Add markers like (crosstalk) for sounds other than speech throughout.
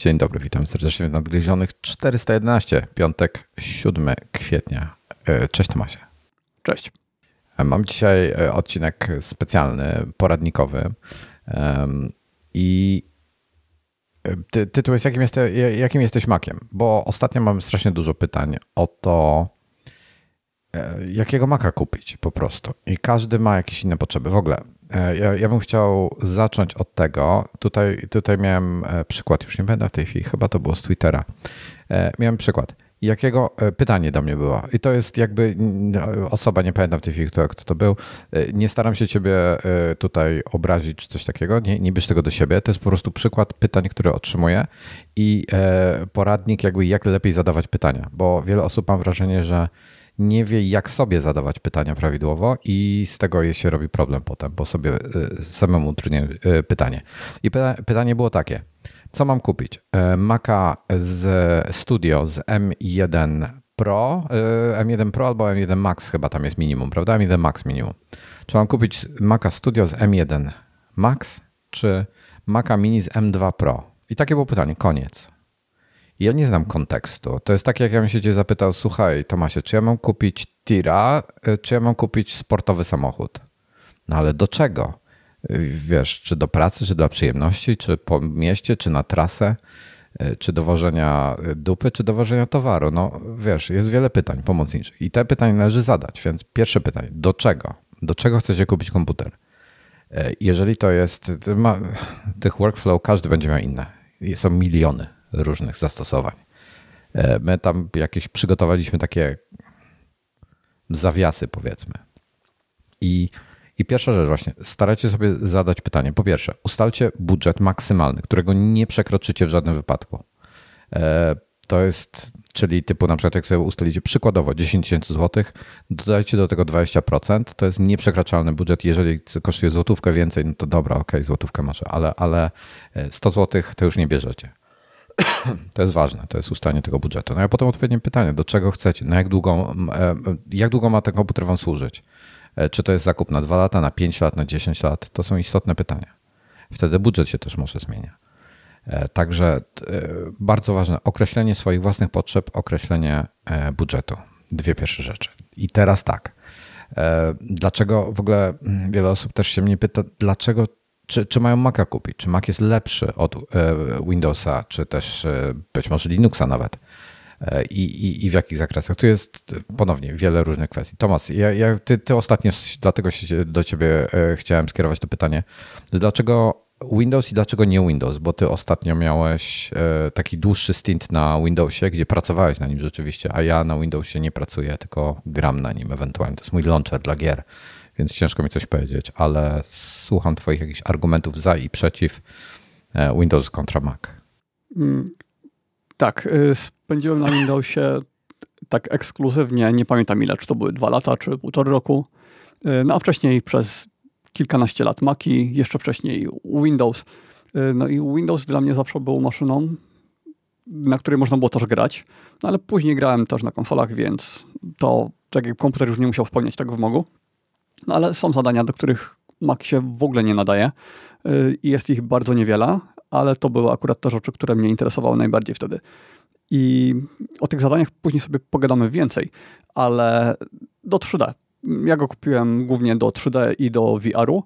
Dzień dobry, witam serdecznie w Nadgryzionych 411, piątek 7 kwietnia. E, cześć Tomasie. Cześć. E, mam dzisiaj e, odcinek specjalny, poradnikowy i ty, tytuł jest jakim, jeste, jakim jesteś makiem? Bo ostatnio mamy strasznie dużo pytań o to, jakiego maka kupić po prostu. I każdy ma jakieś inne potrzeby. W ogóle ja, ja, bym chciał zacząć od tego. Tutaj, tutaj miałem e, przykład, już nie będę w tej chwili, chyba to było z Twittera. E, miałem przykład. Jakiego pytanie do mnie było? I to jest jakby osoba, nie pamiętam w tej chwili, kto, kto to był. Nie staram się ciebie tutaj obrazić czy coś takiego. Nie, nie bierz tego do siebie. To jest po prostu przykład pytań, które otrzymuję i poradnik, jakby jak lepiej zadawać pytania, bo wiele osób mam wrażenie, że nie wie, jak sobie zadawać pytania prawidłowo, i z tego się robi problem potem, bo sobie y, samemu utrudnia y, pytanie. I pytanie było takie: co mam kupić? Y, Maca z Studio z M1 Pro, M1 Pro albo M1 Max chyba tam jest minimum, prawda? M1 Max minimum. Czy mam kupić Maca Studio z M1 Max, czy Maca Mini z M2 Pro? I takie było pytanie, koniec. Ja nie znam kontekstu. To jest tak, jak ja bym się cię zapytał, słuchaj Tomasie, czy ja mam kupić tira, y, czy ja mam kupić sportowy samochód? No ale do czego? Y, wiesz, czy do pracy, czy dla przyjemności, czy po mieście, czy na trasę, y, czy do wożenia dupy, czy do wożenia towaru? No wiesz, jest wiele pytań pomocniczych i te pytania należy zadać. Więc pierwsze pytanie, do czego? Do czego chcecie kupić komputer? Jeżeli to jest, tych workflow każdy będzie miał inne. Są miliony różnych zastosowań. E, my tam jakieś przygotowaliśmy takie zawiasy, powiedzmy. I, I pierwsza rzecz, właśnie, starajcie sobie zadać pytanie. Po pierwsze, ustalcie budżet maksymalny, którego nie przekroczycie w żadnym wypadku. E, to jest, czyli typu na przykład jak sobie ustalicie przykładowo 10 tysięcy złotych, dodajcie do tego 20%, to jest nieprzekraczalny budżet. Jeżeli kosztuje złotówkę więcej, no to dobra, ok, złotówkę może, ale, ale 100 e, złotych to już nie bierzecie. (coughs) To jest ważne, to jest ustalenie tego budżetu. No a potem odpowiednie pytanie, do czego chcecie, na jak długo, e, jak długo ma ten komputer wam służyć? E, czy to jest zakup na 2 lata, na 5 lat, na 10 lat? To są istotne pytania. Wtedy budżet się też może zmienia. E, także bardzo ważne, określenie swoich własnych potrzeb, określenie budżetu. Dwie pierwsze rzeczy. I teraz tak. Dlaczego w ogóle mm, wiele osób też się mnie pyta, dlaczego czy, czy mają Maca kupić? Czy Mac jest lepszy od e, Windowsa, czy też e, być może Linuxa nawet? E, I, i, i w jakich zakresach? Tu jest ponownie wiele różnych kwestii. Tomasz, ja, ja, ty, ty ostatnio, dlatego się do ciebie chciałem skierować to pytanie. Dlaczego Windows i dlaczego nie Windows? Bo ty ostatnio miałeś taki dłuższy stint na Windowsie, gdzie pracowałeś na nim rzeczywiście, a ja na Windowsie nie pracuję, tylko gram na nim ewentualnie. To jest mój launcher dla gier więc ciężko mi coś powiedzieć, ale słucham Twoich jakichś argumentów za i przeciw e, Windows kontra Mac. Mm, tak, y, spędziłem na Windowsie tak ekskluzywnie, nie pamiętam ile, czy to były dwa lata, czy półtory roku. Y, no a wcześniej przez kilkanaście lat Maci, jeszcze wcześniej Windows. No i Windows dla mnie zawsze był maszyną, na której można było też grać, no ale później grałem też na konsolach, więc to tak jak komputer już nie musiał spełniać tego wymogu. No ale są zadania, do których Mac się w ogóle nie nadaje y, i jest ich bardzo niewiele, ale to były akurat te rzeczy, które mnie interesowały najbardziej wtedy. I o tych zadaniach później sobie pogadamy więcej, ale do 3D. Ja go kupiłem głównie do 3D i do VR-u.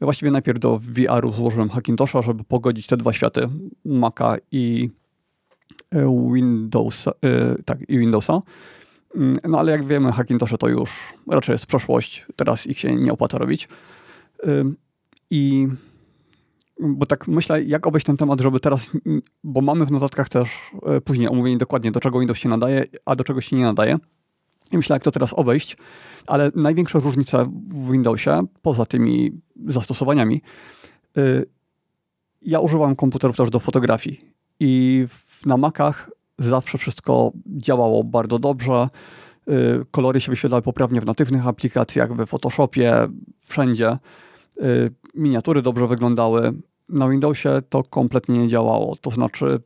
Właściwie najpierw do VR-u złożyłem Hackintosha, żeby pogodzić te dwa światy, Maca i y, Windowsa, y, tak, i Windowsa. Mm, no ale jak wiemy, Hackintosze to już raczej jest przeszłość. Teraz ich się nie opłaca robić. I bo tak myślę, jak obejść ten temat, żeby teraz, bo mamy w notatkach też e, później omówienie dokładnie, do czego Windows się nadaje, a do czego się nie nadaje. I myślę, jak to teraz obejść, ale największa różnica w Windowsie, poza tymi zastosowaniami, y, ja używam komputerów też do fotografii i na Macach zawsze wszystko działało bardzo dobrze. Y, kolory się wyświetlały poprawnie w natywnych aplikacjach, w Photoshopie, wszędzie. Y, miniatury dobrze wyglądały. Na Windowsie to kompletnie nie działało. To znaczy,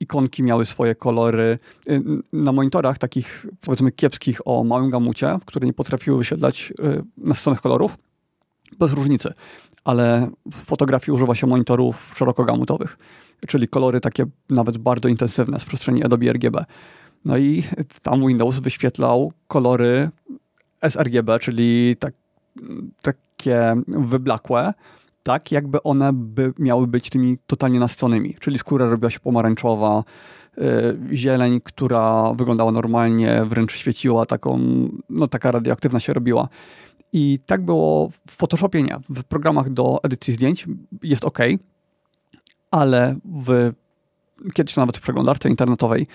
ikonki miały swoje kolory. Y, na monitorach takich, powiedzmy, kiepskich o małym gamucie, które nie potrafiły wyświetlać nasyconych kolorów, bez różnicy. Ale w fotografii używa się monitorów szerokogamutowych czyli kolory takie nawet bardzo intensywne z przestrzeni Adobe RGB. No i tam Windows wyświetlał kolory sRGB, czyli tak, takie wyblakłe, tak jakby one by miały być tymi totalnie nasyconymi, czyli skóra robiła się pomarańczowa, Y, zieleń, która wyglądała normalnie, wręcz świeciła, taką, no taka radioaktywna się robiła. I tak było w Photoshopie nie. W programach do edycji zdjęć jest ok, ale w, kiedyś nawet w przeglądarce internetowej,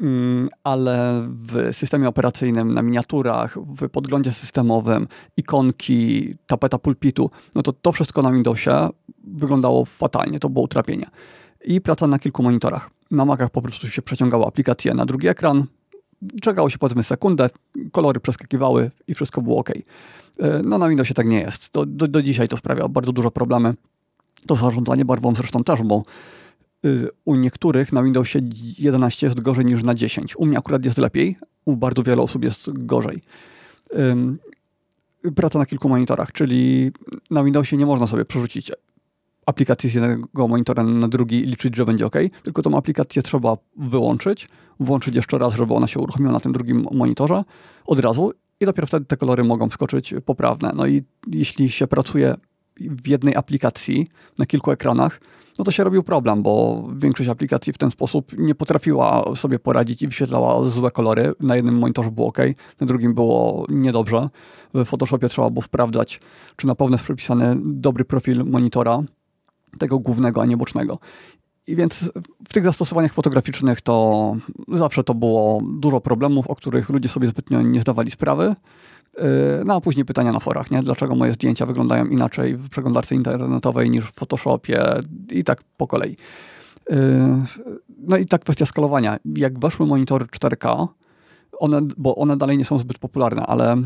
mm, ale w systemie operacyjnym, na miniaturach, w podglądzie systemowym, ikonki, tapeta pulpitu, no to to wszystko na Windowsie wyglądało fatalnie, to było utrapienie i praca na kilku monitorach. Na Macach po prostu się przeciągało aplikację na drugi ekran, czekało się powiedzmy sekundę, kolory przeskakiwały i wszystko było ok. E, no na Windowsie tak nie jest. Do, do, do dzisiaj to sprawia bardzo dużo problemy. To zarządzanie barwą zresztą też, bo y, u niektórych na Windowsie 11 jest gorzej niż na 10. U mnie akurat jest lepiej, u bardzo wielu osób jest gorzej. Praca na kilku monitorach, czyli na Windowsie nie można sobie przerzucić aplikacji z jednego monitora na drugi i liczyć, że będzie ok, tylko tą aplikację trzeba wyłączyć, włączyć jeszcze raz, żeby ona się uruchomiła na tym drugim monitorze od razu i dopiero wtedy te kolory mogą skoczyć poprawne. No i jeśli się pracuje w jednej aplikacji na kilku ekranach, no to się robił problem, bo większość aplikacji w ten sposób nie potrafiła sobie poradzić i wyświetlała złe kolory. Na jednym monitorze było ok, na drugim było niedobrze. W Photoshopie trzeba było sprawdzać, czy na pewno jest przypisany dobry profil monitora, tego głównego, a nie bocznego. I więc w tych zastosowaniach fotograficznych to zawsze to było dużo problemów, o których ludzie sobie zbytnio nie zdawali sprawy. Yy, no a później pytania na forach, nie? Dlaczego moje zdjęcia wyglądają inaczej w przeglądarce internetowej niż w Photoshopie i tak po kolei. Yy, no i ta kwestia skalowania. Jak weszły monitory 4K, one, bo one dalej nie są zbyt popularne, ale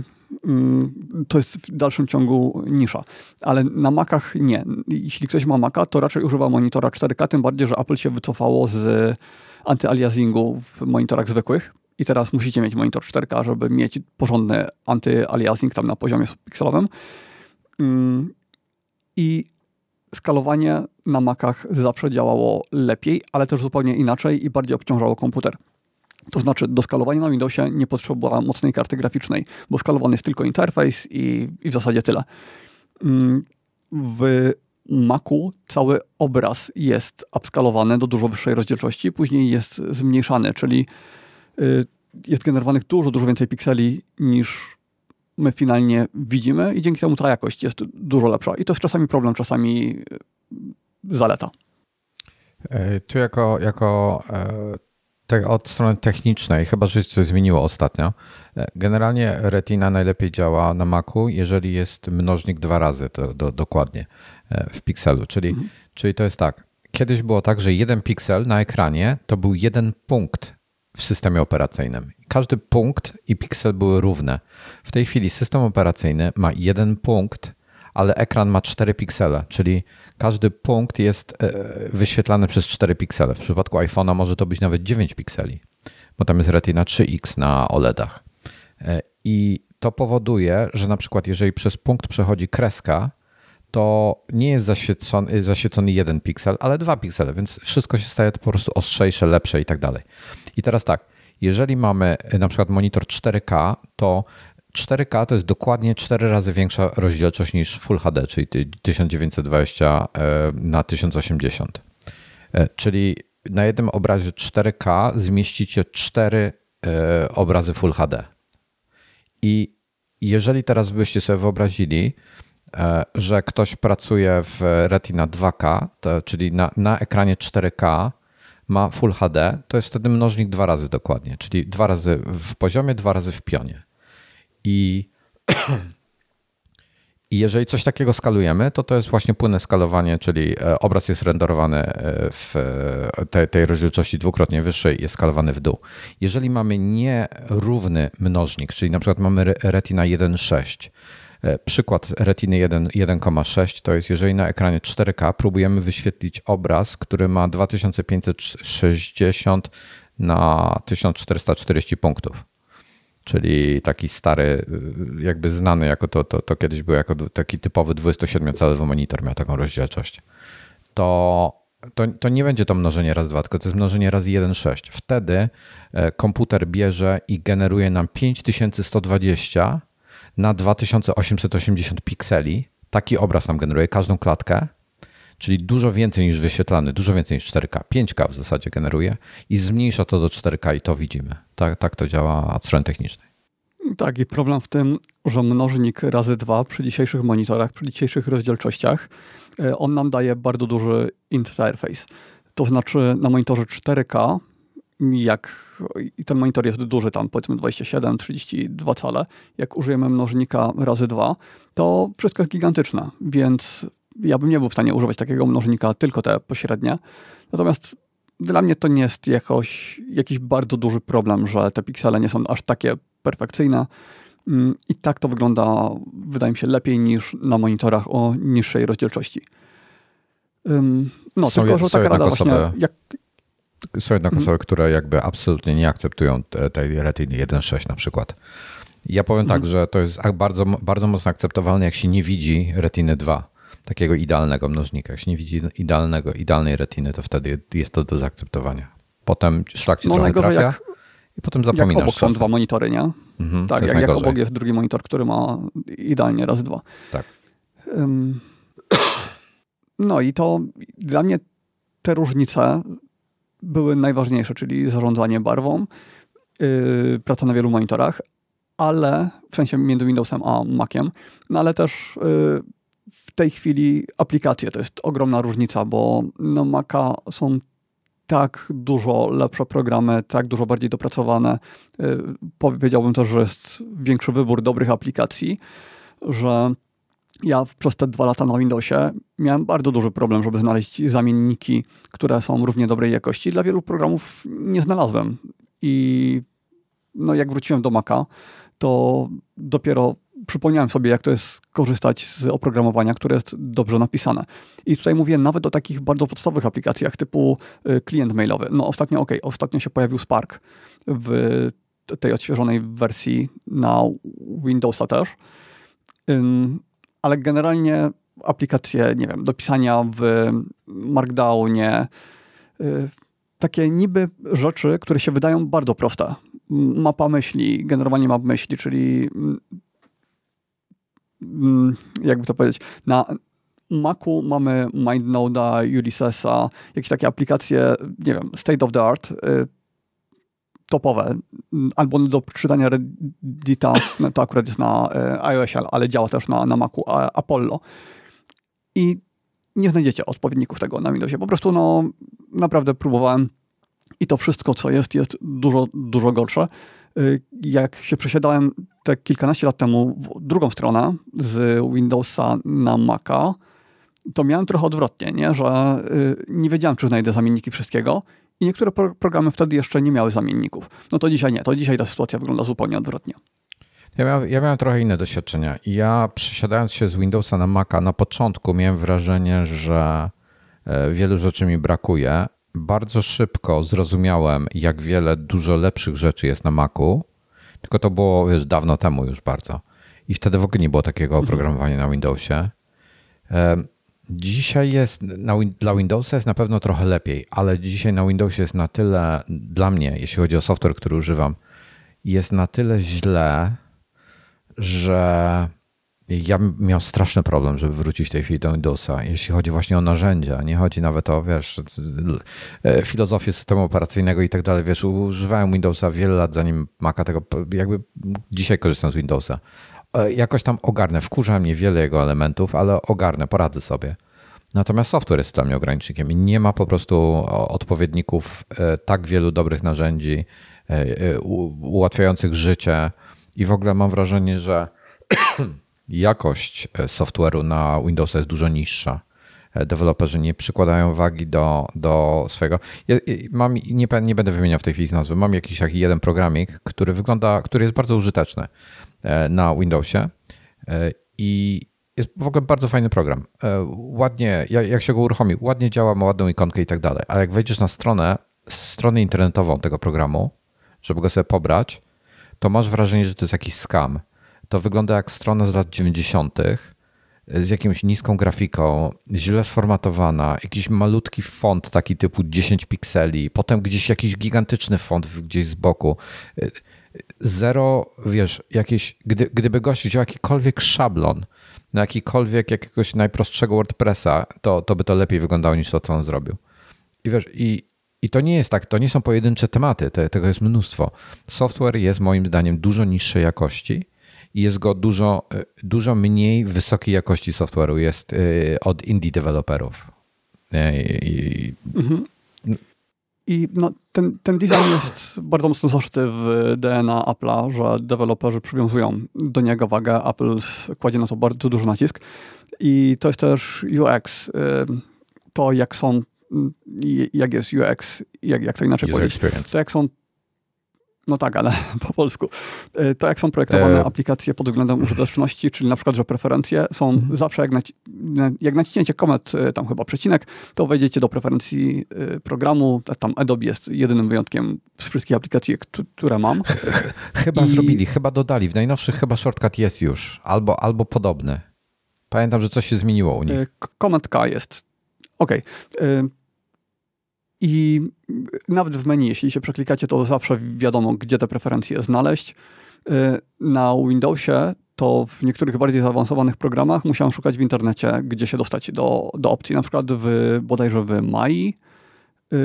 mm, to jest w dalszym ciągu nisza. Ale na Macach nie. Jeśli ktoś ma Maca, to raczej używa monitora 4K, tym bardziej, że Apple się wycofało z antyaliasingu w monitorach zwykłych. I teraz musicie mieć monitor 4K, żeby mieć porządny antyaliasing tam na poziomie pikselowym. Mm, I skalowanie na Macach zawsze działało lepiej, ale też zupełnie inaczej i bardziej obciążało komputer. To znaczy do skalowania na Windowsie nie potrzeba mocnej karty graficznej, bo skalowany jest tylko interfejs i, i w zasadzie tyle. Mm, w Macu cały obraz jest upskalowany do dużo wyższej rozdzielczości, później jest zmniejszany, czyli jest generowanych dużo, dużo więcej pikseli niż my finalnie widzimy i dzięki temu ta jakość jest dużo lepsza. I to jest czasami problem, czasami y, zaleta. E, tu jako, jako e, te, od strony technicznej, chyba że coś zmieniło ostatnio. E, generalnie Retina najlepiej działa na Macu, jeżeli jest mnożnik dwa razy, to, do, dokładnie w pikselu. Czyli, mhm. czyli to jest tak. Kiedyś było tak, że jeden piksel na ekranie to był jeden punkt w systemie operacyjnym. Każdy punkt i piksel były równe. W tej chwili system operacyjny ma jeden punkt ale ekran ma 4 piksele, czyli każdy punkt jest e, wyświetlany przez 4 piksele. W przypadku iPhone'a może to być nawet 9 pikseli, bo tam jest Retina 3X na OLEDach. E, I to powoduje, że na przykład jeżeli przez punkt przechodzi kreska, to nie jest zaświecony, zaświecony jeden piksel, ale dwa piksele, więc wszystko się staje po prostu ostrzejsze, lepsze i tak dalej. I teraz tak, jeżeli mamy e, na przykład monitor 4K, to 4K to jest dokładnie 4 razy większa rozdzielczość niż Full HD, czyli 1920 e, na 1080. E, czyli na jednym obrazie 4K zmieścicie 4 e, obrazy Full HD. I jeżeli teraz byście sobie wyobrazili, że ktoś pracuje w Retina 2K, to, czyli na, na ekranie 4K, ma Full HD, to jest wtedy mnożnik dwa razy dokładnie, czyli dwa razy w poziomie, dwa razy w pionie. I, (clears throat) I jeżeli coś takiego skalujemy, to to jest właśnie płynne skalowanie, czyli e, obraz jest renderowany e, w e, tej, tej rozdzielczości dwukrotnie wyższej, jest skalowany w dół. Jeżeli mamy nierówny mnożnik, czyli na przykład mamy Retina 1.6, Przykład Retiny 1.6 to jest, jeżeli na ekranie 4K próbujemy wyświetlić obraz, który ma 2560 na 1440 punktów czyli taki stary, jakby znany jako to, to, to kiedyś był jako taki typowy 27-calowy monitor, miał taką rozdzielczość. To to, to nie będzie to mnożenie raz dwa, tylko to jest mnożenie razy 1,6. Wtedy e, komputer bierze i generuje nam 5120 na 2880 pikseli. Taki obraz nam generuje każdą klatkę, czyli dużo więcej niż wyświetlany, dużo więcej niż 4K. 5K w zasadzie generuje i zmniejsza to do 4K i to widzimy. Tak, tak to działa od strony technicznej. Tak, i problem w tym, że mnożnik razy dwa przy dzisiejszych monitorach, przy dzisiejszych rozdzielczościach, e, on nam daje bardzo duży interface. To znaczy na monitorze 4K, jak i ten monitor jest duży, tam powiedzmy 27, 32 cale, jak użyjemy mnożnika razy dwa, to wszystko jest gigantyczne, więc ja bym nie był w stanie używać takiego mnożnika, tylko te pośrednie. Natomiast dla mnie to nie jest jakoś, jakiś bardzo duży problem, że te piksele nie są aż takie perfekcyjne. Mm, I tak to wygląda, wydaje mi się, lepiej niż na monitorach o niższej rozdzielczości. No, są, tylko, że taka rada właśnie... Jak... Są jednak hmm. osoby, które jakby absolutnie nie akceptują tej Retiny 1.6 na przykład. Ja powiem hmm. tak, że to jest bardzo, bardzo mocno akceptowalne, jak się nie widzi Retiny 2, takiego idealnego mnożnika. Jak się nie widzi idealnego, idealnej retiny, to wtedy jest to do zaakceptowania. Potem szlak ci no, trochę trafia. Jak i potem zapominasz. Jak obok są dwa monitory, nie? Mhm, tak, jak, jak obok jest drugi monitor, który ma idealnie raz dwa. Tak. Um, (clears throat) no i to dla mnie te różnice były najważniejsze, czyli zarządzanie barwą, yy, praca na wielu monitorach, ale w sensie między Windowsem a Maciem, no ale też yy, w tej chwili aplikacje to jest ogromna różnica, bo na Maca są tak dużo lepsze programy, tak dużo bardziej dopracowane. Y, powiedziałbym też, że jest większy wybór dobrych aplikacji, że ja przez te dwa lata na Windowsie miałem bardzo duży problem, żeby znaleźć zamienniki, które są równie dobrej jakości. Dla wielu programów nie znalazłem. I no, jak wróciłem do Maca, to dopiero przypomniałem sobie, jak to jest korzystać z oprogramowania, które jest dobrze napisane. I tutaj mówię nawet o takich bardzo podstawowych aplikacjach typu y, klient mailowy. No ostatnio, ok, ostatnio się pojawił Spark w tej odświeżonej wersji na Windowsa też, ale generalnie aplikacje, nie wiem, do pisania w Markdownie, y, takie niby rzeczy, które się wydają bardzo proste. Mapa myśli, generowanie map myśli, czyli Mm, jakby to powiedzieć, na Macu mamy MindNode'a, Ulyssesa, jakieś takie aplikacje, nie wiem, state of the art, y, topowe, mm, albo do czytania Reddita, no to akurat jest na y, iOS, ale działa też na, na Macu Apollo. I nie znajdziecie odpowiedników tego na Windowsie. Po prostu no, naprawdę próbowałem i to wszystko, co jest, jest dużo, dużo gorsze. Y, jak się przesiadałem te kilkanaście lat temu w drugą stronę z Windowsa na Maca, to miałem trochę odwrotnie, nie? że y, nie wiedziałem, czy znajdę zamienniki wszystkiego i niektóre pro programy wtedy jeszcze nie miały zamienników. No to dzisiaj nie, to dzisiaj ta sytuacja wygląda zupełnie odwrotnie. Ja miałem, ja miałem trochę inne doświadczenia. Ja przesiadając się z Windowsa na Maca, na początku miałem wrażenie, że e, wielu rzeczy mi brakuje, bardzo szybko zrozumiałem, jak wiele dużo lepszych rzeczy jest na Macu, tylko to było wiesz, dawno temu już bardzo. I wtedy w ogóle nie było takiego mhm. oprogramowania na Windowsie. Dzisiaj jest, na, dla Windowsa jest na pewno trochę lepiej, ale dzisiaj na Windowsie jest na tyle, dla mnie, jeśli chodzi o software, który używam, jest na tyle źle, że ja bym miał straszny problem, żeby wrócić w tej chwili do Windowsa, jeśli chodzi właśnie o narzędzia. Nie chodzi nawet o, wiesz, e, filozofię systemu operacyjnego i tak dalej. Wiesz, używałem Windowsa wiele lat zanim Maca tego, jakby dzisiaj korzystam z Windowsa. E, jakoś tam ogarnę, wkurza mnie wiele jego elementów, ale ogarnę, poradzę sobie. Natomiast software jest dla mnie ogranicznikiem i nie ma po prostu odpowiedników e, tak wielu dobrych narzędzi ułatwiających życie i w ogóle mam wrażenie, że (clears throat) jakość e, software'u na Windowsa jest dużo niższa. E, deweloperzy nie przykładają wagi do, do swojego. Ja, mam, nie, nie będę wymieniał w tej chwili z nazwy. Mam jakiś taki jeden programik, który wygląda, który jest bardzo użyteczny e, na Windowsie i jest w ogóle bardzo fajny program. Ładnie, jak się go uruchomi, ładnie działa, ma ładną ikonkę i tak dalej. Ale jak wejdziesz na stronę, stronę internetową tego programu, żeby go sobie pobrać, to masz wrażenie, że to jest jakiś scam to wygląda jak strona z lat 90., z jakimś niską grafiką, źle sformatowana, jakiś malutki font taki typu 10 pikseli, potem gdzieś jakiś gigantyczny font gdzieś z boku. Zero, wiesz, jakieś, gdy, gdyby gość wziął jakikolwiek szablon na jakikolwiek jakiegoś najprostszego WordPressa, to, to by to lepiej wyglądało niż to, co on zrobił. I wiesz, i, i to nie jest tak, to nie są pojedyncze tematy, tego jest mnóstwo. Software jest moim zdaniem dużo niższej jakości i jest go dużo, e, dużo mniej wysokiej jakości software'u jest e, od indie deweloperów. E, I, mhm. I no, ten, ten design jest bardzo mocno zaszyty w DNA Apple'a, że deweloperzy przywiązują do niego wagę. Apple kładzie na to bardzo duży nacisk. I to jest też UX. To, jak są, jak jest UX, jak, jak to inaczej User powiedzieć. To, jak są no tak, ale (laughs) po polsku. E, to jak są projektowane e... aplikacje pod względem użyteczności, czyli na przykład, że preferencje są mhm. zawsze, jak, naci jak naciśniecie komet, e, tam chyba przecinek, to wejdziecie do preferencji e, programu. Tam Adobe jest jedynym wyjątkiem z wszystkich aplikacji, które mam. Chyba I... zrobili, chyba dodali. W najnowszych chyba shortcut jest już, albo, albo podobny. Pamiętam, że coś się zmieniło u nich. Command K jest. Okej. Okay. I nawet w menu, jeśli się przeklikacie, to zawsze wiadomo, gdzie te preferencje znaleźć. Y, na Windowsie to w niektórych bardziej zaawansowanych programach musiałem szukać w internecie, gdzie się dostać do, do opcji. Na przykład w, bodajże w Mai y,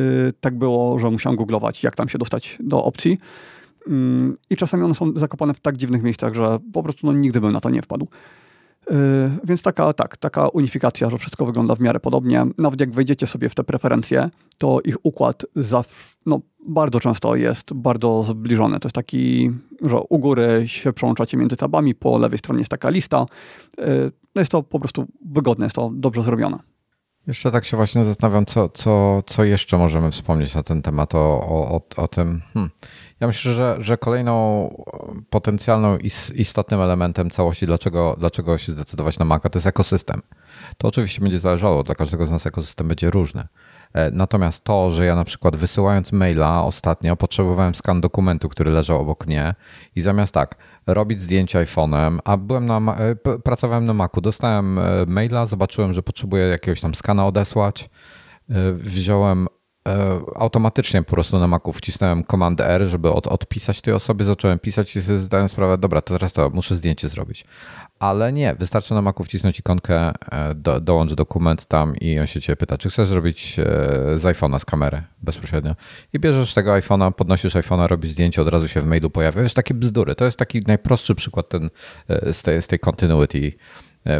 tak było, że musiałem googlować, jak tam się dostać do opcji. Y, I czasami one są zakopane w tak dziwnych miejscach, że po prostu no, nigdy bym na to nie wpadł. Yy, więc taka, tak, taka unifikacja, że wszystko wygląda w miarę podobnie. Nawet jak wejdziecie sobie w te preferencje, to ich układ za, no, bardzo często jest bardzo zbliżony. To jest taki, że u góry się przełączacie między tabami, po lewej stronie jest taka lista. Yy, no jest to po prostu wygodne, jest to dobrze zrobione. Jeszcze tak się właśnie zastanawiam, co, co, co jeszcze możemy wspomnieć na ten temat, o, o, o tym. Hmm. Ja myślę, że, że kolejną potencjalną istotnym elementem całości, dlaczego, dlaczego się zdecydować na Maca, to jest ekosystem. To oczywiście będzie zależało, dla każdego z nas ekosystem będzie różny. E, natomiast to, że ja na przykład wysyłając maila ostatnio potrzebowałem skan dokumentu, który leżał obok mnie i zamiast tak robić zdjęcia iPhone'em, a byłem na, e, pracowałem na Macu, dostałem e, maila, zobaczyłem, że potrzebuję jakiegoś tam skana odesłać, wziąłem E, automatycznie po prostu na Macu wcisnąłem Command R, żeby od, odpisać tej osobie, zacząłem pisać i sobie zdałem sprawę, dobra, to teraz to muszę zdjęcie zrobić. Ale nie, wystarczy na Macu wcisnąć ikonkę, e, do, dołącz dokument tam i on się ciebie pyta, czy chcesz zrobić e, z iPhone'a, z kamery bezpośrednio. I bierzesz tego iPhone'a, podnosisz iPhone'a, robisz zdjęcie, od razu się w mailu pojawia. Wiesz, takie bzdury. To jest taki najprostszy przykład ten, z, tej, z tej continuity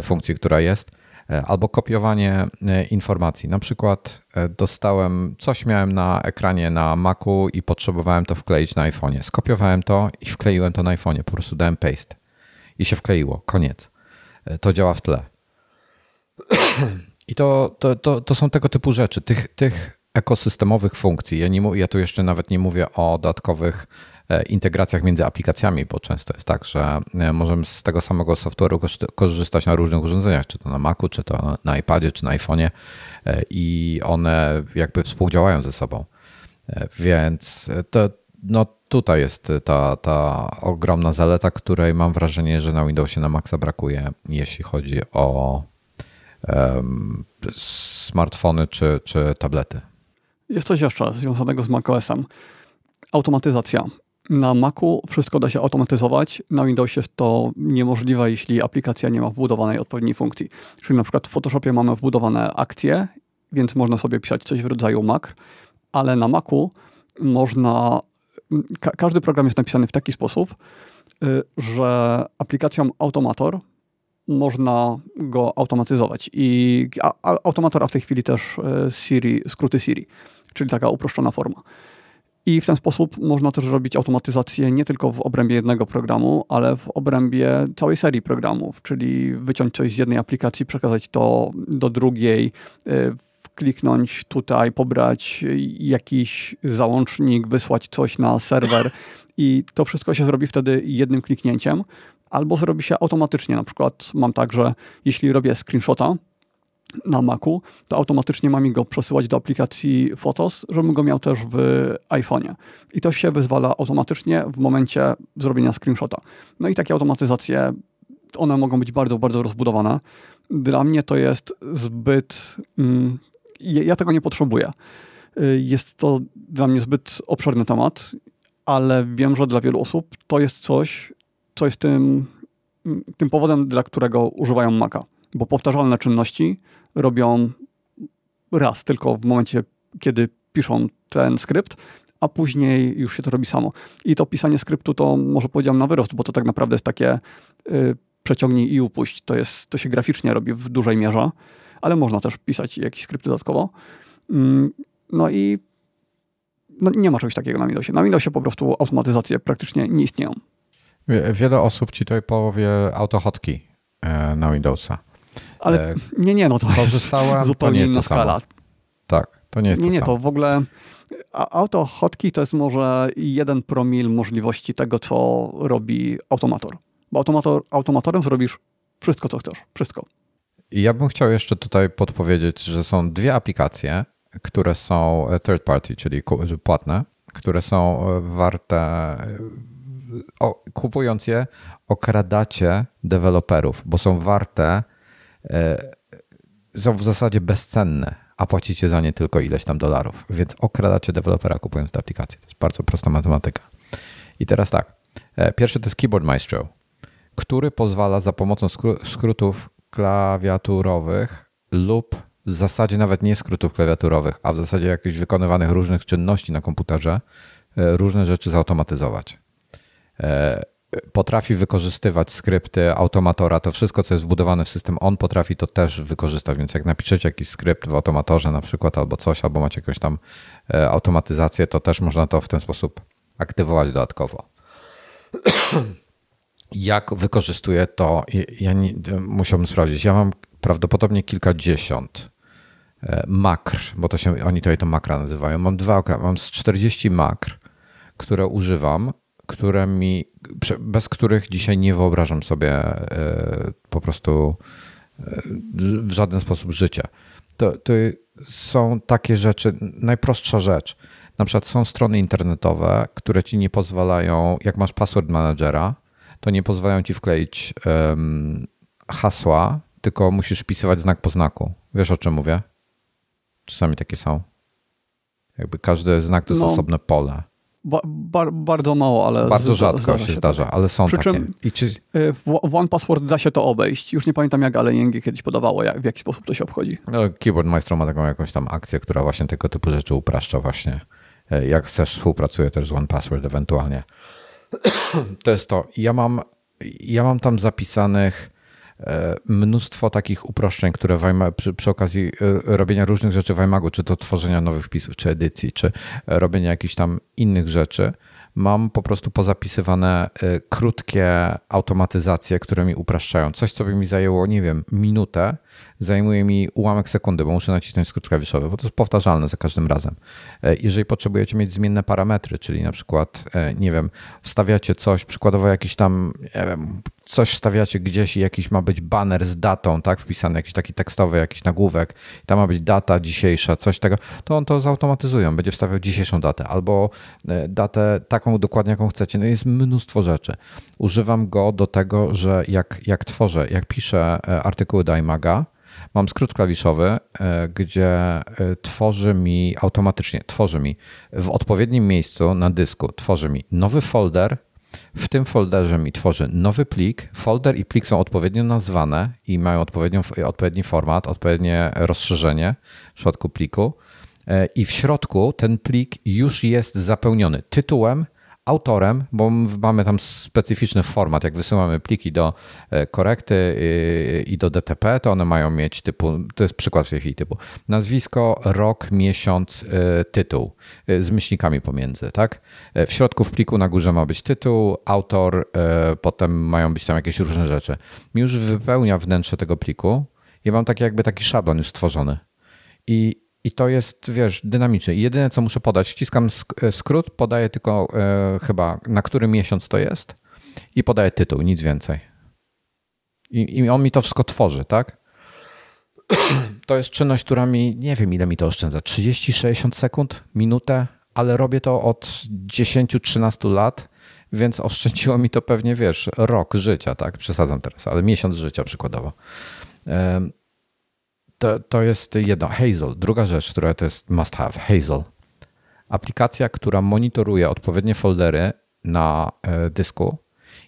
funkcji, która jest. E, albo kopiowanie e, informacji. Na przykład e, dostałem, coś miałem na ekranie na Macu i potrzebowałem to wkleić na iPhone'ie. Skopiowałem to i wkleiłem to na iPhone'ie, po prostu dałem paste i się wkleiło, koniec. To działa w tle. I to, to, to, to są tego typu rzeczy, tych, tych ekosystemowych funkcji. Ja, nie, ja tu jeszcze nawet nie mówię o dodatkowych integracjach między aplikacjami, bo często jest tak, że e, możemy z tego samego software'u korzystać na różnych urządzeniach, czy to na Macu, czy to na iPadzie, czy na iPhone'ie e, i one jakby współdziałają ze sobą. Więc to, no tutaj jest ta, ta ogromna zaleta, której mam wrażenie, że na Windowsie na Maxa brakuje, jeśli chodzi o um, smartfony czy, czy tablety. Jest coś jeszcze związanego z macOSem. Automatyzacja. Na Macu wszystko da się automatyzować, na Windowsie jest to niemożliwe, jeśli aplikacja nie ma wbudowanej odpowiedniej funkcji. Czyli na przykład w Photoshopie mamy wbudowane akcje, więc można sobie pisać coś w rodzaju makr, ale na Macu można, ka każdy program jest napisany w taki sposób, y, że aplikacją Automator można go automatyzować. I Automatora w tej chwili też y, Siri, skróty Siri, czyli taka uproszczona forma. I w ten sposób można też robić automatyzację nie tylko w obrębie jednego programu, ale w obrębie całej serii programów, czyli wyciąć coś z jednej aplikacji, przekazać to do drugiej, y, kliknąć tutaj, pobrać jakiś załącznik, wysłać coś na serwer i to wszystko się zrobi wtedy jednym kliknięciem, albo zrobi się automatycznie. Na przykład mam tak, że jeśli robię screenshota, na Macu, to automatycznie ma mi go przesyłać do aplikacji Photos, żebym go miał też w iPhone'ie. I to się wyzwala automatycznie w momencie zrobienia screenshota. No i takie automatyzacje one mogą być bardzo, bardzo rozbudowane. Dla mnie to jest zbyt. Mm, ja tego nie potrzebuję. Y, jest to dla mnie zbyt obszerny temat, ale wiem, że dla wielu osób to jest coś, co jest tym, tym powodem, dla którego używają Maca. Bo powtarzalne czynności robią raz tylko w momencie, kiedy piszą ten skrypt, a później już się to robi samo. I to pisanie skryptu to może powiedziałem na wyrost, bo to tak naprawdę jest takie y, przeciągnij i upuść. To, jest, to się graficznie robi w dużej mierze, ale można też pisać jakiś skrypt dodatkowo. Mm, no i no nie ma czegoś takiego na Windowsie. Na Windowsie po prostu automatyzacje praktycznie nie istnieją. Wiele osób ci tutaj powie autohotki e, na Windowsa. Ale e, nie, nie, no to korzystałem, (laughs) zupełnie to nie jest to skala. Samo. Tak, to nie jest nie, to nie, samo. to w ogóle autohotki to jest może jeden promil możliwości tego, co robi automator. Bo automator, automatorem zrobisz wszystko, co chcesz. Wszystko. Ja bym chciał jeszcze tutaj podpowiedzieć, że są dwie aplikacje, które są third party, czyli płatne, które są e, warte. E, o, kupując je, okradacie deweloperów, bo są warte, e, są w zasadzie bezcenne, a płacicie za nie tylko ileś tam dolarów. Więc okradacie dewelopera kupując tę aplikację. To jest bardzo prosta matematyka. I teraz tak. Pierwszy to jest Keyboard Maestro, który pozwala za pomocą skrótów klawiaturowych lub w zasadzie nawet nie skrótów klawiaturowych, a w zasadzie jakichś wykonywanych różnych czynności na komputerze, e, różne rzeczy zautomatyzować. Potrafi wykorzystywać skrypty automatora, to wszystko, co jest wbudowane w system, on potrafi to też wykorzystać, więc jak napiszecie jakiś skrypt w automatorze na przykład albo coś, albo macie jakąś tam e, automatyzację, to też można to w ten sposób aktywować dodatkowo. (clears throat) Jak wykorzystuję to? Ja nie, musiałbym sprawdzić. Ja mam prawdopodobnie kilkadziesiąt E, makr, bo to się, oni tutaj to makra nazywają. Mam dwa, mam z 40 makr, które używam, które mi, bez których dzisiaj nie wyobrażam sobie e, po prostu e, w żaden sposób życia. To, to są takie rzeczy, najprostsza rzecz. Na przykład są strony internetowe, które ci nie pozwalają, jak masz password managera, to nie pozwalają ci wkleić um, hasła, tylko musisz wpisywać znak po znaku. Wiesz o czym mówię? Czasami takie są. Jakby każdy znak to jest no, osobne pole. Ba, bar, bardzo mało, ale. Bardzo rzadko się, się zdarza, tak. ale są Przy takie. Czym I czy... Y, w, One Password da się to obejść. Już nie pamiętam, jak ale ING kiedyś podawało, jak, w jaki sposób to się obchodzi. No, Keyboard Maestro ma taką jakąś tam akcję, która właśnie tego typu rzeczy upraszcza właśnie. E, jak chcesz, współpracuje też z One Password ewentualnie. (clears throat) To jest to. Ja mam, ja mam tam zapisanych mnóstwo takich uproszczeń, które w przy, przy, okazji e, robienia różnych rzeczy w czy to tworzenia nowych wpisów, czy edycji, czy robienia jakichś tam innych rzeczy, mam po prostu pozapisywane e, krótkie automatyzacje, które mi upraszczają. Coś, co by mi zajęło, nie wiem, minutę, zajmuje mi ułamek sekundy, bo muszę nacisnąć skrót klawiszowy, bo to jest powtarzalne za każdym razem. E, jeżeli potrzebujecie mieć zmienne parametry, czyli na przykład, e, nie wiem, wstawiacie coś, przykładowo jakiś tam, nie wiem, coś wstawiacie gdzieś i jakiś ma być banner z datą, tak, wpisany jakiś taki tekstowy, jakiś nagłówek, i tam ma być data dzisiejsza, coś tego, to on to zautomatyzuje, on będzie wstawiał dzisiejszą datę albo e, datę taką dokładnie, jaką chcecie. No jest mnóstwo rzeczy. Używam go do tego, że jak, jak tworzę, jak piszę artykuły do Mam skrót klawiszowy, e, gdzie e, tworzy mi automatycznie, tworzy mi w odpowiednim miejscu na dysku, tworzy mi nowy folder. W tym folderze mi tworzy nowy plik. Folder i plik są odpowiednio nazwane i mają odpowiedni format, odpowiednie rozszerzenie w przypadku pliku. E, I w środku ten plik już jest zapełniony tytułem, autorem, bo mamy tam specyficzny format. Jak wysyłamy pliki do e, korekty y, i do DTP, to one mają mieć typu, to jest przykład w tej chwili typu, nazwisko, rok, miesiąc, e, tytuł e, z myślnikami pomiędzy, tak? W środku w pliku na górze ma być tytuł, autor, potem mają być tam jakieś różne rzeczy. Mi już wypełnia wnętrze tego pliku. Ja mam taki jakby taki szablon już stworzony. I i to jest, wiesz, dynamiczne. I jedyne, co muszę podać, wciskam e, skrót, podaję tylko e, chyba, na który miesiąc to jest i podaję tytuł, nic więcej. I, I, on mi to wszystko tworzy, tak? (clears throat) To jest czynność, która mi, nie wiem ile mi to oszczędza, 30-60 sekund, minutę, ale robię to od 10-13 lat, więc oszczędziło mi to pewnie, wiesz, rok życia, tak? Przesadzam teraz, ale miesiąc życia przykładowo. To, to jest jedno. Hazel. Druga rzecz, która to jest must have. Hazel. Aplikacja, która monitoruje odpowiednie foldery na e, dysku.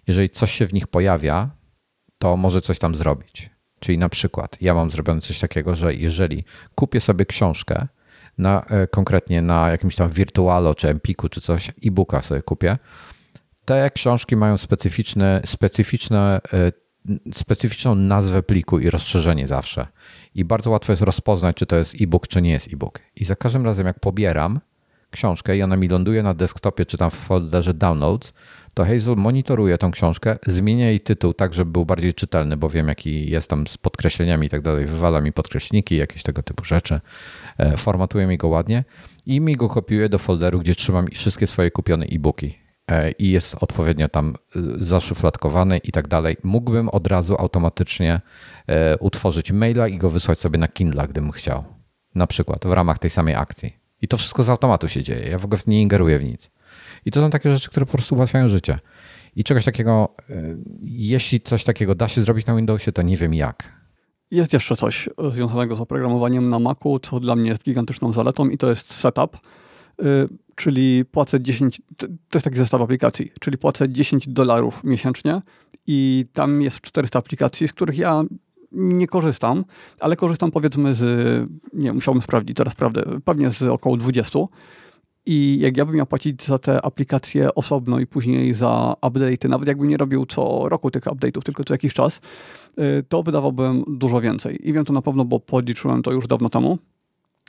Jeżeli coś się w nich pojawia, to może coś tam zrobić. Czyli na przykład ja mam zrobione coś takiego, że jeżeli kupię sobie książkę, na, e, konkretnie na jakimś tam Virtualo czy Empiku czy coś, e-booka sobie kupię, te książki mają specyficzne, specyficzne, e, specyficzną nazwę pliku i rozszerzenie zawsze. I bardzo łatwo jest rozpoznać, czy to jest e-book, czy nie jest e-book. I za każdym razem, jak pobieram książkę i ona mi ląduje na desktopie, czy tam w folderze downloads, to Hazel monitoruje tą książkę, zmienia jej tytuł tak, żeby był bardziej czytelny, bo wiem, jaki jest tam z podkreśleniami i tak dalej. Wywala mi podkreślniki, jakieś tego typu rzeczy. E, formatuje mi go ładnie i mi go kopiuje do folderu, gdzie trzymam wszystkie swoje kupione e-booki i jest odpowiednio tam e, zaszufladkowany i tak dalej. Mógłbym od razu automatycznie utworzyć maila i go wysłać sobie na Kindle, gdybym chciał. Na przykład w ramach tej samej akcji. I to wszystko z automatu się dzieje. Ja w ogóle nie ingeruję w nic. I to są takie rzeczy, które po prostu ułatwiają życie. I czegoś takiego, jeśli coś takiego da się zrobić na Windowsie, to nie wiem jak. Jest jeszcze coś związanego z oprogramowaniem na Macu, co dla mnie jest gigantyczną zaletą i to jest setup, y, czyli płacę 10, to jest taki zestaw aplikacji, czyli płacę 10 dolarów miesięcznie i tam jest 400 aplikacji, z których ja nie korzystam, ale korzystam powiedzmy z, nie musiałbym sprawdzić, teraz prawdę, pewnie z około 20 i jak ja bym miał płacić za te aplikacje osobno i później za update'y, nawet jakbym nie robił co roku tych update'ów, tylko co jakiś czas, y, to wydawałbym dużo więcej. I wiem to na pewno, bo podliczyłem to już dawno temu,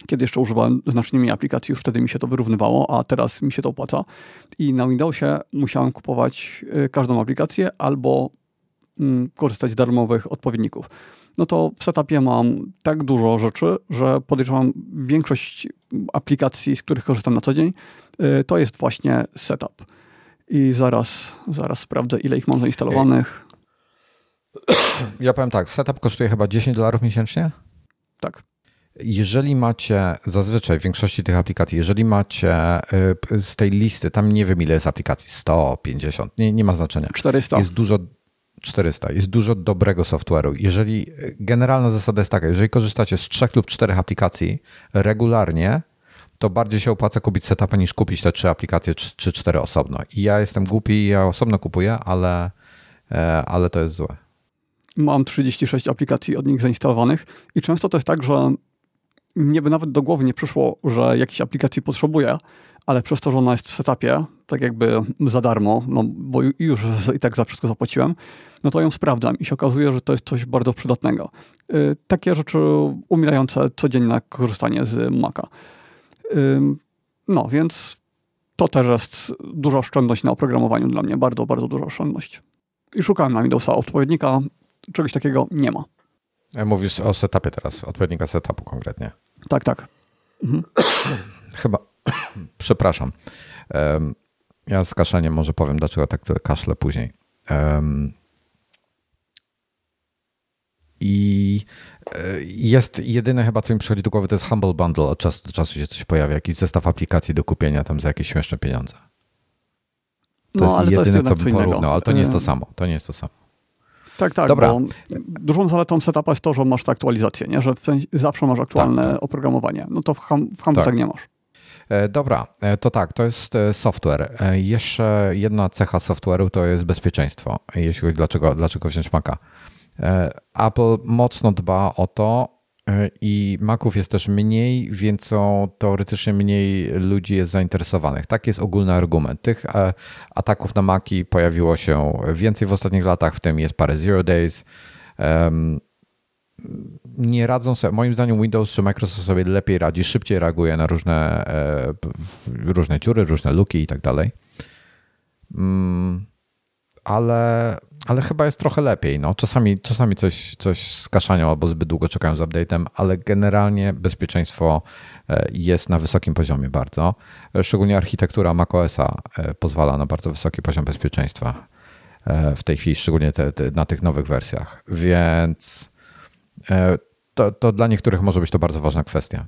kiedy jeszcze używałem znacznie mniej aplikacji, już wtedy mi się to wyrównywało, a teraz mi się to opłaca. I na Windowsie musiałem kupować y, każdą aplikację albo mm, korzystać z darmowych odpowiedników no to w setupie mam tak dużo rzeczy, że podejrzewam większość aplikacji, z których korzystam na co dzień, y, to jest właśnie setup. I zaraz, zaraz sprawdzę, ile ich mam zainstalowanych. Ja powiem tak, setup kosztuje chyba 10 dolarów miesięcznie? Tak. Jeżeli macie, zazwyczaj w większości tych aplikacji, jeżeli macie y, z tej listy, tam nie wiem ile jest aplikacji, 100, 50, nie, nie ma znaczenia. 400. Jest dużo, 400. Jest dużo dobrego software'u. Jeżeli generalna zasada jest taka, jeżeli korzystacie z trzech lub czterech aplikacji regularnie, to bardziej się opłaca kupić setupy niż kupić te trzy aplikacje czy cztery osobno. I ja jestem głupi i ja osobno kupuję, ale, e, ale to jest złe. Mam 36 aplikacji od nich zainstalowanych i często to jest tak, że mnie by nawet do głowy nie przyszło, że jakiejś aplikacji potrzebuję, ale przez to, że ona jest w setupie, tak jakby za darmo, no bo już i tak za wszystko zapłaciłem, no to ją sprawdzam i się okazuje, że to jest coś bardzo przydatnego. Y, takie rzeczy umilające codzienne korzystanie z Maca. No więc to też jest duża oszczędność na oprogramowaniu dla mnie, bardzo, bardzo duża oszczędność. I szukałem na Windowsa odpowiednika, czegoś takiego nie ma. E, mówisz o setupie teraz, odpowiednika setupu konkretnie. Tak, tak. Mhm. (coughs) Chyba, (coughs) przepraszam. Ja z kaszleniem może powiem, dlaczego tak kaszlę później. I e, jest jedyne chyba, co mi przychodzi do głowy, to jest Humble Bundle. Od czasu do czasu się coś pojawia, jakiś zestaw aplikacji do kupienia tam za jakieś śmieszne pieniądze. To no, jest jedyne, to jest co bym porównał, ale to nie jest to samo. To nie jest to samo. Tak, tak. Dobra. Bo dużą zaletą setupa jest to, że masz te aktualizacje, nie? że zawsze masz aktualne tak, tak. oprogramowanie. No to w, hum, w Humble tak. tak nie masz. E, dobra, e, to tak, to jest e, software. Jeszcze jedna cecha software'u to jest bezpieczeństwo, jeśli chodzi dlaczego, dlaczego wziąć Maca. Apple mocno dba o to i Maców jest też mniej, więc są teoretycznie mniej ludzi jest zainteresowanych. Tak jest ogólny argument. Tych ataków na Maki pojawiło się więcej w ostatnich latach, w tym jest parę Zero Days nie radzą sobie, moim zdaniem Windows czy Microsoft sobie lepiej radzi, szybciej reaguje na różne, e, różne dziury, różne luki i tak dalej. Mm, ale, ale chyba jest trochę lepiej. No. Czasami, czasami coś, coś skaszają albo zbyt długo czekają z update'em, ale generalnie bezpieczeństwo e, jest na wysokim poziomie bardzo. Szczególnie architektura macOSa e, pozwala na bardzo wysoki poziom bezpieczeństwa w tej chwili, szczególnie te, te, na tych nowych wersjach. Więc E, to, to dla niektórych może być to bardzo ważna kwestia.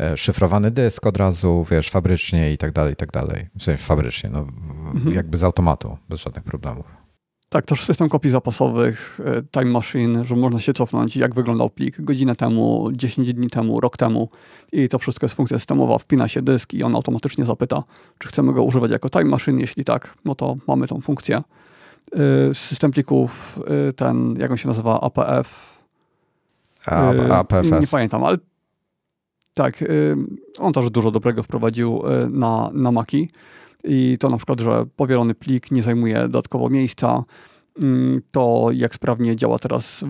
e, szyfrowany dysk od razu, wiesz, fabrycznie i tak dalej, i tak dalej. W sensie fabrycznie, no mhm. jakby z automatu, bez żadnych problemów. Tak, też system kopii zapasowych, e, Time Machine, że można się cofnąć, jak wyglądał plik godzinę temu, 10 dni temu, rok temu i to wszystko jest funkcja systemowa, wpina się dysk i on automatycznie zapyta, czy chcemy go używać jako Time Machine. Jeśli tak, no to mamy tą funkcję. E, system plików, e, ten, jak on się nazywa, APF. APFS. Nie, nie pamiętam, ale tak, on też dużo dobrego wprowadził na, na Maki i to na przykład, że powielony plik nie zajmuje dodatkowo miejsca, mm, to jak sprawnie działa teraz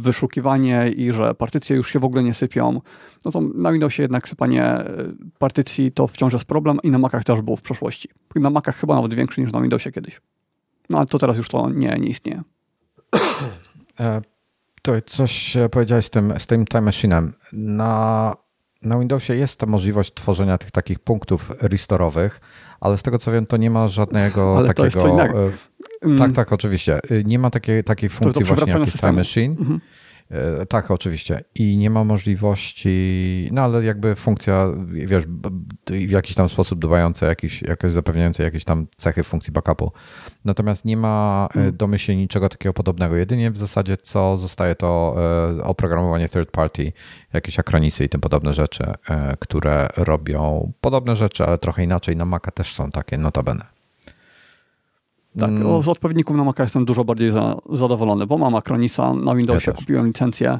wyszukiwanie i że partycje już się w ogóle nie sypią, no to na Windowsie jednak sypanie e, partycji to wciąż jest problem i na Macach też było w przeszłości. Na Macach chyba nawet większy niż na Windowsie kiedyś. No ale to teraz już to nie, nie istnieje. E, to coś powiedziałeś z tym, z tym Time Machine'em. Na, na Windowsie jest ta możliwość tworzenia tych takich punktów restorowych, ale z tego co wiem, to nie ma żadnego ale takiego. To jest co innego. E, mm. Tak, tak, oczywiście. E, nie ma takiej, takiej funkcji właśnie jak Time Machine. Mhm. E, tak, oczywiście. I nie ma możliwości, no ale jakby funkcja, wiesz, w jakiś tam sposób dbająca, jakiś, jakoś zapewniająca jakieś tam cechy funkcji backupu. Natomiast nie ma hmm. domyślnie niczego takiego podobnego. Jedynie w zasadzie co zostaje to oprogramowanie third party, jakieś akronisy i tym podobne rzeczy, które robią podobne rzeczy, ale trochę inaczej. Na Maca też są takie, notabene. Tak, mm. z odpowiedników na Maca jestem dużo bardziej za, zadowolony, bo mam Acronisa na Windowsie, ja kupiłem licencję.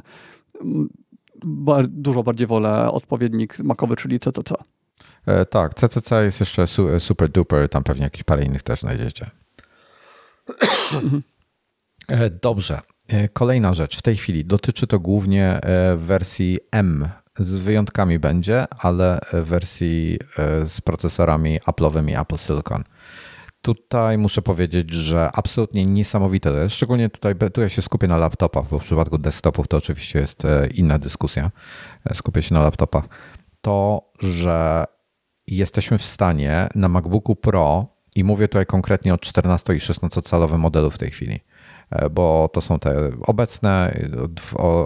Mm, dużo bardziej wolę odpowiednik Macowy, czyli CCC. E, tak, CCC jest jeszcze su, super duper, tam pewnie jakieś parę innych też znajdziecie. (coughs) e, dobrze. E, kolejna rzecz w tej chwili dotyczy to głównie e, wersji M. Z wyjątkami będzie, ale wersji e, z procesorami Apple'owymi Apple Silicon. Tutaj muszę powiedzieć, że absolutnie niesamowite. Szczególnie tutaj, tu ja się skupię na laptopach, bo w przypadku desktopów to oczywiście jest e, inna dyskusja. E, skupię się na laptopach. To, że jesteśmy w stanie na MacBooku Pro, i mówię tutaj konkretnie o 14 i 16 calowym modelu w tej chwili, e, bo to są te obecne,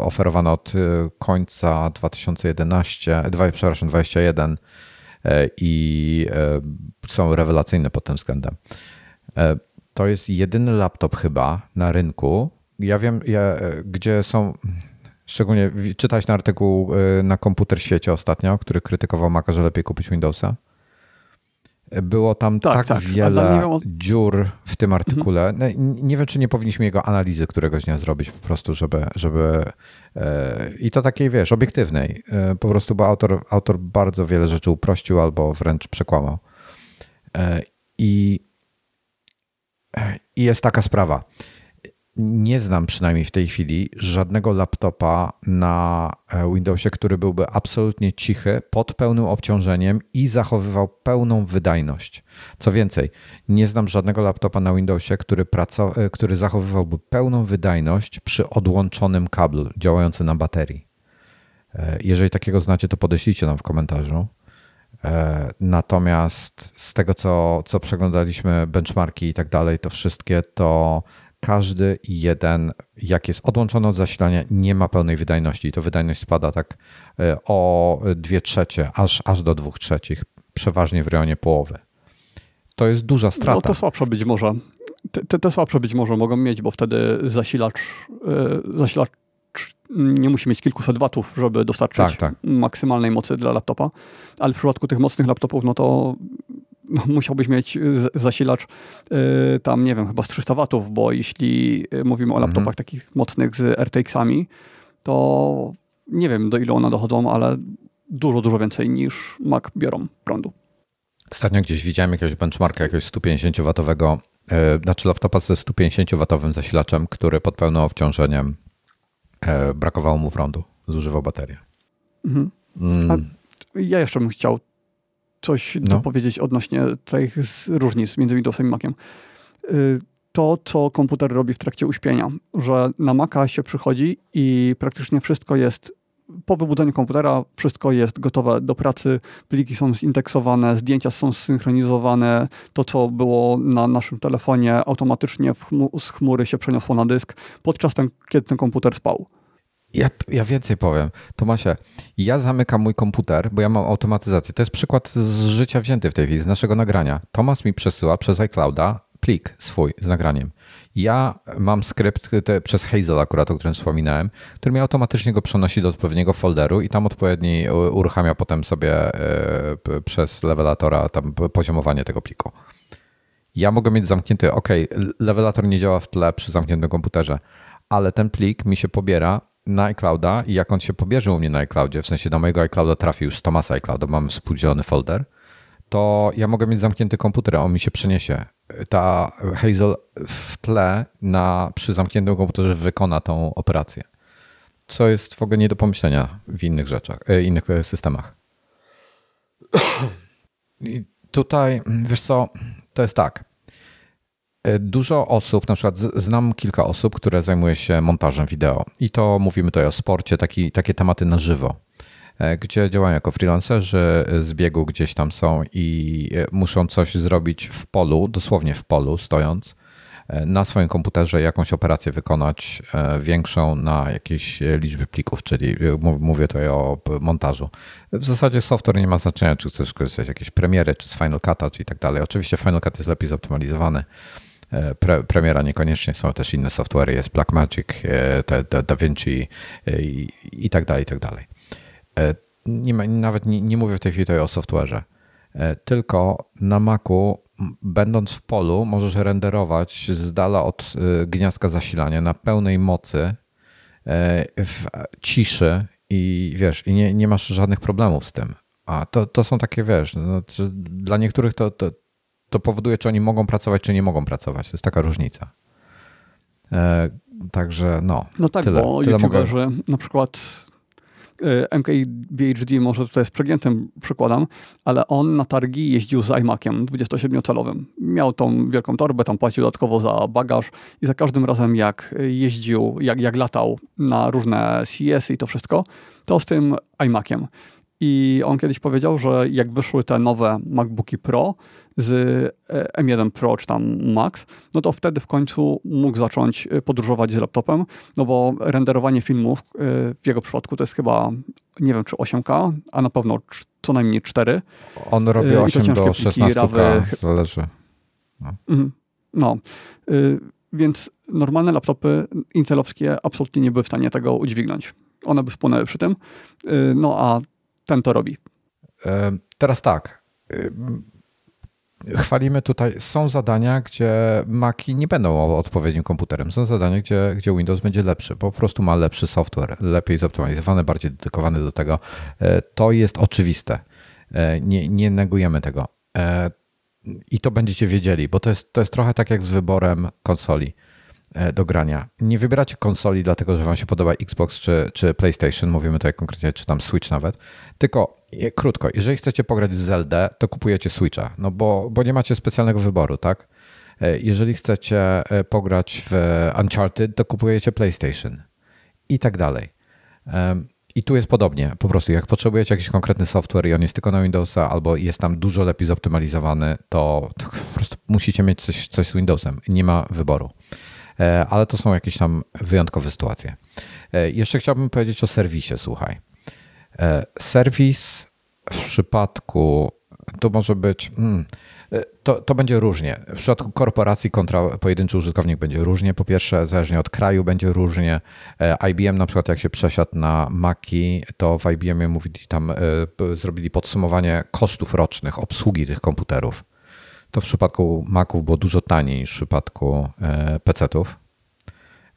oferowane od końca 2011, przepraszam, 2021 E, i e, są rewelacyjne pod tym względem. E, to jest jedyny laptop chyba na rynku. Ja wiem, ja, gdzie są. Szczególnie czytać na artykuł na komputer świecie ostatnio, który krytykował Maca, że lepiej kupić Windowsa. Było tam tak, tak, tak. wiele dziur w tym artykule. Mhm. Nie wiem, czy nie powinniśmy jego analizy któregoś dnia zrobić po prostu, żeby, żeby e, i to takiej, wiesz, obiektywnej. E, po prostu, bo autor, autor bardzo wiele rzeczy uprościł albo wręcz przekłamał. E, I, i jest taka sprawa nie znam przynajmniej w tej chwili żadnego laptopa na e, Windowsie, który byłby absolutnie cichy, pod pełnym obciążeniem i zachowywał pełną wydajność. Co więcej, nie znam żadnego laptopa na Windowsie, który, e, który zachowywałby pełną wydajność przy odłączonym kablu działającym na baterii. E, jeżeli takiego znacie, to podeślijcie nam w komentarzu. Natomiast z tego, co, co przeglądaliśmy, benchmarki i tak dalej, to wszystkie to każdy jeden, jak jest odłączony od zasilania, nie ma pełnej wydajności. To wydajność spada tak e, o 2 trzecie, aż, aż do 2 trzecich, przeważnie w rejonie połowy. To jest duża strata. No to słabsze być może. Te, te słabsze być może mogą mieć, bo wtedy zasilacz, e, zasilacz nie musi mieć kilkuset watów, żeby dostarczyć tak, tak. maksymalnej mocy dla laptopa, ale w przypadku tych mocnych laptopów, no to no, musiałbyś mieć zasilacz y, tam, nie wiem, chyba z 300 watów, bo jeśli y, mówimy o laptopach mhm. takich mocnych z RTX-ami, to nie wiem do ilu one dochodzą, ale dużo, dużo więcej niż Mac biorą prądu. Ostatnio gdzieś widziałem jakiegoś benchmarka jakiegoś 150-watowego, yy, znaczy laptopa ze 150-watowym zasilaczem, który pod pełnym obciążeniem yy, brakowało mu prądu, zużywał baterię. Mhm. Mm. Ja jeszcze bym chciał coś no. powiedzieć odnośnie tych różnic między Windowsem i Maciem. Y, to, co komputer robi w trakcie uśpienia, że na Maca się przychodzi i praktycznie wszystko jest po wybudzeniu komputera wszystko jest gotowe do pracy, pliki są zindeksowane, zdjęcia są zsynchronizowane, to co było na naszym telefonie automatycznie chmu z chmury się przeniosło na dysk, podczas ten, kiedy ten komputer spał. Ja, ja więcej powiem. Tomasie, ja zamykam mój komputer, bo ja mam automatyzację. To jest przykład z życia wzięty w tej chwili, z naszego nagrania. Tomas mi przesyła przez iClouda plik swój z nagraniem. Ja mam skrypt te, przez Hazel akurat, o którym wspominałem, który mi automatycznie go przenosi do odpowiedniego folderu i tam odpowiedni uruchamia potem sobie y, przez levelatora tam poziomowanie tego pliku. Ja mogę mieć zamknięty, ok, levelator nie działa w tle przy zamkniętym komputerze, ale ten plik mi się pobiera na iClouda i jak on się pobierze u mnie na iCloudzie, w sensie do mojego iClouda trafi już z Tomasa iClouda, mam współdzielony folder, to ja mogę mieć zamknięty komputer, a on mi się przeniesie. Ta Hazel w tle na, przy zamkniętym komputerze wykona tą operację. Co jest w ogóle nie do pomyślenia w innych rzeczach, e, innych systemach. I tutaj, wiesz co, to jest tak. E, dużo osób, na przykład znam kilka osób, które zajmuje się montażem wideo i to mówimy tutaj o sporcie, taki, takie tematy na żywo, e, gdzie działają jako freelancerzy, z biegu gdzieś tam są i e, muszą coś zrobić w polu, dosłownie w polu stojąc, na swoim komputerze jakąś operację wykonać większą na jakieś liczby plików, czyli mówię tutaj o montażu. W zasadzie software nie ma znaczenia, czy chcesz korzystać z jakiejś premiery, czy z Final Cut'a, czy i tak dalej. Oczywiście Final Cut jest lepiej zoptymalizowany, E, pre, premiera niekoniecznie, są też inne software, jest Blackmagic, e, te, DaVinci e, i, i tak dalej, i tak dalej. Nie ma, nawet nie, nie mówię w tej chwili tutaj o software'ze, tylko na Macu będąc w polu możesz renderować z dala od gniazdka zasilania na pełnej mocy w ciszy i wiesz, i nie, nie masz żadnych problemów z tym. A to, to są takie, wiesz, no, dla niektórych to, to, to powoduje, czy oni mogą pracować, czy nie mogą pracować. To jest taka różnica. E, także no. No tak, tyle, bo tyle YouTuberzy mogę... na przykład e, MKBHD może tutaj jest przegiętym przykładem, ale on na targi jeździł z iMaciem 27-calowym. Miał tą wielką torbę, tam płacił dodatkowo za bagaż i za każdym razem jak jeździł, jak, jak latał na różne CES i to wszystko, to z tym iMaciem. I on kiedyś powiedział, że jak wyszły te nowe MacBooki Pro z e, M1 Pro czy tam Max, no to wtedy w końcu mógł zacząć e, podróżować z laptopem, no bo renderowanie filmów e, w jego przypadku to jest chyba, nie wiem czy 8K, a na pewno co najmniej 4. On robi 8 do 16K, zależy. No. Mhm. no. Więc normalne laptopy intelowskie absolutnie nie były w stanie tego udźwignąć. One by spłonęły przy tym. No a ten to robi. Teraz tak. Chwalimy tutaj, są zadania, gdzie Maki nie będą odpowiednim komputerem. Są zadania, gdzie, gdzie Windows będzie lepszy, po prostu ma lepszy software, lepiej zoptymalizowany, bardziej dedykowany do tego. E, to jest oczywiste. E, nie, nie negujemy tego. E, I to będziecie wiedzieli, bo to jest, to jest trochę tak jak z wyborem konsoli. E, do grania. Nie wybieracie konsoli dlatego, że wam się podoba Xbox czy, czy PlayStation, mówimy tutaj konkretnie, czy tam Switch nawet, tylko krótko, jeżeli chcecie pograć w Zelda, to kupujecie Switcha, no bo, bo nie macie specjalnego wyboru, tak? E, jeżeli chcecie e, pograć w Uncharted, to kupujecie PlayStation i tak dalej. I tu jest podobnie. Po prostu, jak potrzebujecie jakiś konkretny software i on jest tylko na Windowsa, albo jest tam dużo lepiej zoptymalizowany, to, to po prostu musicie mieć coś, coś z Windowsem. Nie ma wyboru. E, ale to są jakieś tam wyjątkowe sytuacje. E, jeszcze chciałbym powiedzieć o serwisie, słuchaj. E, serwis w przypadku to może być. Hmm, to, to będzie różnie. W przypadku korporacji kontra pojedynczy użytkownik będzie różnie. Po pierwsze, zależnie od kraju będzie różnie. IBM na przykład jak się przesiadł na Maki, to w IBM mówili tam, zrobili podsumowanie kosztów rocznych obsługi tych komputerów to w przypadku Maców było dużo taniej niż w przypadku e, PC-ów,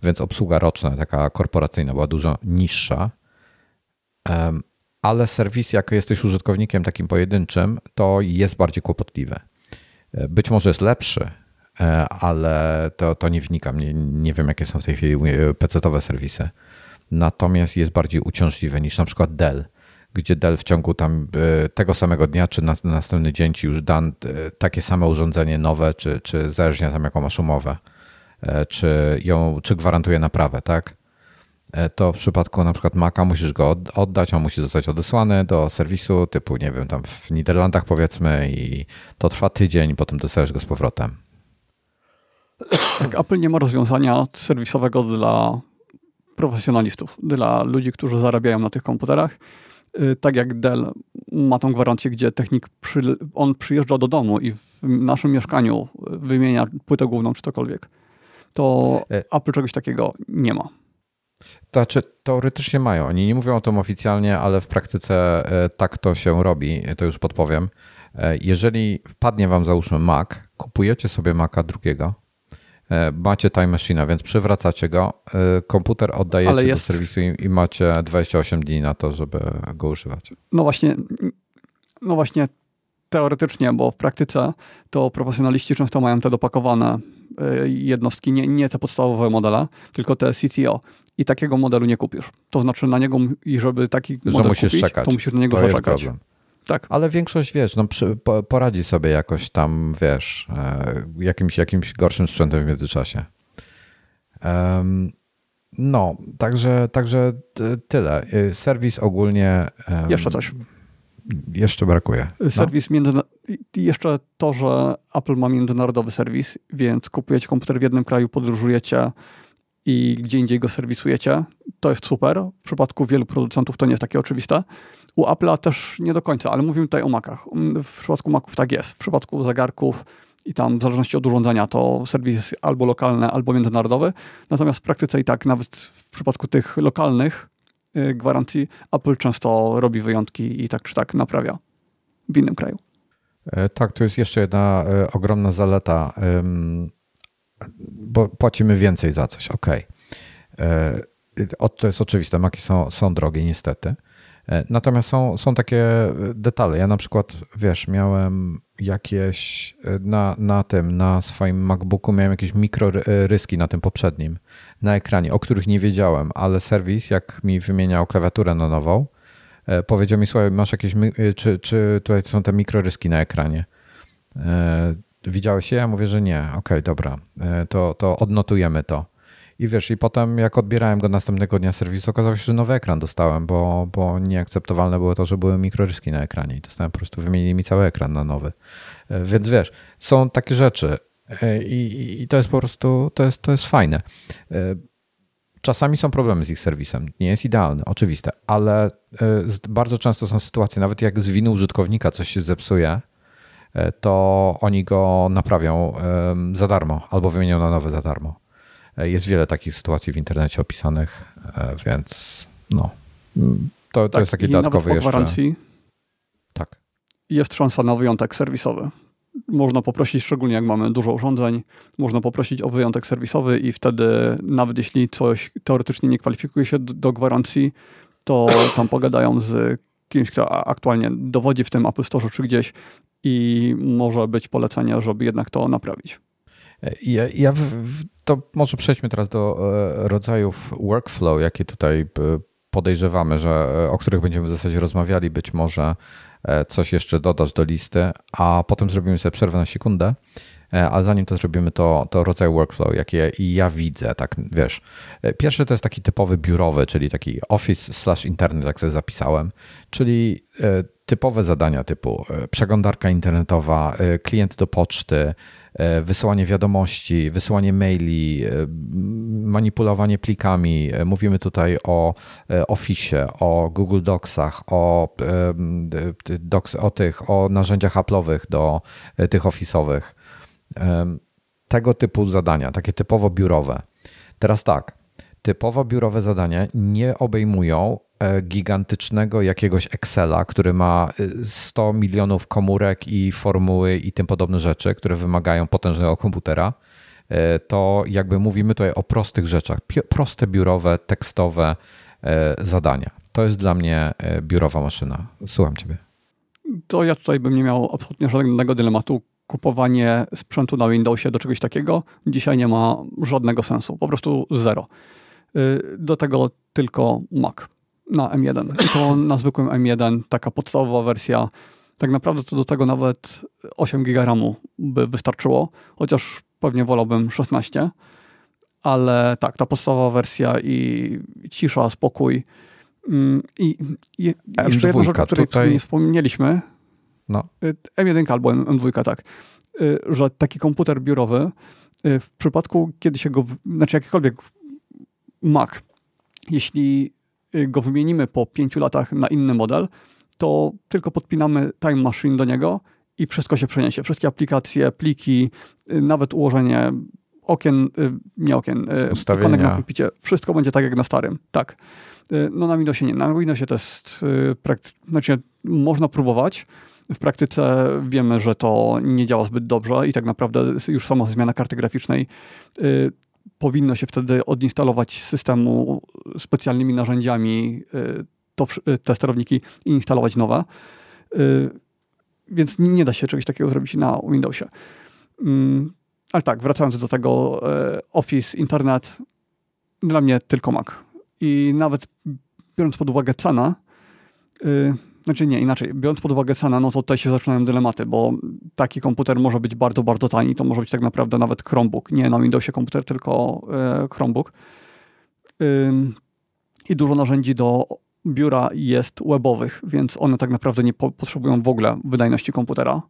więc obsługa roczna, taka korporacyjna, była dużo niższa. Ale serwis, jak jesteś użytkownikiem takim pojedynczym, to jest bardziej kłopotliwy. E, być może jest lepszy, e, ale to, to nie wnikam. Nie, nie wiem, jakie są w tej chwili PC-owe serwisy. Natomiast jest bardziej uciążliwy niż na przykład Dell gdzie Dell w ciągu tam e, tego samego dnia, czy na, następny dzień ci już dan e, takie same urządzenie nowe, czy, czy zależnie tam jaką masz umowę, e, czy, ją, czy gwarantuje naprawę, tak? To w przypadku na przykład Maca musisz go oddać, on musi zostać odesłany do serwisu typu, nie wiem, tam w Niderlandach powiedzmy i to trwa tydzień, potem dostajesz go z powrotem. Tak, Apple nie ma rozwiązania serwisowego dla profesjonalistów, dla ludzi, którzy zarabiają na tych komputerach. Y, tak jak Dell ma tą gwarancję, gdzie technik przy, on przyjeżdża do domu i w naszym mieszkaniu wymienia płytę główną czy cokolwiek, to e. Apple czegoś takiego nie ma. Znaczy, teoretycznie mają. Oni nie mówią o tym oficjalnie, ale w praktyce e, tak to się robi, to już podpowiem. Jeżeli wpadnie wam załóżmy Mac, kupujecie sobie Maca drugiego, macie Time Machine, więc przywracacie go, e, komputer oddajecie jest... do serwisu i macie 28 dni na to, żeby go używać. No właśnie, no właśnie teoretycznie, bo w praktyce to profesjonaliści często mają te dopakowane e, jednostki, nie, nie te podstawowe modele, tylko te CTO. I takiego modelu nie kupisz. To znaczy na niego, i żeby taki Że model musisz kupić, czekać. to musisz na niego to zaczekać. Jest tak. Ale większość, wiesz, no, przy, po, poradzi sobie jakoś tam, wiesz, e, jakimś, jakimś gorszym sprzętem w międzyczasie. Um, no, także, także tyle. E, serwis ogólnie. Um, jeszcze coś. Jeszcze brakuje. No. Serwis no. Jeszcze to, że Apple ma międzynarodowy serwis, więc kupujecie komputer w jednym kraju, podróżujecie i gdzie indziej go serwisujecie. To jest super. W przypadku wielu producentów to nie jest takie oczywiste. U Apple'a też nie do końca, ale mówimy tutaj o Macach. W przypadku Maców tak jest. W przypadku zegarków i tam w zależności od urządzenia to serwis jest albo lokalny, albo międzynarodowy. Natomiast w praktyce i tak nawet w przypadku tych lokalnych y, gwarancji Apple często robi wyjątki i tak czy tak naprawia w innym kraju. E, tak, tu jest jeszcze jedna e, ogromna zaleta, bo płacimy więcej za coś, ok. E, to jest oczywiste, maki są, są drogie niestety. E, natomiast są, są takie detale. Ja na przykład, wiesz, miałem jakieś e, na, na tym, na swoim MacBooku miałem jakieś mikroryski na tym poprzednim, na ekranie, o których nie wiedziałem, ale serwis, jak mi wymieniał klawiaturę na nową, e, powiedział mi, słuchaj, masz jakieś, czy, czy tutaj są te mikroryski na ekranie? Widziałeś je? Ja mówię, że nie. Okej, okay, dobra, to, to odnotujemy to. I wiesz, i potem jak odbierałem go następnego dnia serwisu, okazało się, że nowy ekran dostałem, bo, bo nieakceptowalne było to, że były mikroryski na ekranie i dostałem po prostu, wymienili mi cały ekran na nowy. E, więc wiesz, są takie rzeczy e, i, i to jest po prostu, to jest, to jest fajne. E, czasami są problemy z ich serwisem. Nie jest idealny, oczywiste, ale bardzo często są sytuacje, nawet jak z winy użytkownika coś się zepsuje, to oni go naprawią za darmo albo wymienią na nowy za darmo. Jest wiele takich sytuacji w internecie opisanych, e, więc no, to, to tak, jest taki dodatkowy jeszcze. gwarancji tak. jest szansa na wyjątek serwisowy. Można poprosić, szczególnie jak mamy dużo urządzeń, można poprosić o wyjątek serwisowy i wtedy nawet jeśli coś teoretycznie nie kwalifikuje się do, do gwarancji, to (coughs) tam pogadają z kimś, kto aktualnie dowodzi w tym Apple Store czy gdzieś i może być polecenie, żeby jednak to naprawić. Ja, ja w, to może przejdźmy teraz do e, rodzajów workflow, jakie tutaj e, podejrzewamy, że, e, o których będziemy w zasadzie rozmawiali. Być może coś jeszcze dodasz do listy, a potem zrobimy sobie przerwę na sekundę. Ale zanim to zrobimy, to, to rodzaj workflow, jakie ja widzę, tak wiesz. Pierwszy to jest taki typowy biurowy, czyli taki office slash internet, jak sobie zapisałem, czyli typowe zadania typu przeglądarka internetowa, klient do poczty, wysyłanie wiadomości, wysyłanie maili, e, manipulowanie plikami. E, mówimy tutaj o Office, o Google Docsach, o, docs, o tych, o narzędziach Apple'owych do tych Office'owych. Tego typu zadania, takie typowo biurowe. Teraz tak, typowo biurowe zadania nie obejmują E, gigantycznego jakiegoś Excela, który ma 100 e, milionów komórek i formuły i tym podobne rzeczy, które wymagają potężnego komputera, e, to jakby mówimy tutaj o prostych rzeczach, proste biurowe, tekstowe zadania. To jest dla mnie biurowa maszyna. Słucham Ciebie. To ja tutaj bym nie miał absolutnie żadnego dylematu. Kupowanie sprzętu na Windowsie do czegoś takiego dzisiaj nie ma żadnego sensu. Po prostu zero. Do tego tylko Mac na M1. I to na zwykłym M1, taka podstawowa wersja. Tak naprawdę to do tego nawet 8 GB RAMu by wystarczyło, chociaż pewnie wolałbym 16. Ale tak, ta podstawowa wersja i cisza, spokój. Mm, I, i jeszcze jedna rzecz, o której tutaj... nie wspomnieliśmy. No. Y, M1 albo M2, tak. Y, że taki komputer biurowy y, w przypadku, kiedy się go, znaczy jakikolwiek Mac jeśli go wymienimy po pięciu latach na inny model, to tylko podpinamy Time Machine do niego i wszystko się przeniesie. Wszystkie aplikacje, pliki, nawet ułożenie okien, nie okien, ikonek na pulpicie, wszystko będzie tak jak na starym. Tak. No na Windowsie nie. Na Windowsie to jest praktycznie, znaczy można próbować, w praktyce wiemy, że to nie działa zbyt dobrze i tak naprawdę już sama zmiana karty graficznej y, powinno się wtedy odinstalować z systemu specjalnymi narzędziami y, to, y, te sterowniki i instalować nowe. Y, więc nie da się czegoś takiego zrobić na Windowsie. Mm, ale tak, wracając do tego, Office, internet, dla mnie tylko Mac. I nawet biorąc pod uwagę cenę, znaczy nie, inaczej. Biorąc pod uwagę cenę, no to tutaj się zaczynają dylematy, bo taki komputer może być bardzo, bardzo tani. To może być tak naprawdę nawet Chromebook. Nie na Windowsie komputer, tylko e, Chromebook. I dużo narzędzi do biura jest webowych, więc one tak naprawdę nie po potrzebują w ogóle wydajności komputera.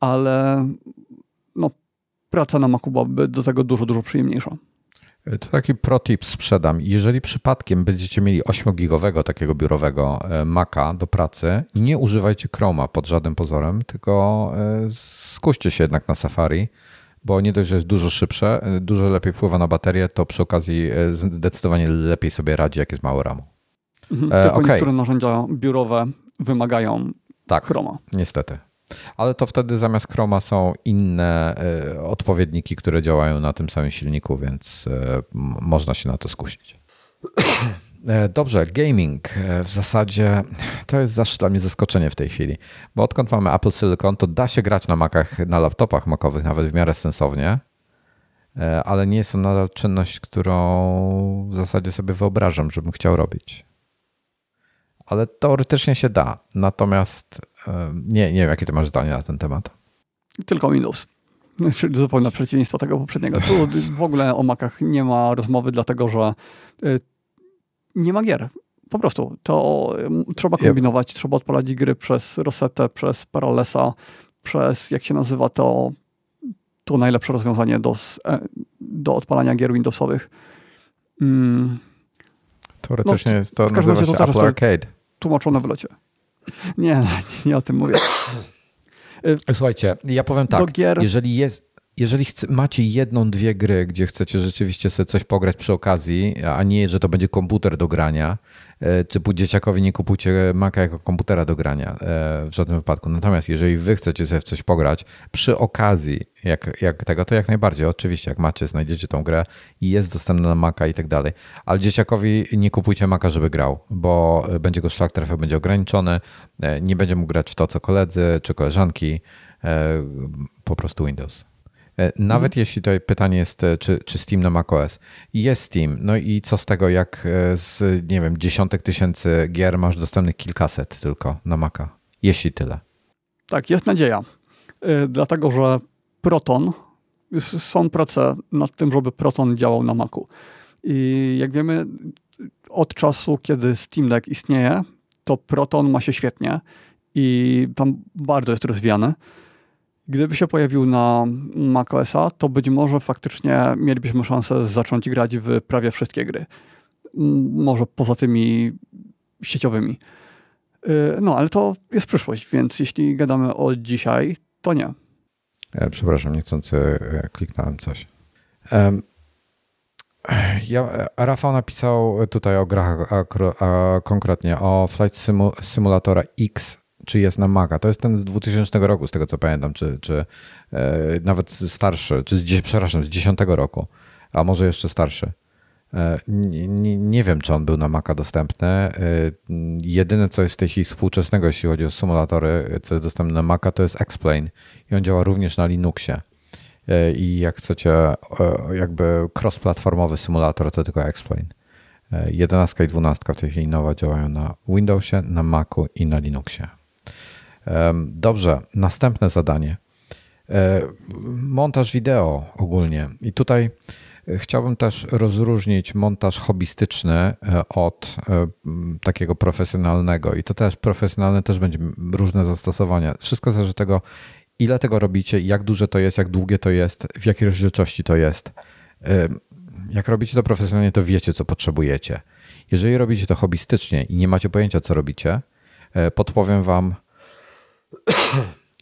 Ale no, praca na Macu byłaby do tego dużo, dużo przyjemniejsza. To taki protip sprzedam. Jeżeli przypadkiem będziecie mieli 8-gigowego takiego biurowego e, Maca do pracy, nie używajcie Chroma pod żadnym pozorem, tylko e, skuście się jednak na Safari, bo nie dość, że jest dużo szybsze, e, dużo lepiej wpływa na baterię, to przy okazji zdecydowanie lepiej sobie radzi, jak jest mało RAMu. Mhm, tylko okay. niektóre narzędzia biurowe wymagają tak, Chroma. Niestety. Ale to wtedy zamiast Chroma są inne y, odpowiedniki, które działają na tym samym silniku, więc y, można się na to skusić. E, dobrze, gaming. W zasadzie to jest zawsze dla mnie zaskoczenie w tej chwili, bo odkąd mamy Apple Silicon, to da się grać na Macach, na laptopach makowych nawet w miarę sensownie, ale nie jest to nadal czynność, którą w zasadzie sobie wyobrażam, żebym chciał robić. Ale teoretycznie się da. Natomiast nie, nie wiem, jakie ty masz zdanie na ten temat. Tylko Windows. Czyli zupełne przeciwieństwo tego poprzedniego. Tu w ogóle o Macach nie ma rozmowy, dlatego że y, nie ma gier. Po prostu. To trzeba kombinować, trzeba odpalać gry przez Rosetę, przez Parallesa, przez, jak się nazywa to, to najlepsze rozwiązanie do, e, do odpalania gier Windowsowych. Mm. Teoretycznie no, jest to, nazywa się Apple Arcade. Tłumaczone w locie. Nie, nie o tym mówię. (coughs) Słuchajcie, ja powiem tak, gier... jeżeli jest, jeżeli chce, macie jedną, dwie gry, gdzie chcecie rzeczywiście sobie coś pograć przy okazji, a nie, że to będzie komputer do grania, typu dzieciakowi nie kupujcie Maca jako komputera do grania e, w żadnym wypadku. Natomiast jeżeli wy chcecie sobie w coś pograć przy okazji jak, jak tego, to jak najbardziej. Oczywiście, jak macie, znajdziecie tą grę i jest dostępna na Maca i tak dalej. Ale dzieciakowi nie kupujcie Maca, żeby grał, bo będzie go szlak trafiał, będzie ograniczony, e, nie będzie mógł grać w to, co koledzy czy koleżanki, po prostu Windows. E, nawet mhm. jeśli to pytanie jest, e, czy, czy Steam na macOS. Jest Steam, no i co z tego, jak e, z, nie wiem, dziesiątek tysięcy gier masz dostępnych kilkaset tylko na Maca? Jeśli tyle. Tak, jest nadzieja. Dlatego, że Proton, są prace nad tym, żeby Proton działał na Macu. I jak wiemy, od czasu, kiedy Steam Deck istnieje, to Proton ma się świetnie i tam bardzo jest rozwijany. Gdyby się pojawił na macOSa, to być może faktycznie mielibyśmy szansę zacząć grać w prawie wszystkie gry. Może poza tymi sieciowymi. Y, no, ale to jest przyszłość, więc jeśli gadamy o dzisiaj, to nie. E, przepraszam, niechcący e, kliknąłem coś. Ja, Rafał napisał tutaj o grach, a, a konkretnie o Flight Simulatora X czy jest na Maca. To jest ten z 2000 roku, z tego co pamiętam, czy, czy e, nawet starszy, czy z, przepraszam, z 10 roku, a może jeszcze starszy. E, nie, nie, wiem, czy on był na Maca dostępny. E, jedyne, co jest w tej chwili współczesnego, jeśli chodzi o symulatory, co jest dostępne na Maca, to jest Explain i on działa również na Linuxie. I jak chcecie, jakby cross-platformowy symulator, to tylko Explain. 11 i 12 w tej chwili nowa działają na Windowsie, na Macu i na Linuxie. Dobrze, następne zadanie. E, montaż wideo ogólnie. I tutaj e, chciałbym też rozróżnić montaż hobbystyczny e, od takiego profesjonalnego. I to też profesjonalne też będzie różne zastosowania. Wszystko zależy od tego, ile tego robicie, jak duże to jest, jak długie to jest, w jakiej rozdzielczości to jest. jak robicie to profesjonalnie, to wiecie, co potrzebujecie. Jeżeli robicie to hobbystycznie i nie macie pojęcia, co robicie, podpowiem wam,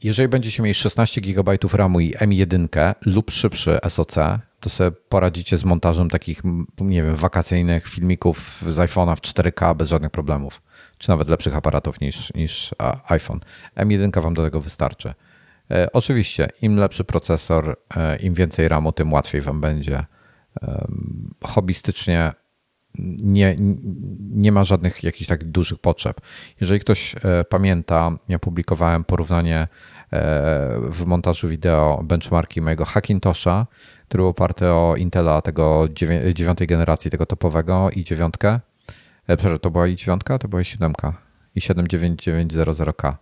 jeżeli będziecie mieli 16 GB RAMu i M1 lub szybszy SoC, to sobie poradzicie z montażem takich, nie wiem, wakacyjnych filmików z iPhone'a w 4K bez żadnych problemów, czy nawet lepszych aparatów niż, niż iPhone. M1 wam do tego wystarczy. E, oczywiście, im lepszy procesor, e, im więcej RAMu, tym łatwiej wam będzie. Hobbystycznie nie, nie ma żadnych jakichś tak dużych potrzeb. Jeżeli ktoś e, pamięta, ja publikowałem porównanie w montażu wideo benchmarki mojego Hackintosha, który był oparty o Intela tego dziewiątej generacji, tego topowego i dziewiątkę. Przepraszam, to była i dziewiątka, to była i siódemka i 79900K.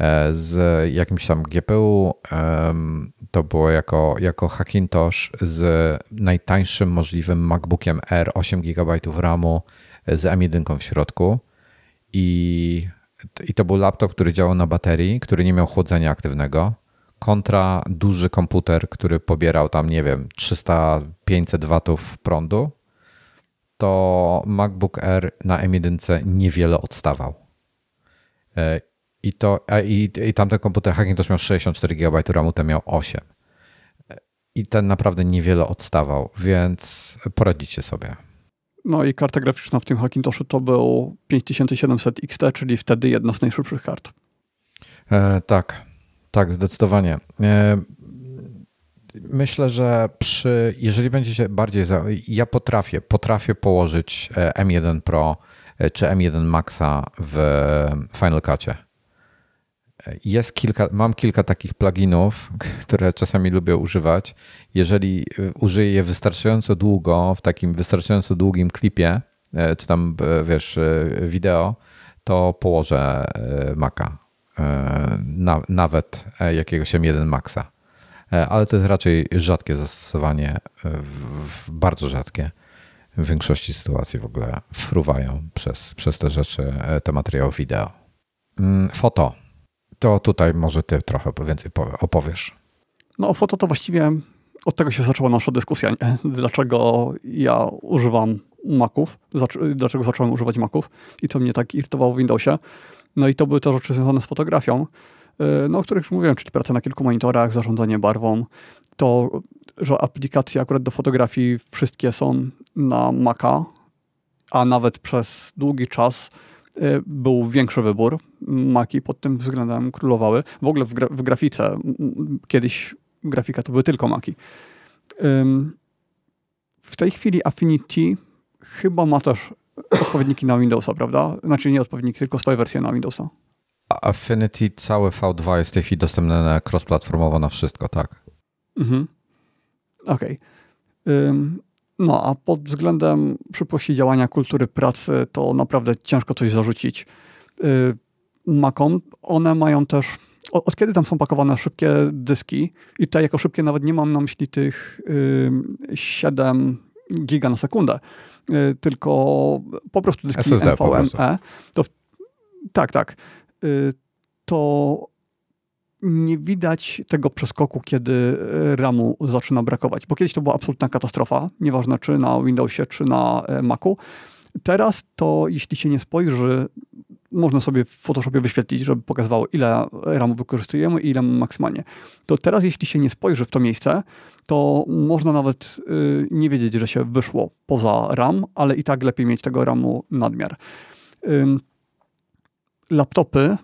E, z jakimś tam GPU. To było jako, jako Hackintosh z najtańszym możliwym MacBookiem R 8 GB RAMu z M1 w środku. I, I to był laptop, który działał na baterii, który nie miał chłodzenia aktywnego. Kontra duży komputer, który pobierał tam, nie wiem, 300-500 watów prądu, to MacBook R na M1 niewiele odstawał. E, i, to, i, i tamten komputer Hackintosh miał 64 GB RAMu, ten miał 8. I ten naprawdę niewiele odstawał, więc poradzicie sobie. No i karta graficzna w tym Hackintoshu to był 5700 XT, czyli wtedy jedna z najszybszych kart. E, tak, tak, zdecydowanie. E, myślę, że przy, jeżeli będziecie bardziej, za, ja potrafię, potrafię położyć e, M1 Pro e, czy M1 Maxa w Final Cutie jest kilka, mam kilka takich pluginów, które czasami lubię używać. Jeżeli użyję je wystarczająco długo, w takim wystarczająco długim klipie, e, czy tam, e, wiesz, e, wideo, to położę Maca. Na, nawet jakiegoś M1 Maxa. Ale to jest raczej rzadkie zastosowanie, bardzo rzadkie. W większości sytuacji w ogóle fruwają przez, przez te rzeczy te materiały wideo. Mm, foto to tutaj może ty trochę więcej opowiesz. No foto to właściwie od tego się zaczęła nasza dyskusja. Dlaczego ja używam Maców, dlaczego zacząłem używać Maców i co mnie tak irytowało w Windowsie. No i to były te rzeczy związane z fotografią, y, no, o których już mówiłem, czyli praca na kilku monitorach, zarządzanie barwą, to, że aplikacje akurat do fotografii wszystkie są na Maca, a nawet przez długi czas był większy wybór. Maki pod tym względem królowały. W ogóle w, gra w grafice kiedyś grafika to były tylko Maki. W tej chwili Affinity chyba ma też odpowiedniki na Windowsa, prawda? Znaczy nie odpowiedniki, tylko swoje wersje na Windowsa. Affinity całe V2 jest w tej chwili dostępne na cross-platformowo na wszystko, tak? Mhm. Okej. Okay. No, a pod względem szybkości działania kultury pracy to naprawdę ciężko coś zarzucić. Y, Macom, one mają też od kiedy tam są pakowane szybkie dyski, i tutaj jako szybkie nawet nie mam na myśli tych 7 giga na sekundę, y, tylko po prostu dyski SSD NVMe, to tak, tak, y, to nie widać tego przeskoku, kiedy e, RAMu zaczyna brakować, bo kiedyś to była absolutna katastrofa, nieważne czy na Windowsie, czy na e, Macu. Teraz to, jeśli się nie spojrzy, można sobie w Photoshopie wyświetlić, żeby pokazywało, ile RAMu wykorzystujemy i ile maksymalnie. To teraz, jeśli się nie spojrzy w to miejsce, to można nawet y, nie wiedzieć, że się wyszło poza RAM, ale i tak lepiej mieć tego RAMu nadmiar. laptopy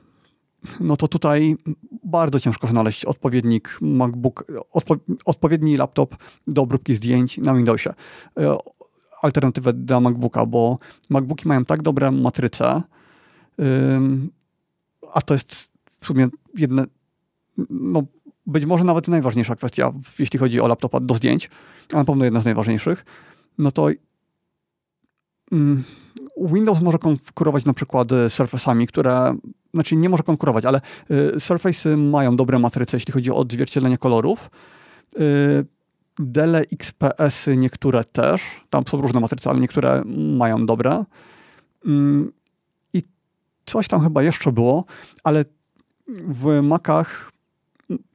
no to tutaj bardzo ciężko znaleźć odpowiednik MacBook, odpo, odpowiedni laptop do obróbki zdjęć na Windowsie. E, alternatywę dla MacBooka, bo MacBooki mają tak dobre matryce, a to jest w sumie jedne, no być może nawet najważniejsza kwestia, jeśli chodzi o laptopa do zdjęć, a na pewno jedna z najważniejszych, no to Windows może konkurować na przykład z Surface'ami, które znaczy nie może konkurować, ale y, Surface'y mają dobre matryce, jeśli chodzi o odzwierciedlenie kolorów. Y, Dele XPS-y niektóre też, tam są różne matryce, ale niektóre mają dobre. Mm, I coś tam chyba jeszcze było, ale w Macach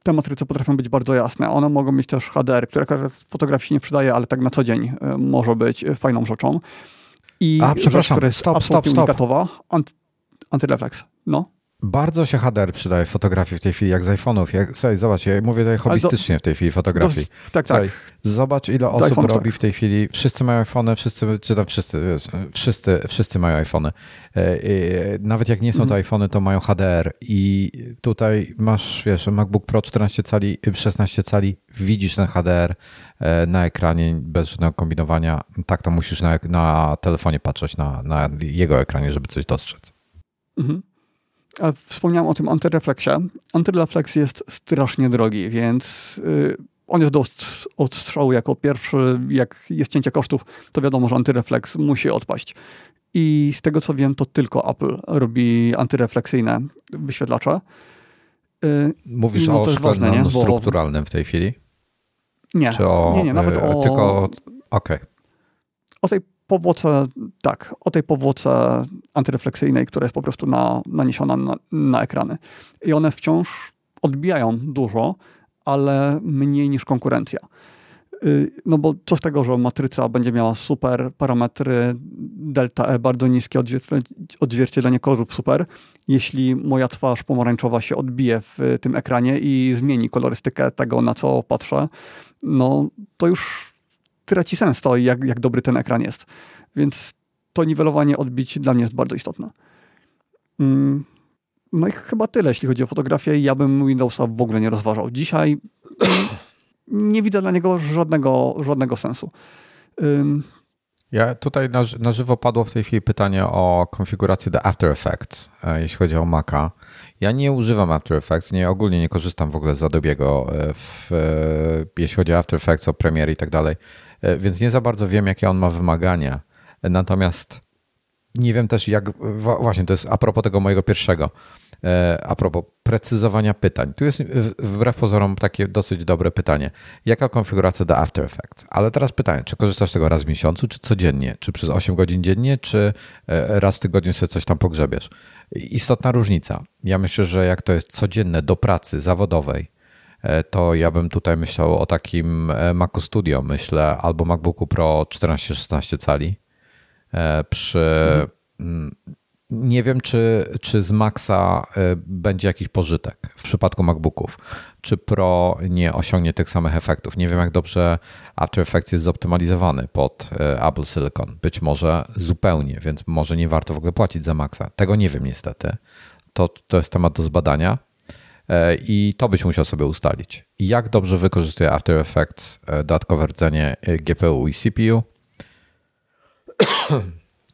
te matryce potrafią być bardzo jasne. One mogą mieć też HDR, które w fotografii się nie przydaje, ale tak na co dzień e, może być fajną rzeczą. I A, przepraszam, rzecz, stop, stop, stop. Anty, antyrefleks. No. Bardzo się HDR przydaje w fotografii w tej chwili, jak z iPhone'ów. Jak, słuchaj, zobacz, ja mówię tutaj hobbystycznie w tej chwili fotografii. tak, tak. Zobacz, ile osób iPhone, robi tak. w tej chwili. Wszyscy mają iPhone, wszyscy, czy tam wszyscy, wiesz, wszyscy, wszyscy mają iPhone. E, nawet jak nie są to mhm. iPhony, to mają HDR. I tutaj masz, wiesz, MacBook Pro 14 cali, 16 cali, widzisz ten HDR e, na ekranie bez żadnego kombinowania. Tak to musisz na, na telefonie patrzeć, na, na jego ekranie, żeby coś dostrzec. Mhm. A wspomniałem o tym antyrefleksie. Antyrefleks jest strasznie drogi, więc y, on jest do odstrzału jako pierwszy. Jak jest cięcie kosztów, to wiadomo, że antyrefleks musi odpaść. I z tego co wiem, to tylko Apple robi antyrefleksyjne wyświetlacze. Y, Mówisz no, o szkle ważne, nanostrukturalnym w tej chwili? Nie, o, nie, nie, nawet y, o... Tylko, okej. Okay. O tej powłoce, tak, o tej powłoce antyrefleksyjnej, która jest po prostu na, naniesiona na, na ekrany. I one wciąż odbijają dużo, ale mniej niż konkurencja. Y, no bo co z tego, że matryca będzie miała super parametry delta E, bardzo niskie odzwierciedlenie kolorów super, jeśli moja twarz pomarańczowa się odbije w tym ekranie i zmieni kolorystykę tego, na co patrzę, no to już traci sens to, jak, jak dobry ten ekran jest. Więc to niwelowanie odbić dla mnie jest bardzo istotne. Mm, no i chyba tyle, jeśli chodzi o fotografię. Ja bym Windowsa w ogóle nie rozważał. Dzisiaj (clears throat) nie widzę dla niego żadnego, żadnego sensu. Ja tutaj na, na żywo padło w tej chwili pytanie o konfigurację do After Effects, e, jeśli chodzi o Maca. Ja nie używam After Effects, nie, ogólnie nie korzystam w ogóle z Adobe'ego, e, w, e, jeśli chodzi o After Effects, o Premiere i tak dalej. E, więc nie za bardzo wiem, jakie on ma wymagania. Natomiast nie wiem też, jak. Właśnie, to jest a propos tego mojego pierwszego. E, a propos precyzowania pytań. Tu jest wbrew pozorom takie dosyć dobre pytanie. Jaka konfiguracja do After Effects? Ale teraz pytanie, czy korzystasz z tego raz w miesiącu, czy codziennie? Czy przez 8 godzin dziennie, czy e, raz w tygodniu sobie coś tam pogrzebiesz? Istotna różnica. Ja myślę, że jak to jest codzienne do pracy zawodowej, E, to ja bym tutaj myślał o takim e, Macu Studio, myślę, albo MacBooku Pro 14-16 cali. E, przy. Mhm. Nie wiem, czy, czy z Maxa będzie jakiś pożytek w przypadku MacBooków. Czy Pro nie osiągnie tych samych efektów. Nie wiem, jak dobrze After Effects jest zoptymalizowany pod Apple Silicon. Być może zupełnie, więc może nie warto w ogóle płacić za Maxa. Tego nie wiem niestety. To, to jest temat do zbadania. E, i to byś musiał sobie ustalić. Jak dobrze wykorzystuje After Effects e, dodatkowe rdzenie e, GPU i CPU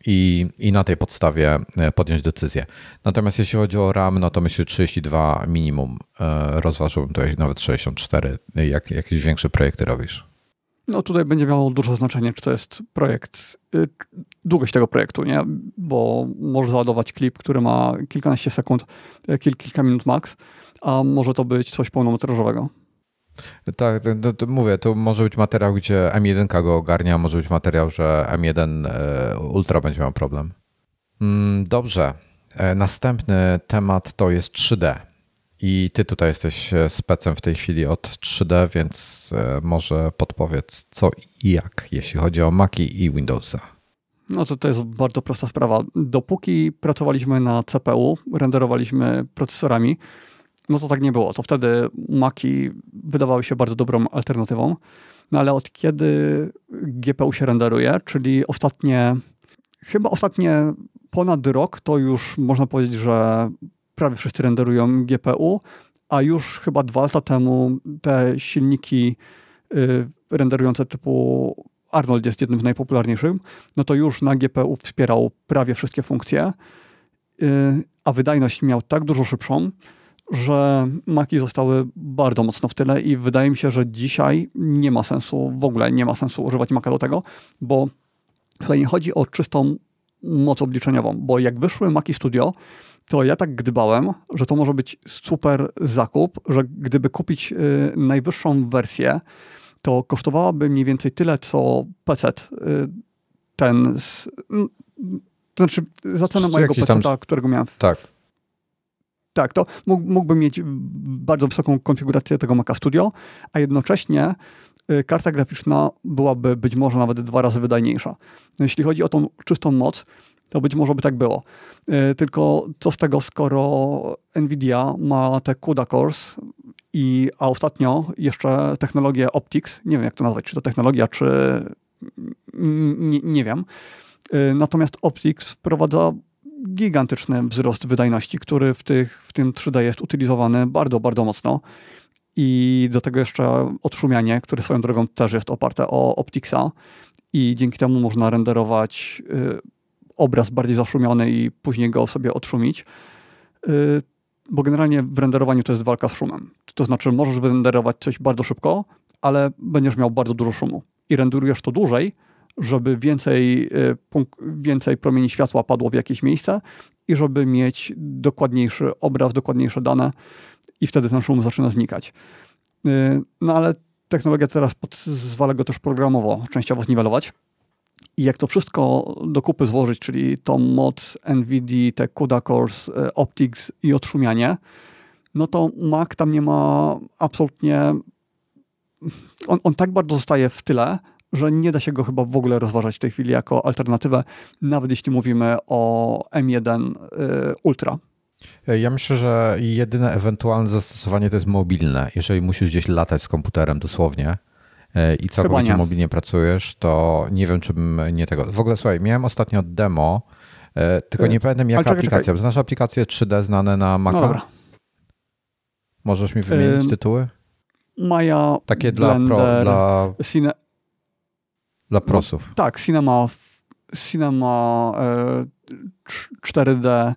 i, i na tej podstawie podjąć decyzję. Natomiast jeśli chodzi o RAM, no to myślę 32 minimum. Rozważyłbym tutaj nawet 64, jak jakieś większe projekty robisz. No tutaj będzie miało dużo znaczenie, czy to jest projekt, y, długość tego projektu, nie? Bo możesz załadować klip, który ma kilkanaście sekund, kil, kilka minut max, a może to być coś pełnometrażowego. Tak, to, to mówię, to może być materiał, gdzie M1 go ogarnia, może być materiał, że M1 e, Ultra będzie miał problem. Mm, dobrze. E, następny temat to jest 3D. I ty tutaj jesteś e, specem w tej chwili od 3D, więc może podpowiedz co i jak, jeśli chodzi o Maci i Windowsa. No to to jest bardzo prosta sprawa. Dopóki pracowaliśmy na CPU, renderowaliśmy procesorami, no to tak nie było. To wtedy Maki wydawały się bardzo dobrą alternatywą. No ale od kiedy GPU się renderuje, czyli ostatnie, chyba ostatnie ponad rok, to już można powiedzieć, że prawie wszyscy renderują GPU, a już chyba dwa lata temu te silniki y, renderujące typu Arnold jest jednym z najpopularniejszych, no to już na GPU wspierał prawie wszystkie funkcje, y, a wydajność miał tak dużo szybszą, że maki zostały bardzo mocno w tyle i wydaje mi się, że dzisiaj nie ma sensu, w ogóle nie ma sensu używać maka do tego, bo tutaj nie chodzi o czystą moc obliczeniową, bo jak wyszły Maki Studio, to ja tak gdybałem, że to może być super zakup, że gdyby kupić y, najwyższą wersję, to kosztowałaby mniej więcej tyle, co PC y, ten, y, to znaczy za cenę mojego PC, którego miałem. Tak tak, to mógłbym mieć bardzo wysoką konfigurację tego Maca Studio, a jednocześnie y, karta graficzna byłaby być może nawet dwa razy wydajniejsza. No, jeśli chodzi o tą czystą moc, to być może by tak było. Y, tylko co z tego, skoro Nvidia ma te CUDA cores, i, a ostatnio jeszcze technologię Optics, nie wiem jak to nazwać, czy to technologia, czy nie, nie wiem. Y, natomiast Optics wprowadza gigantyczny wzrost wydajności, który w, tych, w tym 3D jest utylizowany bardzo, bardzo mocno. I do tego jeszcze odszumianie, które swoją drogą też jest oparte o Opticsa i dzięki temu można renderować y, obraz bardziej zaszumiony i później go sobie odszumić. Y, bo generalnie w renderowaniu to jest walka z szumem. To znaczy możesz wyrenderować coś bardzo szybko, ale będziesz miał bardzo dużo szumu. I renderujesz to dłużej, żeby więcej, e, więcej promieni światła padło w jakieś miejsce i żeby mieć dokładniejszy obraz, dokładniejsze dane i wtedy ten szum zaczyna znikać. E, no ale technologia teraz pozwala go też programowo częściowo zniwelować. I jak to wszystko do kupy złożyć, czyli tą moc NVIDIA, te CUDA cores, e, Optics i odszumianie, no to Mac tam nie ma absolutnie... On, on tak bardzo zostaje w tyle, że nie da się go chyba w ogóle rozważać w tej chwili jako alternatywę, nawet jeśli mówimy o M1 y, Ultra. Ja myślę, że jedyne ewentualne zastosowanie to jest mobilne. Jeżeli musisz gdzieś latać z komputerem dosłownie y, i całkowicie mobilnie pracujesz, to nie wiem, czy bym nie tego. W ogóle słuchaj, miałem ostatnio demo, y, tylko nie pamiętam jaka czekaj, aplikacja. Czekaj. Znasz aplikacje 3D znane na Maca? No dobra. Możesz mi wymienić tytuły? Maja, Takie Blender, dla, pro, dla... Cine, dla prosów. No, tak, Cinema, Cinema e, 4D,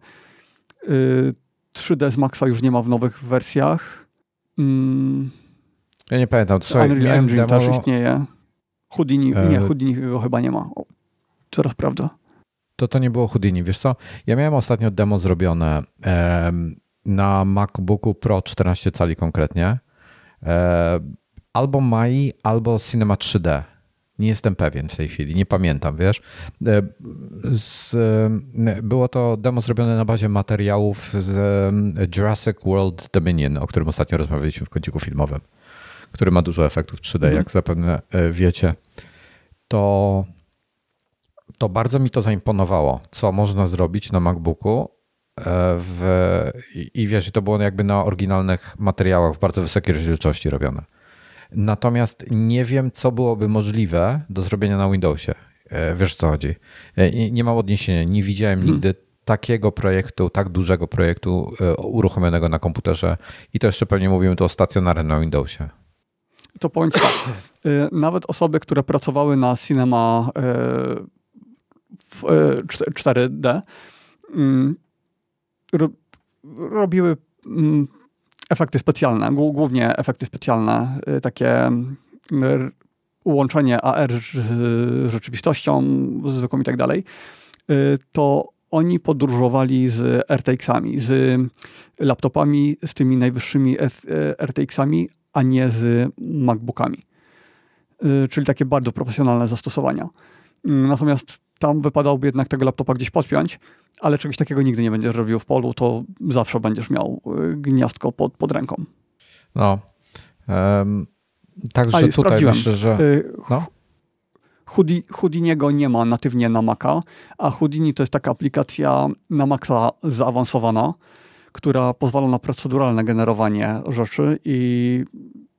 3D z Maxa już nie ma w nowych wersjach. Mm. Ja nie pamiętam. Słuchaj, Unreal Engine demo... też istnieje. Houdini, e... nie, Houdini go chyba nie ma. O, teraz prawda. To to nie było Houdini. Wiesz co, ja miałem ostatnio demo zrobione e, na MacBooku Pro 14 cali konkretnie. E, albo Mai, albo Cinema 3D. Nie jestem pewien w tej chwili, nie pamiętam, wiesz. E, z, e, było to demo zrobione na bazie materiałów z e, Jurassic World Dominion, o którym ostatnio rozmawialiśmy w kąciku filmowym, który ma dużo efektów 3D, mhm. jak zapewne wiecie. To, to bardzo mi to zaimponowało, co można zrobić na MacBooku w, i, i wiesz, to było jakby na oryginalnych materiałach w bardzo wysokiej rozdzielczości robione. Natomiast nie wiem, co byłoby możliwe do zrobienia na Windowsie. E, wiesz co chodzi? E, nie mam odniesienia. Nie widziałem hmm. nigdy takiego projektu, tak dużego projektu e, uruchomionego na komputerze i to jeszcze pewnie mówimy tu o stacjonarnym na Windowsie. To powiem ci tak. Nawet osoby, które pracowały na Cinema 4D mm, robiły mm, efekty specjalne, głównie efekty specjalne, y, takie y, łączenie AR z rzeczywistością, zwykłą i tak dalej, y, to oni podróżowali z RTX-ami, z laptopami z tymi najwyższymi RTX-ami, a nie z MacBookami. Czyli takie bardzo profesjonalne zastosowania. Natomiast tam wypadałoby jednak tego laptopa gdzieś podpiąć, ale czegoś takiego nigdy nie będziesz robił w polu, to zawsze będziesz miał y, gniazdko pod, pod ręką. No. Um, także A, tutaj myślę, że... Y, no. Houdiniego nie ma natywnie na Maca, a Houdini to jest taka aplikacja na Maca zaawansowana, która pozwala na proceduralne generowanie rzeczy i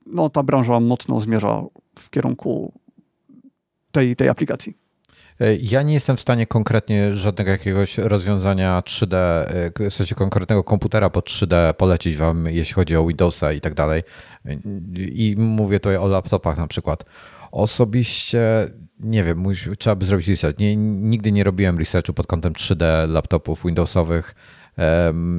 no, ta branża mocno zmierza w kierunku tej, tej aplikacji. E, ja nie jestem w stanie konkretnie żadnego jakiegoś rozwiązania 3D, e, w sensie konkretnego komputera pod 3D polecić wam, jeśli chodzi o Windowsa i tak dalej. I mówię tutaj o laptopach na przykład. Osobiście nie wiem, trzeba by zrobić research. Nie, nigdy nie robiłem researchu pod kątem 3D laptopów Windowsowych.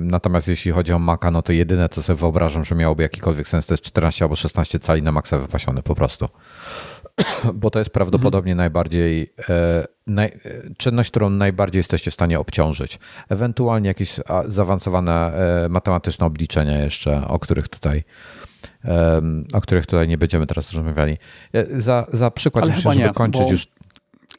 Natomiast jeśli chodzi o Maca, no to jedyne co sobie wyobrażam, że miałoby jakikolwiek sens, to jest 14 albo 16 cali na maksa wypasione po prostu. (coughs) bo to jest prawdopodobnie mhm. najbardziej e, naj, czynność, którą najbardziej jesteście w stanie obciążyć. Ewentualnie jakieś zaawansowane e, matematyczne obliczenia jeszcze, o których tutaj o których tutaj nie będziemy teraz rozmawiali. E, za, za przykład, Ale jeszcze, żeby nie, kończyć bo, już.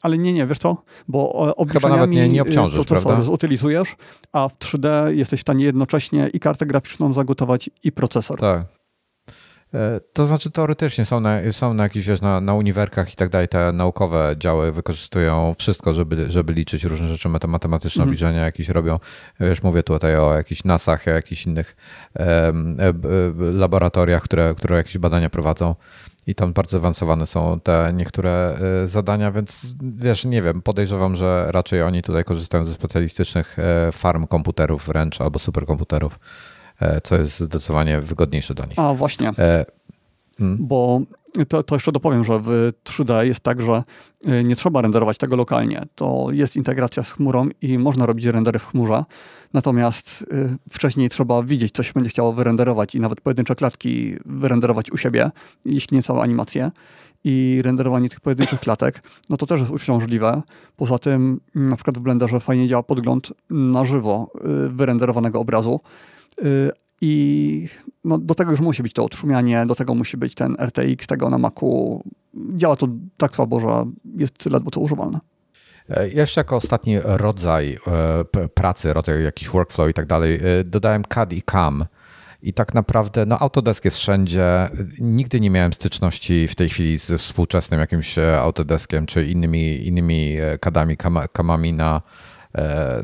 Ale nie, nie, wiesz co? Bo obliczeniami Chyba nawet nie, nie obciążysz, prawda? zutylizujesz, a w 3D jesteś w stanie jednocześnie i kartę graficzną zagotować i procesor. Tak. E, to znaczy teoretycznie są na, są na jakichś, wiesz, na, na uniwerkach i tak dalej, te naukowe działy wykorzystują wszystko, żeby, żeby liczyć różne rzeczy matematyczne, mhm. obliczenia jakieś robią. Wiesz, mówię tutaj o jakichś NASach, jakichś innych e, laboratoriach, które, które jakieś badania prowadzą i tam bardzo zaawansowane są te niektóre e, zadania, więc wiesz, nie wiem, podejrzewam, że raczej oni tutaj korzystają ze specjalistycznych farm komputerów wręcz albo superkomputerów E, co jest zdecydowanie wygodniejsze dla nich. A właśnie. E, hmm. Bo to, to, jeszcze dopowiem, że w 3D jest tak, że e, nie trzeba renderować tego lokalnie. To jest integracja z chmurą i można robić rendery w chmurze. Natomiast wcześniej trzeba widzieć, co się będzie chciało wyrenderować i nawet pojedyncze klatki wyrenderować u siebie, jeśli nie całą animację. I renderowanie tych pojedynczych klatek, no to też jest uciążliwe. Poza tym, na przykład w Blenderze fajnie działa podgląd na żywo wyrenderowanego obrazu I no, do tego już musi być to odszumianie, do tego musi być ten RTX tego na Macu. Działa to tak słabo, że jest ledwo co używalne. E, jeszcze jako ostatni rodzaj e, pracy, rodzaj jakiś workflow i tak dalej, e, dodałem CAD i CAM. I tak naprawdę, no Autodesk jest wszędzie. Nigdy nie miałem styczności w tej chwili ze współczesnym jakimś Autodeskiem czy innymi, innymi CADami, kamami na,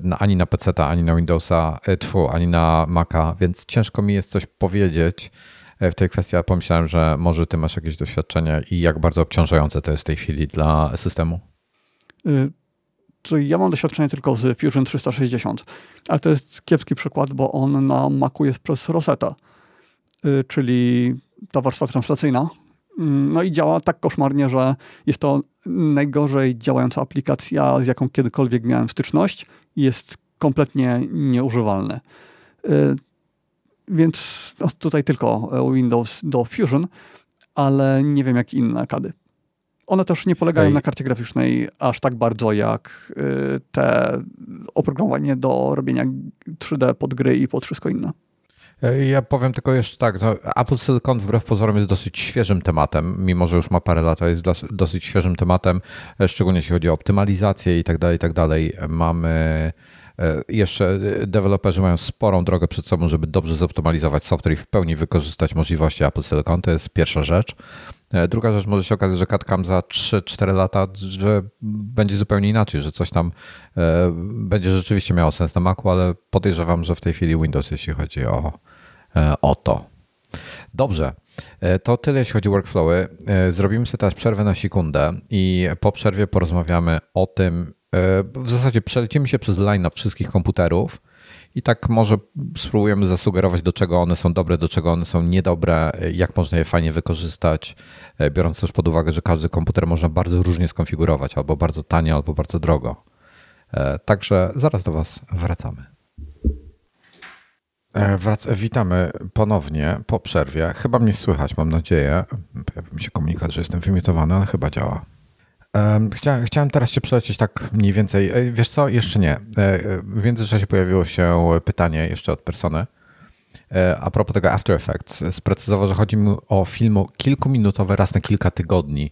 na, ani na PC, ani na Windowsa, e, tfu, ani na Maca, więc ciężko mi jest coś powiedzieć e, w tej kwestii. Ja pomyślałem, że może ty masz jakieś doświadczenie i jak bardzo obciążające to jest w tej chwili dla systemu. Czyli ja mam doświadczenie tylko z Fusion 360, ale to jest kiepski przykład, bo on na Macu jest przez Rosetta, czyli ta warstwa translacyjna, Mm, no i działa tak koszmarnie, że jest to najgorzej działająca aplikacja, z jaką kiedykolwiek miałem styczność jest kompletnie nieużywalny. Y, więc no, tutaj tylko Windows do Fusion, ale nie wiem jak inne kady. One też nie polegają Ej. na karcie graficznej aż tak bardzo jak y, te oprogramowanie do robienia 3D pod gry i pod wszystko inne. E, ja powiem tylko jeszcze tak, Apple Silicon wbrew pozorom jest dosyć świeżym tematem, mimo że już ma parę lat, to jest dosyć świeżym tematem, e, szczególnie jeśli chodzi o optymalizację i tak dalej, i tak dalej. Mamy e, jeszcze deweloperzy mają sporą drogę przed sobą, żeby dobrze zoptymalizować software i w pełni wykorzystać możliwości Apple Silicon. To jest pierwsza rzecz. Druga rzecz może się okazać, że CAD-CAM za 3-4 lata że będzie zupełnie inaczej, że coś tam będzie rzeczywiście miało sens na Macu, ale podejrzewam, że w tej chwili Windows, jeśli chodzi o E, o to. Dobrze, e, to tyle jeśli chodzi o workflowy. E, zrobimy sobie teraz przerwę na sekundę i po przerwie porozmawiamy o tym, w zasadzie przelecimy się przez line wszystkich komputerów i tak może spróbujemy zasugerować, do czego one są dobre, do czego one są niedobre, jak można je fajnie wykorzystać, biorąc też pod uwagę, że każdy komputer można bardzo różnie skonfigurować, albo bardzo tanio, albo bardzo drogo. Także zaraz do Was wracamy. E, wrac- witamy ponownie po przerwie. Chyba mnie słychać, mam nadzieję. Pojawił mi się komunikat, że jestem wymiotowany, ale chyba działa. Chciałem, chciałem teraz Cię przelecieć tak mniej więcej. E, wiesz co? Jeszcze nie. E, w międzyczasie pojawiło się pytanie jeszcze od persony. A propos tego After Effects. Sprecyzował, że chodzi mi o film kilkuminutowy raz na kilka tygodni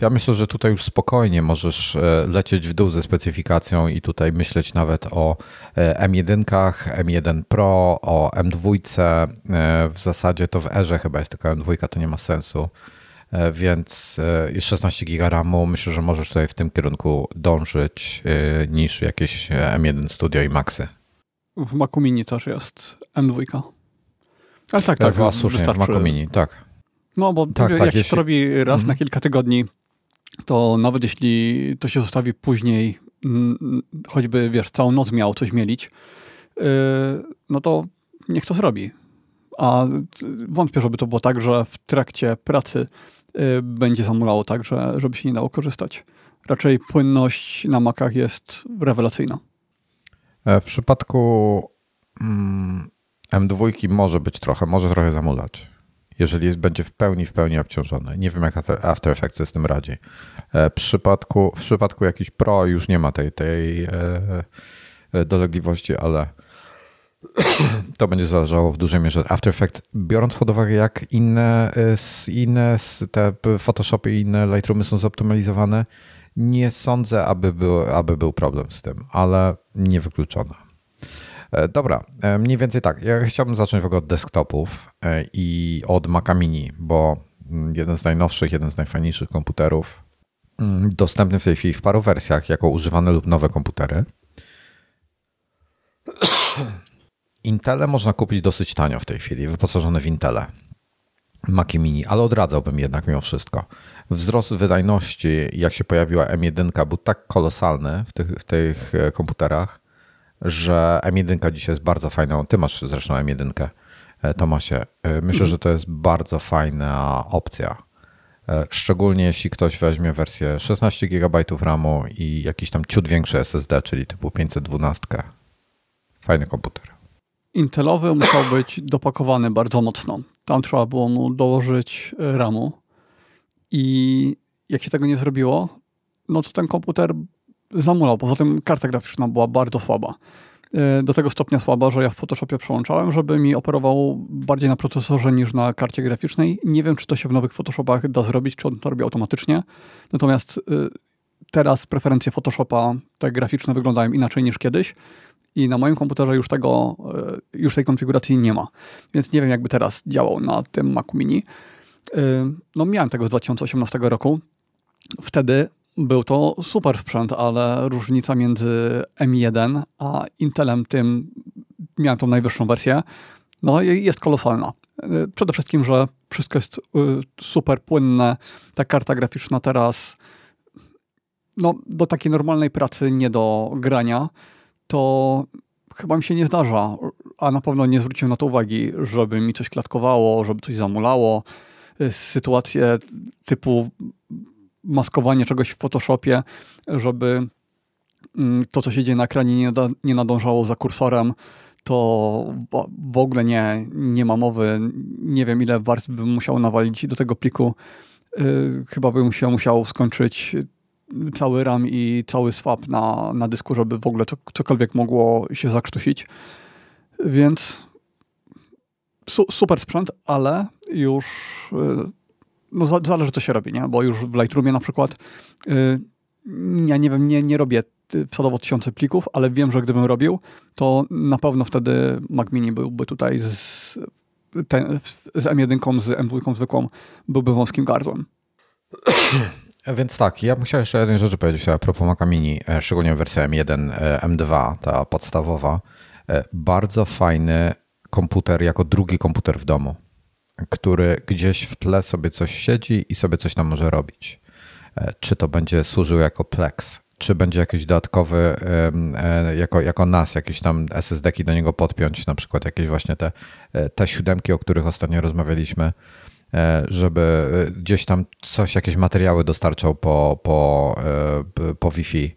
ja myślę, że tutaj już spokojnie możesz e, lecieć w dół ze specyfikacją i tutaj myśleć nawet o e, M1, M1 Pro, o M2. E, w zasadzie to w Erze chyba jest tylko M2, to nie ma sensu. Więc 16 GB RAMu myślę, że możesz tutaj w tym kierunku dążyć niż jakieś M1 Studio i Maxy. W Macu Mini też jest M2. Ale tak, tak. tak słusznie, w Macu Mini, tak. No bo tak, jak tak, się jeśli... to robi raz mhm. na kilka tygodni, to nawet jeśli to się zostawi później, choćby wiesz, całą noc miał coś mielić, no to niech to zrobi. A wątpię, żeby to było tak, że w trakcie pracy będzie zamulało tak, że, żeby się nie dało korzystać. Raczej płynność na makach jest rewelacyjna. E, w przypadku mm, M2 może być trochę, może trochę zamulać jeżeli jest, będzie w pełni, w pełni obciążone. Nie wiem, jak After Effects jest z tym radzi. E, w przypadku, w przypadku jakiś Pro już nie ma tej, tej e, dolegliwości, ale (clears throat) to będzie zależało w dużej mierze After Effects, biorąc pod uwagę, jak inne, inne te Photoshopy i inne Lightroomy są zoptymalizowane, Nie sądzę, aby był, aby był problem z tym, ale niewykluczone. E, dobra, e, mniej więcej tak. Ja chciałbym zacząć w ogóle od desktopów e, i od Maca Mini, bo mm, jeden z najnowszych, jeden z najfajniejszych komputerów, mm, dostępny w tej chwili w paru wersjach jako używane lub nowe komputery. Intele można kupić dosyć tanio w tej chwili, wyposażone w Intele. Maci Mini, ale odradzałbym jednak mimo wszystko. Wzrost wydajności, jak się pojawiła M1, był tak kolosalny w tych, w tych komputerach, że M1 dzisiaj jest bardzo fajną. Ty masz zresztą M1, e, Tomasie. E, myślę, że to jest bardzo fajna opcja. E, szczególnie jeśli ktoś weźmie wersję 16 GB RAMu i jakiś tam ciut większy SSD, czyli typu 512. Fajny komputer. Intelowy musiał być dopakowany bardzo mocno. Tam trzeba było mu dołożyć RAMu i jak się tego nie zrobiło, no to ten komputer zamulał. Poza tym karta graficzna była bardzo słaba. E, do tego stopnia słaba, że ja w Photoshopie przełączałem, żeby mi operował bardziej na procesorze niż na karcie graficznej. Nie wiem, czy to się w nowych Photoshopach da zrobić, czy on to robi automatycznie. Natomiast e, teraz preferencje Photoshopa, te graficzne, wyglądają inaczej niż kiedyś. I na moim komputerze już tego, e, już tej konfiguracji nie ma. Więc nie wiem, jakby teraz działał na tym Macu Mini. No miałem tego z 2018 roku. Wtedy był to super sprzęt, ale różnica między M1 a Intelem tym, miałem tą najwyższą wersję, no jest kolosalna. Przede wszystkim, że wszystko jest super płynne. Ta karta graficzna teraz no, do takiej normalnej pracy, nie do grania, to chyba mi się nie zdarza, a na pewno nie zwróciłem na to uwagi, żeby mi coś klatkowało, żeby coś zamulało. Y, sytuacje typu maskowanie czegoś w Photoshopie, żeby mm, to, co się dzieje na ekranie, nie, nie nadążało za kursorem, to w ogóle nie, nie ma mowy. Nie wiem, ile warstw bym musiał nawalić do tego pliku. Y, chyba bym się musiał skończyć cały RAM i cały swap na, na dysku, żeby w ogóle cokolwiek mogło się zakrztusić. Więc su, super sprzęt, ale już y, no zależy co się robi, nie? Bo już w Lightroomie na przykład yy, ja nie wiem, nie, nie robię wsadowo tysiące plików, ale wiem, że gdybym robił, to na pewno wtedy Mac Mini byłby tutaj z, ten, z M1, z M2 zwykłą, byłby wąskim gardłem. (coughs) Więc tak, ja musiałem jeszcze jednej rzeczy powiedzieć a propos Maca Mini, e, szczególnie wersja M1, e, M2, ta podstawowa. E, bardzo fajny komputer jako drugi komputer w domu który gdzieś w tle sobie coś siedzi i sobie coś tam może robić. E, czy to będzie służył jako Plex, czy będzie jakiś dodatkowy, e, jako, jako NAS, jakieś tam SSD-ki do niego podpiąć, na przykład jakieś właśnie te, e, te siódemki, o których ostatnio rozmawialiśmy, żeby gdzieś tam coś, jakieś materiały dostarczał po, po, po Wi-Fi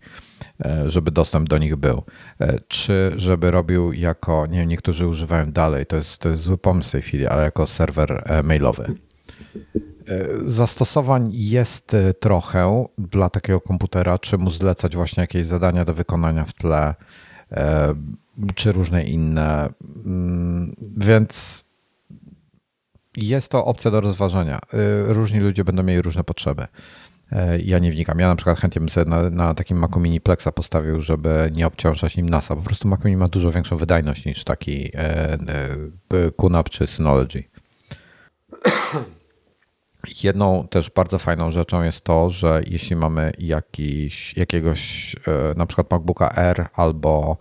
E, żeby dostęp do nich był. E, czy żeby robił jako, nie wiem, niektórzy używają dalej, to jest, to jest zły pomysł w tej chwili, ale jako serwer e, mailowy. Zastosowań jest trochę dla takiego komputera, czy mu zlecać właśnie jakieś zadania do wykonania w tle, czy różne inne. Mm, więc jest to opcja do rozważania. Różni ludzie będą mieli różne potrzeby. E, ja nie wnikam. Ja na przykład chętnie bym sobie na, na takim Macu Mini Plexa postawił, żeby nie obciążać nim NASA. Po prostu Mac Mini ma dużo większą wydajność niż taki QNAP czy Synology. (clears throat) Jedną też bardzo fajną rzeczą jest to, że jeśli mamy jakiś, jakiegoś na przykład MacBooka R albo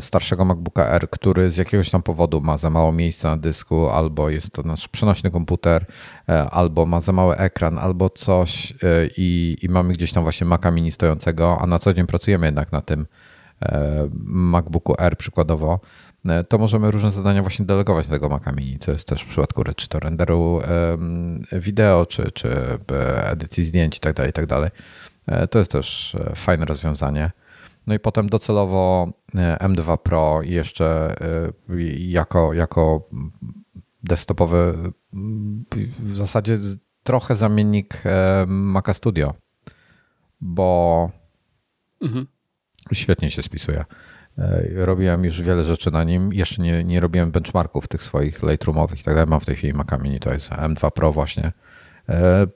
starszego MacBooka R, który z jakiegoś tam powodu ma za mało miejsca na dysku, albo jest to nasz przenośny komputer, e, albo ma za mały ekran, albo coś e, i, i mamy gdzieś tam właśnie Maca mini stojącego, a na co dzień pracujemy jednak na tym MacBooku R przykładowo, to możemy różne zadania właśnie delegować na tego Maca Mini, co jest też w przypadku czy to renderu wideo, czy, czy edycji zdjęć itd., tak itd. Tak to jest też fajne rozwiązanie. No i potem docelowo e, M2 Pro jeszcze e, jako, jako desktopowy w zasadzie trochę zamiennik e, Maca Studio, bo mhm. świetnie się spisuje. Robiłem już wiele rzeczy na nim. Jeszcze nie, nie robiłem benchmarków tych swoich Lightroomowych i tak dalej. Mam w tej chwili Maca Mini, to jest M2 Pro właśnie.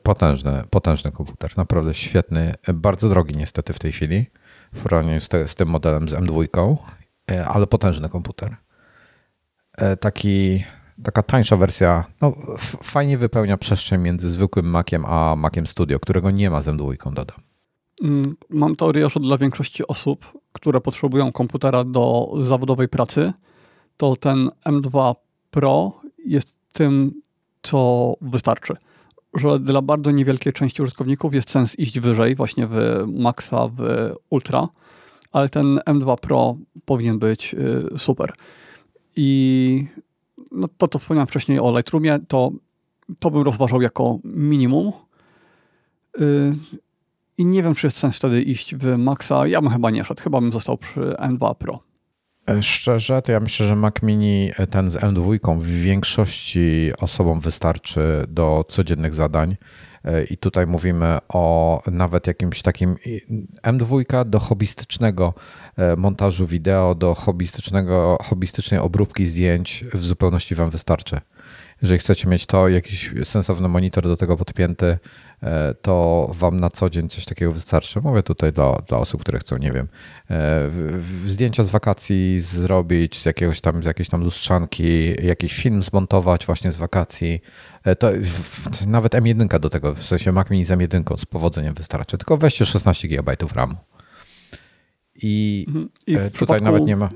Potężny, potężny komputer, naprawdę świetny, bardzo drogi niestety w tej chwili w porównaniu z, te, z tym modelem z M2, ale potężny komputer. Taki taka tańsza wersja, no, fajnie wypełnia przestrzeń między zwykłym Maciem a Maciem Studio, którego nie ma z M2, dodam. Mm, mam teorię, że dla większości osób, które potrzebują komputera do zawodowej pracy, to ten M2 Pro jest tym, co wystarczy. Że dla bardzo niewielkiej części użytkowników jest sens iść wyżej, właśnie w Maxa, w Ultra, ale ten M2 Pro powinien być y, super. I no to, co wspomniałem wcześniej o Lightroomie, to, to bym rozważał jako minimum. Yy, I nie wiem, czy jest sens wtedy iść w Maxa. Ja bym chyba nie szedł. Chyba bym został przy M2 Pro. E, szczerze, to ja myślę, że Mac Mini, e, ten z M2 w większości osobom wystarczy do codziennych zadań. E, I tutaj mówimy o nawet jakimś takim M2 do hobbystycznego montażu wideo, do hobbystycznego, hobbystycznej obróbki zdjęć w zupełności Wam wystarczy. Jeżeli chcecie mieć to, jakiś sensowny monitor do tego podpięty, e, to wam na co dzień coś takiego wystarczy. Mówię tutaj dla, dla osób, które chcą, nie wiem, e, zdjęcia z wakacji zrobić, z jakiegoś tam, z jakiejś tam lustrzanki, jakiś film zmontować właśnie z wakacji. E, to nawet M1 do tego, w sensie Mac Mini z M1 z powodzeniem wystarczy. Tylko weźcie 16 GB RAMu. I, mhm. I tutaj nawet nie ma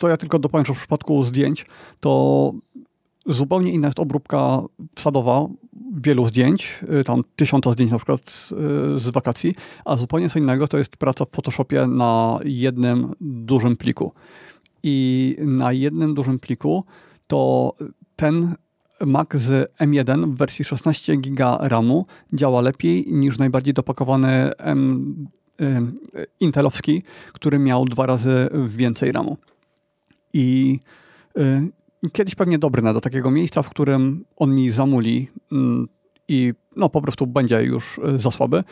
to ja tylko dopowiem, że w przypadku zdjęć to zupełnie inna jest obróbka wsadowa wielu zdjęć, y, tam tysiąca zdjęć na przykład y, z wakacji, a zupełnie co innego to jest praca w Photoshopie na jednym dużym pliku. I na jednym dużym pliku to ten Mac z M1 w wersji 16 GB RAMu działa lepiej niż najbardziej dopakowany M, y, Intelowski, który miał dwa razy więcej RAMu. I y, kiedyś pewnie dobrnę do takiego miejsca, w którym on mi zamuli y, i no, po prostu będzie już y, za słaby.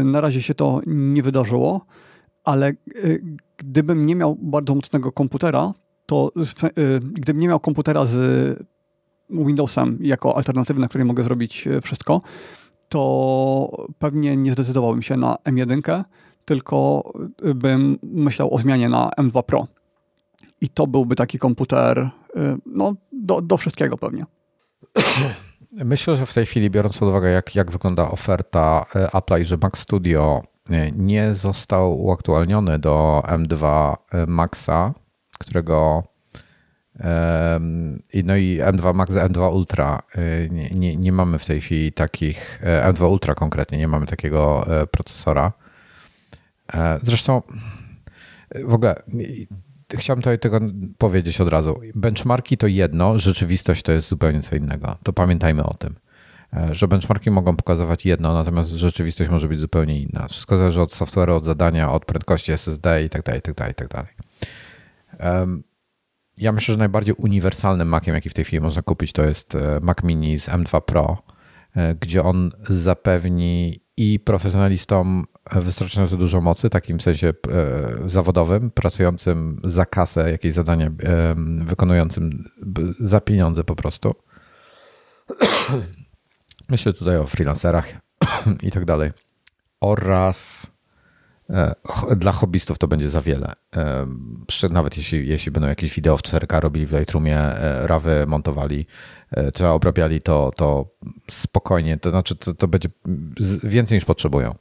Y, na razie się to nie wydarzyło, ale gdybym nie miał bardzo mocnego komputera, to gdybym nie miał komputera z Windowsem jako alternatywy, na której mogę zrobić wszystko, to pewnie nie zdecydowałbym się na M1, tylko bym myślał o zmianie na M2 Pro. I to byłby taki komputer y, no, do, do wszystkiego pewnie. (clears throat) Myślę, że w tej chwili, biorąc pod uwagę, jak, jak wygląda oferta y, Apple'a i że Mac Studio y, nie został uaktualniony do M2 Maxa, którego no i M2 Max, M2 Ultra. Nie, nie, nie, mamy w tej chwili takich, M2 Ultra konkretnie, nie mamy takiego procesora. Zresztą w ogóle chciałem tutaj tego powiedzieć od razu. Benchmarki to jedno, rzeczywistość to jest zupełnie co innego. To pamiętajmy o tym, e, że benchmarki mogą pokazywać jedno, natomiast rzeczywistość może być zupełnie inna. Wszystko zależy od software'u, od zadania, od prędkości SSD i tak dalej, tak dalej, tak dalej. Ja myślę, że najbardziej uniwersalnym Maciem, jaki w tej chwili można kupić, to jest e, Mac Mini z M2 Pro, e, gdzie on zapewni i profesjonalistom wystarczająco dużo mocy, takim sensie e, zawodowym, pracującym za kasę, jakieś zadanie e, wykonującym za pieniądze po prostu. (clears throat) Myślę tutaj o freelancerach (clears throat) i tak dalej. Oraz e, dla hobbystów to będzie za wiele. Nawet jeśli, jeśli będą jakieś wideo w 4K robili w Lightroomie, rawy montowali, czy obrabiali to, to spokojnie, to znaczy to, to będzie więcej niż potrzebują.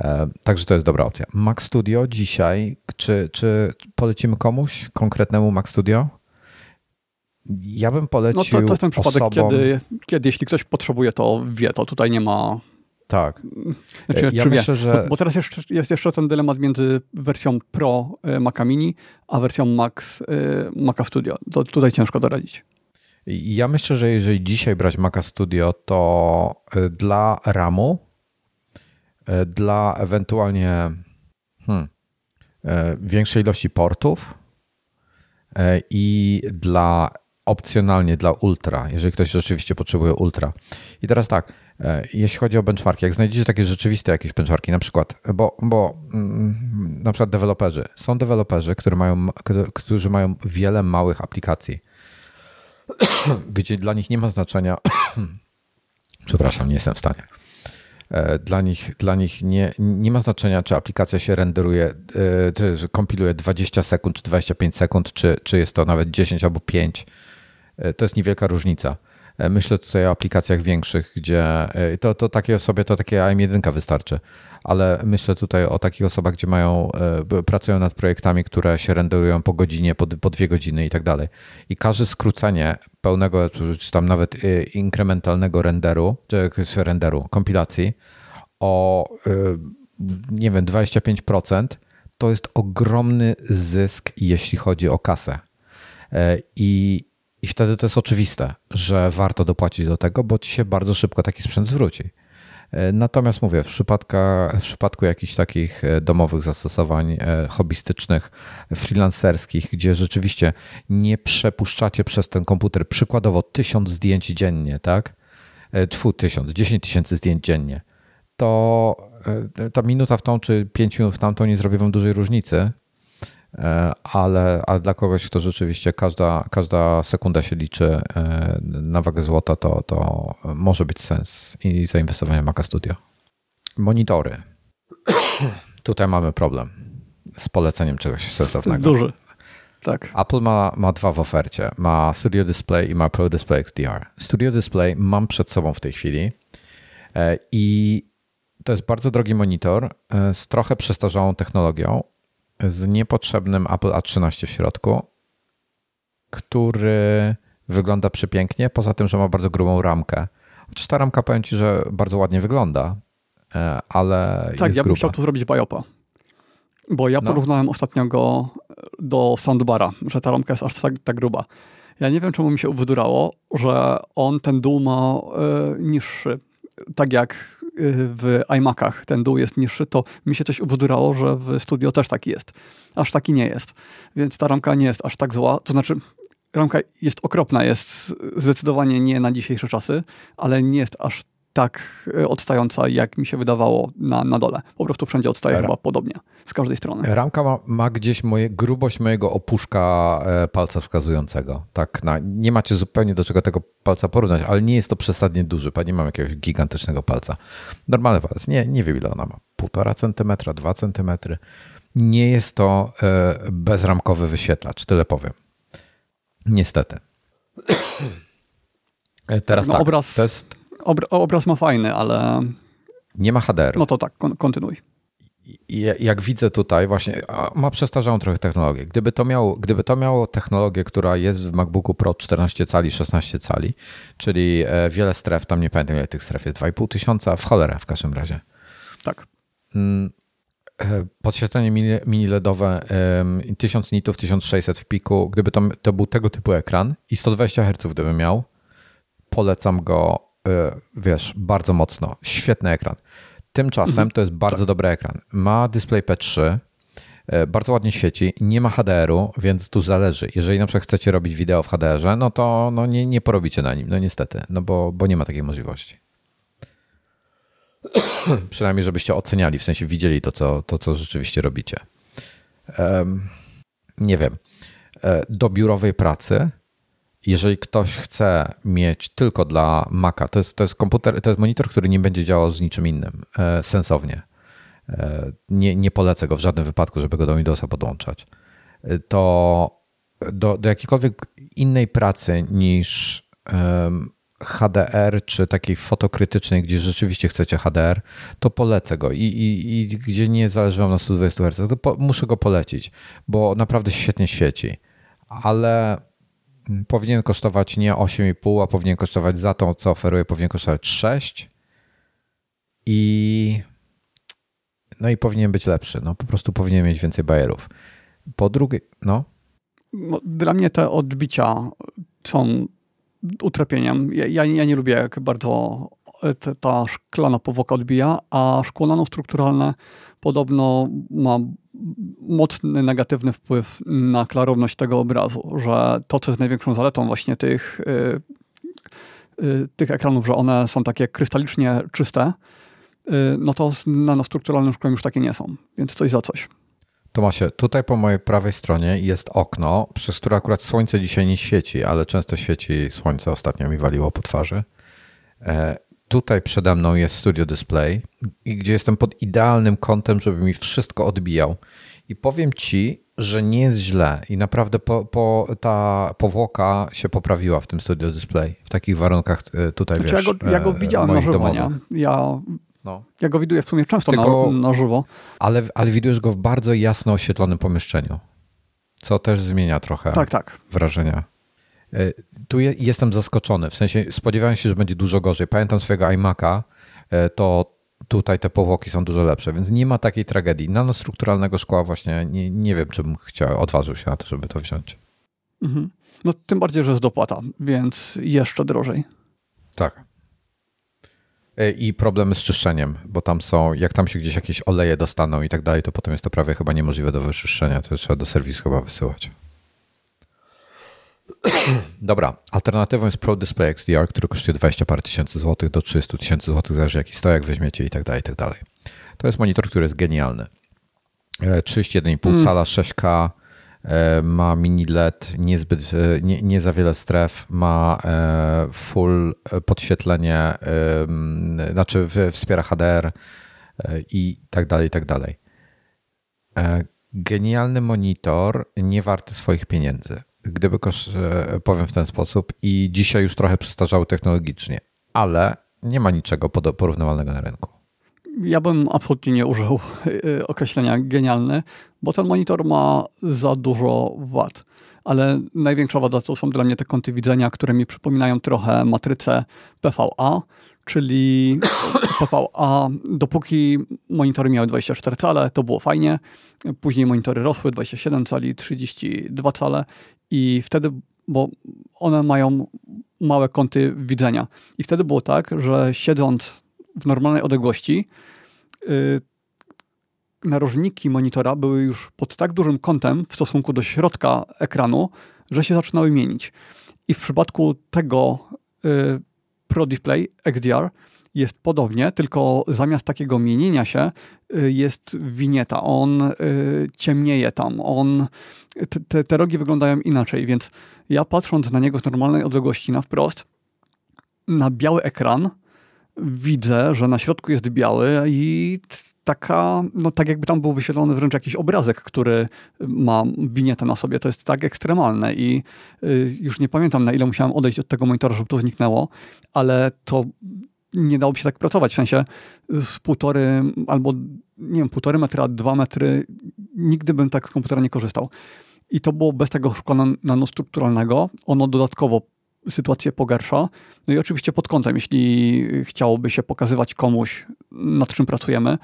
E, także to jest dobra opcja. Mac Studio dzisiaj, czy, czy polecimy komuś konkretnemu Mac Studio? Ja bym polecił. No to, to jest ten przypadek, osobom... kiedy, kiedy jeśli ktoś potrzebuje, to wie, to tutaj nie ma. Tak. Znaczy, ja myślę, że... Bo, bo, teraz jeszcze, jest jeszcze ten dylemat między wersją Pro e, Maca Mini, a wersją Max e, Maca Studio. To tutaj ciężko doradzić. Ja myślę, że jeżeli dzisiaj brać Maca Studio, to dla RAMu dla ewentualnie hmm, e, większej ilości portów e, i dla opcjonalnie dla ultra, jeżeli ktoś rzeczywiście potrzebuje ultra. I teraz tak, jeśli chodzi o benchmarki, jak znajdziecie takie rzeczywiste jakieś benchmarki, na przykład, bo, bo mm, na przykład deweloperzy, są deweloperzy, którzy mają, którzy mają wiele małych aplikacji (coughs) gdzie dla nich nie ma znaczenia. (coughs) Przepraszam, nie jestem w stanie. E, dla nich, dla nich nie, nie ma znaczenia, czy aplikacja się renderuje, e, czy kompiluje 20 sekund, czy 25 sekund, czy, czy jest to nawet 10 albo 5. E, to jest niewielka różnica. Myślę tutaj o aplikacjach większych, gdzie to, to takie osoby, to takie AM1 wystarczy, ale myślę tutaj o takich osobach, gdzie mają, pracują nad projektami, które się renderują po godzinie, po, po dwie godziny i tak dalej. I każde skrócenie pełnego, czy tam nawet inkrementalnego renderu, czy renderu, kompilacji, o nie wiem, 25%, to jest ogromny zysk, jeśli chodzi o kasę. E, I, I wtedy to jest oczywiste, że warto dopłacić do tego, bo ci się bardzo szybko taki sprzęt zwróci. E, natomiast mówię, w, w przypadku jakichś takich e, domowych zastosowań hobbystycznych, freelancerskich, gdzie rzeczywiście nie przepuszczacie przez ten komputer przykładowo tysiąc zdjęć dziennie, tak? Tfu, tysiąc, dziesięć tysięcy zdjęć dziennie to e, ta minuta w tą czy pięć minut w tamtą nie zrobi wam dużej różnicy, e, ale, ale dla kogoś, kto rzeczywiście każda, każda sekunda się liczy e, na wagę złota, to, to może być sens i zainwestowanie w Maca Studio. Monitory. (clears throat) Tutaj mamy problem z poleceniem czegoś sensownego. Duży. Tak. Apple ma, ma dwa w ofercie. Ma Studio Display i ma Pro Display XDR. Studio Display mam przed sobą w tej chwili i to jest bardzo drogi monitor e, z trochę przestarzałą technologią, z niepotrzebnym Apple A13 w środku, który wygląda przepięknie, poza tym, że ma bardzo grubą ramkę. Chociaż ta ramka powiem Ci, że bardzo ładnie wygląda, e, ale Tak, ja bym chciał tu zrobić biopa. Bo ja no. porównałem ostatnio go do soundbara, że ta ramka jest aż tak, tak gruba. Ja nie wiem, czemu mi się ubzdurało, że on ten dół ma y, niższy. Tak jak w iMacach ten dół jest niższy, to mi się coś ubzdurało, że w studio też taki jest. Aż taki nie jest. Więc ta ramka nie jest aż tak zła. To znaczy, ramka jest okropna, jest zdecydowanie nie na dzisiejsze czasy, ale nie jest aż tak e, odstająca, jak mi się wydawało na, na dole. Po prostu wszędzie odstaje chyba podobnie, z każdej strony. Ramka ma, ma, gdzieś moje, grubość mojego opuszka e, palca wskazującego. Tak, na, nie macie zupełnie do czego tego palca porównać, ale nie jest to przesadnie duży. Nie mam jakiegoś gigantycznego palca. Normalny palec, nie, nie wiem ile ona ma. Półtora centymetra, dwa centymetry. Nie jest to e, bezramkowy wyświetlacz, tyle powiem. Niestety. (coughs) Teraz no, tak, obraz... to jest obraz ma fajny, ale. Nie ma HDR. No to tak, kontynuuj. Jak widzę tutaj, właśnie ma przestarzałą trochę technologię. Gdyby to, miało, gdyby to miało technologię, która jest w MacBooku Pro 14 cali, 16 cali, czyli e, wiele stref, tam nie pamiętam ile tych stref jest, 2,5 tysiąca, w cholerę w każdym razie. Tak. Mm, e, podświetlenie mini LEDowe 1000 nitów, 1600 w piku. Gdyby to, to był tego typu ekran i 120 Hz gdyby miał, polecam go wiesz, bardzo mocno. Świetny ekran. Tymczasem mhm. to jest bardzo tak. dobry ekran. Ma DisplayP3, e, bardzo ładnie świeci, nie ma HDR-u, więc tu zależy. Jeżeli na przykład chcecie robić wideo w HDR-ze, no to no nie, nie porobicie na nim, no niestety, no bo, bo nie ma takiej możliwości. (coughs) Przynajmniej, żebyście oceniali, w sensie widzieli to, co, to, co rzeczywiście robicie. Um, nie wiem. E, do biurowej pracy jeżeli ktoś chce mieć tylko dla Maca, to jest, to jest komputer, to jest monitor, który nie będzie działał z niczym innym e, sensownie. E, nie, nie polecę go w żadnym wypadku, żeby go do Windowsa podłączać. E, to do, do jakiejkolwiek innej pracy niż HDR, czy takiej fotokrytycznej, gdzie rzeczywiście chcecie HDR, to polecę go. I, i, i gdzie nie zależy wam na 120 Hz, to po, muszę go polecić, bo naprawdę świetnie świeci. Ale powinien kosztować nie 8,5, a powinien kosztować za to, co oferuje, powinien kosztować 6 i no i powinien być lepszy. No po prostu powinien mieć więcej bajerów. Po drugie, no. dla mnie te odbicia są utrapieniem. Ja, ja, ja nie lubię, jak bardzo ta szklana powłoka odbija, a szkło nanostrukturalne podobno ma mocny negatywny wpływ na klarowność tego obrazu, że to, co jest największą zaletą właśnie tych, yy, yy, tych ekranów, że one są takie krystalicznie czyste, yy, no to z nanostrukturalnym szkłem już takie nie są, więc coś za coś. Tomasie, tutaj po mojej prawej stronie jest okno, przez które akurat słońce dzisiaj nie świeci, ale często świeci słońce. Ostatnio mi waliło po twarzy. E, tutaj przede mną jest studio display, gdzie jestem pod idealnym kątem, żeby mi wszystko odbijał. I powiem ci, że nie jest źle i naprawdę po, po, ta powłoka się poprawiła w tym studio display. W takich warunkach e, tutaj znaczy, wiesz, Ja go, ja go widziałem na żywo, nie? Ja, no. ja go widuję w sumie często Tylko, na, na żywo. Ale, ale widujesz go w bardzo jasno oświetlonym pomieszczeniu, co też zmienia trochę tak, tak. wrażenia. E, tu je, jestem zaskoczony, w sensie spodziewałem się, że będzie dużo gorzej. Pamiętam swojego iMac'a, e, to tutaj te powłoki są dużo lepsze, więc nie ma takiej tragedii. Nanostrukturalnego szkła właśnie nie, nie wiem, czy bym chciał, odważył się na to, żeby to wziąć. Mhm. No tym bardziej, że jest dopłata, więc jeszcze drożej. Tak. E, I problemy z czyszczeniem, bo tam są, jak tam się gdzieś jakieś oleje dostaną i tak dalej, to potem jest to prawie chyba niemożliwe do wyczyszczenia, to trzeba do serwisu chyba wysyłać. (clears throat) Dobra, alternatywą jest Pro Display XDR, który kosztuje 20 parę tysięcy złotych do 300 tysięcy złotych, zależy jaki stojak weźmiecie i tak dalej, i tak dalej. To jest monitor, który jest genialny. 31,5 e, mm. cala, 6K, e, ma mini LED, niezbyt, e, nie, nie za wiele stref, ma full podświetlenie, znaczy wspiera HDR i tak dalej, i tak dalej. Genialny monitor, nie warty swoich pieniędzy gdyby kosz, e, powiem w ten sposób, i dzisiaj już trochę przestarzały technologicznie, ale nie ma niczego porównywalnego na rynku. Ja bym absolutnie nie użył e, określenia genialny, bo ten monitor ma za dużo wad. Ale największa wada to są dla mnie te kąty widzenia, które mi przypominają trochę matrycę PVA, czyli (coughs) PVA, dopóki monitory miały 24 cale, to było fajnie. Później monitory rosły 27 cali, 32 cale i wtedy, bo one mają małe kąty widzenia. I wtedy było tak, że siedząc w normalnej odległości, yy, narożniki monitora były już pod tak dużym kątem w stosunku do środka ekranu, że się zaczynały mienić. I w przypadku tego yy, Pro Display XDR jest podobnie, tylko zamiast takiego mienienia się y, jest winieta. On y, ciemnieje tam, on, te, te rogi wyglądają inaczej, więc ja patrząc na niego z normalnej odległości na wprost, na biały ekran, widzę, że na środku jest biały i taka, no tak jakby tam był wyświetlony wręcz jakiś obrazek, który ma winietę na sobie. To jest tak ekstremalne i y, już nie pamiętam na ile musiałem odejść od tego monitora, żeby to zniknęło, ale to nie dałoby się tak pracować. W sensie z półtory albo nie wiem, półtory metra, dwa metry, nigdy bym tak z komputera nie korzystał. I to było bez tego szkła nanostrukturalnego. Ono dodatkowo sytuację pogarsza. No i oczywiście pod kątem, jeśli chciałoby się pokazywać komuś, nad czym pracujemy,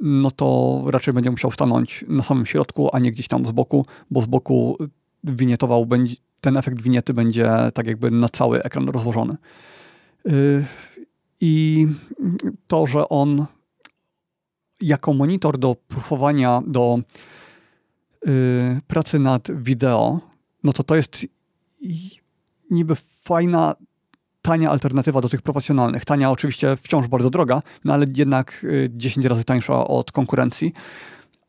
no to raczej będzie musiał stanąć na samym środku, a nie gdzieś tam z boku, bo z boku winietował, ten efekt winiety będzie tak jakby na cały ekran rozłożony. I to, że on jako monitor do próbowania, do y, pracy nad wideo, no to to jest niby fajna, tania alternatywa do tych profesjonalnych. Tania oczywiście wciąż bardzo droga, no ale jednak 10 y, razy tańsza od konkurencji.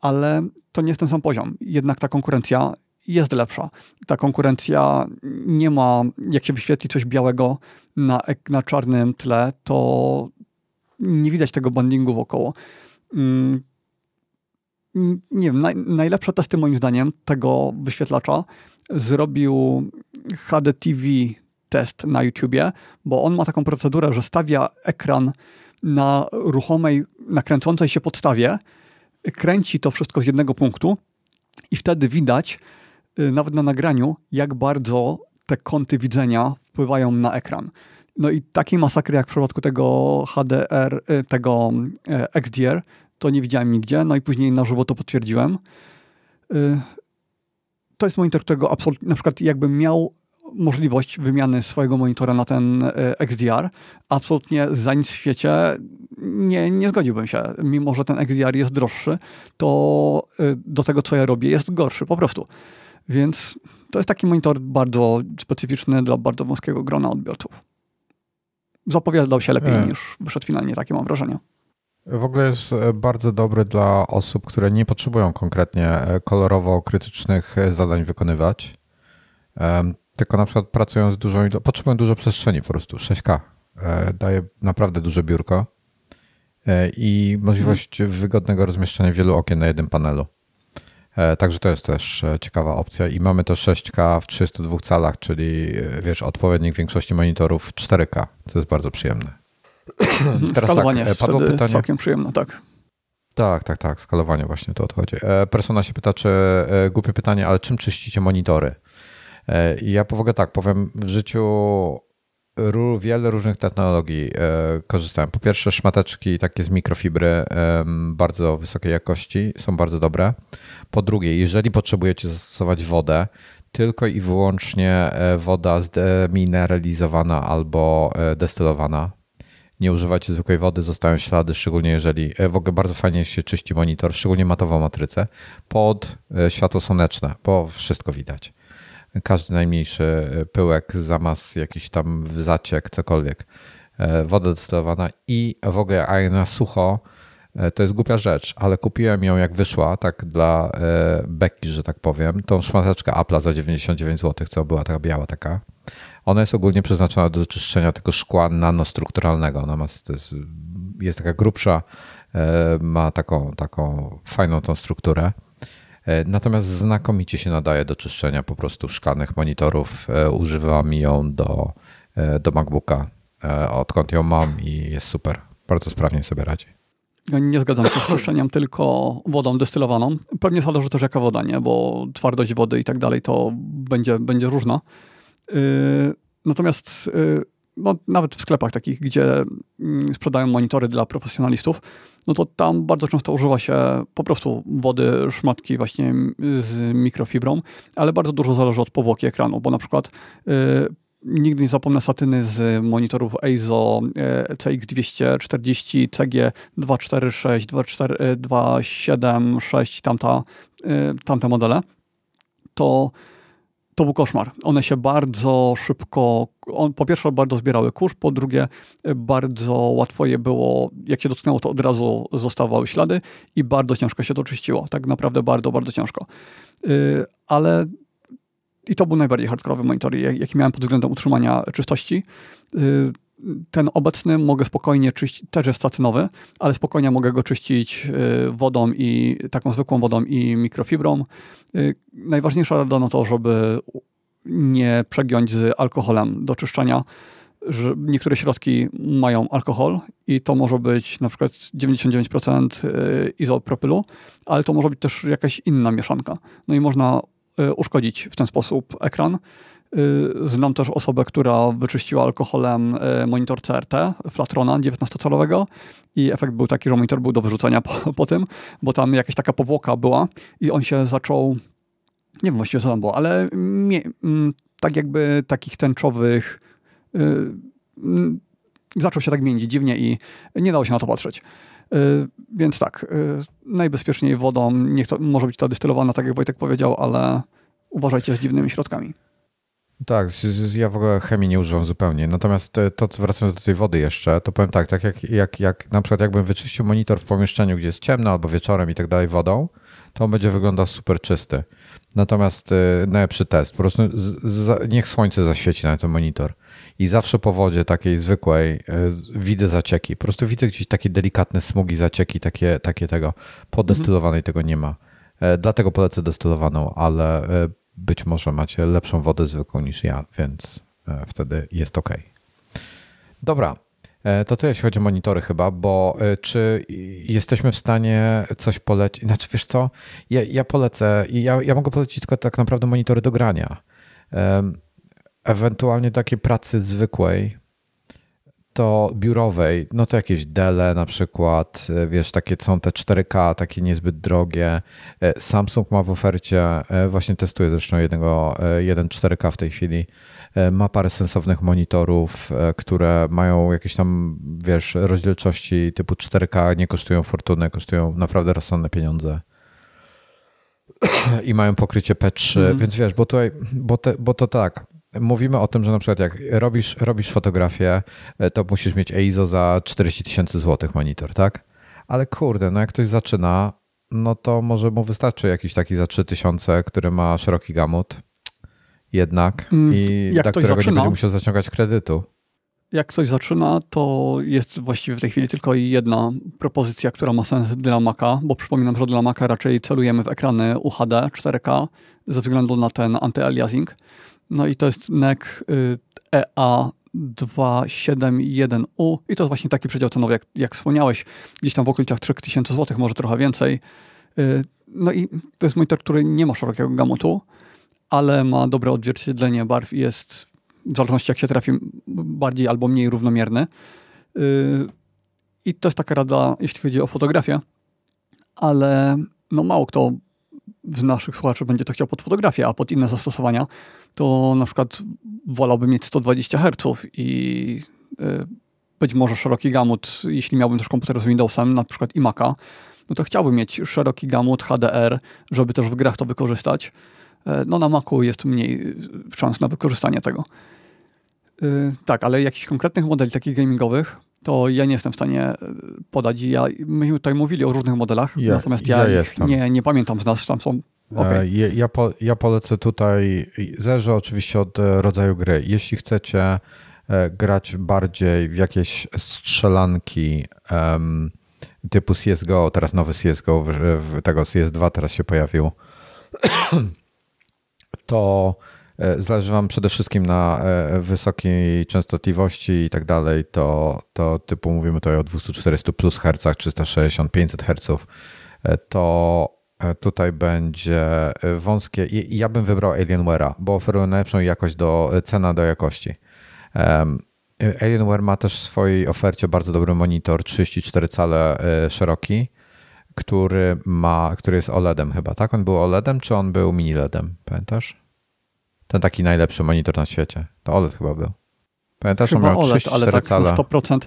Ale to nie jest ten sam poziom. Jednak ta konkurencja jest lepsza. Ta konkurencja nie ma, jak się wyświetli coś białego na, na czarnym tle, to nie widać tego bandingu wokoło. Mm, nie wiem, naj, najlepsze testy moim zdaniem tego wyświetlacza zrobił HDTV test na YouTubie, bo on ma taką procedurę, że stawia ekran na ruchomej, nakręcącej się podstawie, kręci to wszystko z jednego punktu i wtedy widać, y, nawet na nagraniu, jak bardzo te kąty widzenia wpływają na ekran. No i takiej masakry jak w przypadku tego HDR, y, tego y, XDR, to nie widziałem nigdzie. No i później na żywo to potwierdziłem. To jest monitor, którego absolutnie, na przykład jakbym miał możliwość wymiany swojego monitora na ten XDR. Absolutnie za nic w świecie nie, nie zgodziłbym się. Mimo, że ten XDR jest droższy, to do tego, co ja robię, jest gorszy po prostu. Więc to jest taki monitor bardzo specyficzny dla bardzo wąskiego grona odbiorców. Zapowiadał się lepiej niż wyszedł finalnie, takie mam wrażenie. W ogóle jest bardzo dobry dla osób, które nie potrzebują konkretnie kolorowo krytycznych zadań wykonywać, tylko na przykład pracują z dużą, potrzebują dużo przestrzeni po prostu, 6K. Daje naprawdę duże biurko i możliwość mhm. wygodnego rozmieszczenia wielu okien na jednym panelu. E, także to jest też e, ciekawa opcja. I mamy to 6K w 32 calach, czyli e, wiesz, odpowiednik większości monitorów 4K, co jest bardzo przyjemne. (clears throat) Teraz skalowanie tak, padło pytanie. całkiem przyjemne, tak. Tak, tak, tak, skalowanie właśnie to odchodzi. Persona się pyta, czy głupie pytanie, ale czym czyścicie monitory? Ja w ogóle tak, powiem, w życiu wiele różnych technologii e, korzystałem. Po pierwsze, szmateczki takie z mikrofibry bardzo wysokiej jakości są bardzo dobre. Po drugie, jeżeli potrzebujecie zastosować wodę, tylko i wyłącznie e, woda zdemineralizowana albo e, destylowana. Nie używajcie zwykłej wody, zostają ślady, szczególnie jeżeli w ogóle bardzo fajnie się czyści monitor, szczególnie matową matrycę, pod światło słoneczne, bo wszystko widać każdy najmniejszy e, pyłek, zamaz, jakiś tam zaciek, cokolwiek. E, woda destylowana i w ogóle a na sucho e, to jest głupia rzecz, ale kupiłem ją jak wyszła, tak dla beki, że tak powiem, tą szmateczkę Apple'a za 99 zł, co była taka biała taka. Ona jest ogólnie przeznaczona do czyszczenia tego szkła nanostrukturalnego. Ona ma, jest, jest taka grubsza, ma taką, taką fajną tą strukturę. E, natomiast znakomicie się nadaje do czyszczenia po prostu szklanych monitorów. E, używam ją do, e, do MacBooka, odkąd ją mam i jest super. Bardzo sprawnie sobie radzi. Nie zgadzam się z czyszczeniem tylko wodą destylowaną. Pewnie zależy też jaka woda, nie? bo twardość wody i tak dalej to będzie, będzie różna. Natomiast no, nawet w sklepach takich, gdzie mm, sprzedają monitory dla profesjonalistów, no to tam bardzo często używa się po prostu wody, szmatki właśnie z mikrofibrą, ale bardzo dużo zależy od powłoki ekranu, bo na przykład y, nigdy nie zapomnę satyny z monitorów EIZO y, CX240, CG246, 276, tamta, y, tamte modele, to to był koszmar. One się bardzo szybko, on, po pierwsze bardzo zbierały kurz, po drugie bardzo łatwo je było, jak się dotknęło, to od razu zostawały ślady i bardzo ciężko się to czyściło. Tak naprawdę bardzo, bardzo ciężko. Yy, ale i to był najbardziej hardkorowy monitor, jaki miałem pod względem utrzymania czystości. Yy, ten obecny mogę spokojnie czyścić, też jest statynowy, ale spokojnie mogę go czyścić y, wodą i taką zwykłą wodą i mikrofibrą. Y, najważniejsza rada no to, żeby nie przegiąć z alkoholem do czyszczenia, że niektóre środki mają alkohol i to może być na przykład 99% y, izopropylu, ale to może być też jakaś inna mieszanka. No i można uszkodzić w ten sposób ekran. Y, znam też osobę, która wyczyściła alkoholem y, monitor CRT Flatrona 19-calowego i efekt był taki, że monitor był do wyrzucenia po, (laughs) po, tym, bo tam jakaś taka powłoka była i on się zaczął, nie wiem właściwie co tam było, ale mie, mm, tak jakby takich tęczowych y, mm, zaczął się tak międzić dziwnie i nie dało się na to patrzeć. Więc tak, najbezpieczniej wodą, niech to może być ta dystylowana, tak jak Wojtek powiedział, ale uważajcie z dziwnymi środkami. Tak, ja w ogóle chemii nie używam zupełnie. Natomiast to, co wracając do tej wody jeszcze, to powiem tak, tak jak, jak, jak na przykład jakbym wyczyścił monitor w pomieszczeniu, gdzie jest ciemno albo wieczorem i tak dalej wodą, to on będzie wyglądał super czysty. Natomiast y, najlepszy test, po prostu z, z, niech słońce zaświeci na ten monitor. I zawsze po wodzie takiej zwykłej y, widzę zacieki. Po prostu widzę gdzieś takie delikatne smugi, zacieki, takie, takie tego. Po destylowanej mhm. tego nie ma. E, dlatego polecę destylowaną, ale e, być może macie lepszą wodę zwykłą niż ja, więc e, wtedy jest ok. Dobra, e, to tyle jeśli chodzi o monitory chyba, bo e, czy jesteśmy w stanie coś polecić? Znaczy wiesz co, ja, ja polecę, ja, ja mogę polecić tylko tak naprawdę monitory do grania. Ewentualnie takiej pracy zwykłej, to biurowej, no to jakieś Dele na przykład, e, wiesz, takie są te 4K, takie niezbyt drogie. E, Samsung ma w ofercie, e, właśnie testuję zresztą jednego, jeden 4K w tej chwili, ma parę sensownych monitorów, które mają jakieś tam, wiesz, rozdzielczości typu 4K, nie kosztują fortuny, kosztują naprawdę rozsądne pieniądze i mają pokrycie P3, mm. więc wiesz, bo tutaj, bo, te, bo to tak, mówimy o tym, że na przykład jak robisz, robisz fotografię, e, to musisz mieć EIZO za 40 tysięcy złotych monitor, tak? Ale kurde, no jak ktoś zaczyna, no to może mu wystarczy jakiś taki za 3000, który ma szeroki gamut jednak mm, i jak dla którego zaczyna, nie będzie musiał zaciągać kredytu. Jak ktoś zaczyna, to jest właściwie w tej chwili tylko jedna propozycja, która ma sens dla Maca, bo przypominam, że dla Maca raczej celujemy w ekrany UHD 4K ze względu na ten antyaliasing. No i to jest NEC EA271U i to jest właśnie taki przedział cenowy, jak, jak wspomniałeś, gdzieś tam w okolicach 3000 zł, może trochę więcej. Y, no i to jest monitor, który nie ma szerokiego gamutu, ale ma dobre odzwierciedlenie barw i jest w zależności jak się trafi bardziej albo mniej równomierny. Y, I to jest taka rada, jeśli chodzi o fotografię, ale no mało kto z naszych słuchaczy będzie to chciał pod fotografię, a pod inne zastosowania, to na przykład wolałbym mieć 120 Hz i y, być może szeroki gamut, jeśli miałbym też komputer z Windowsem, na przykład i Maca, no to chciałbym mieć szeroki gamut HDR, żeby też w grach to wykorzystać. E, no na Macu jest mniej szans na wykorzystanie tego. E, tak, ale jakichś konkretnych modeli takich gamingowych to ja nie jestem w stanie e, podać. Ja, myśmy tutaj mówili o różnych modelach, ja, natomiast ja, ja nie, nie pamiętam z nas, tam są Okay. Ja, ja, po, ja, polecę tutaj, zależy oczywiście od rodzaju gry. Jeśli chcecie grać bardziej w jakieś strzelanki um, typu CSGO, teraz nowy CSGO, tego CS2 teraz się pojawił, (clears throat) to e, zależy Wam przede wszystkim na e, wysokiej częstotliwości i tak dalej, to, to typu mówimy tutaj o 240 plus Hz, 360, 500 Hz, to tutaj będzie wąskie. Ja bym wybrał Alienware'a, bo oferuje najlepszą jakość do cena do jakości. Alienware ma też w swojej ofercie bardzo dobry monitor 34 cale e, szeroki, który ma, który jest OLEDem chyba, tak? On był OLEDem, czy on był mini LEDem? Pamiętasz? Ten taki najlepszy monitor na świecie. To OLED chyba był. Pamiętasz, chyba on miał OLED, ale tak cale. 100%,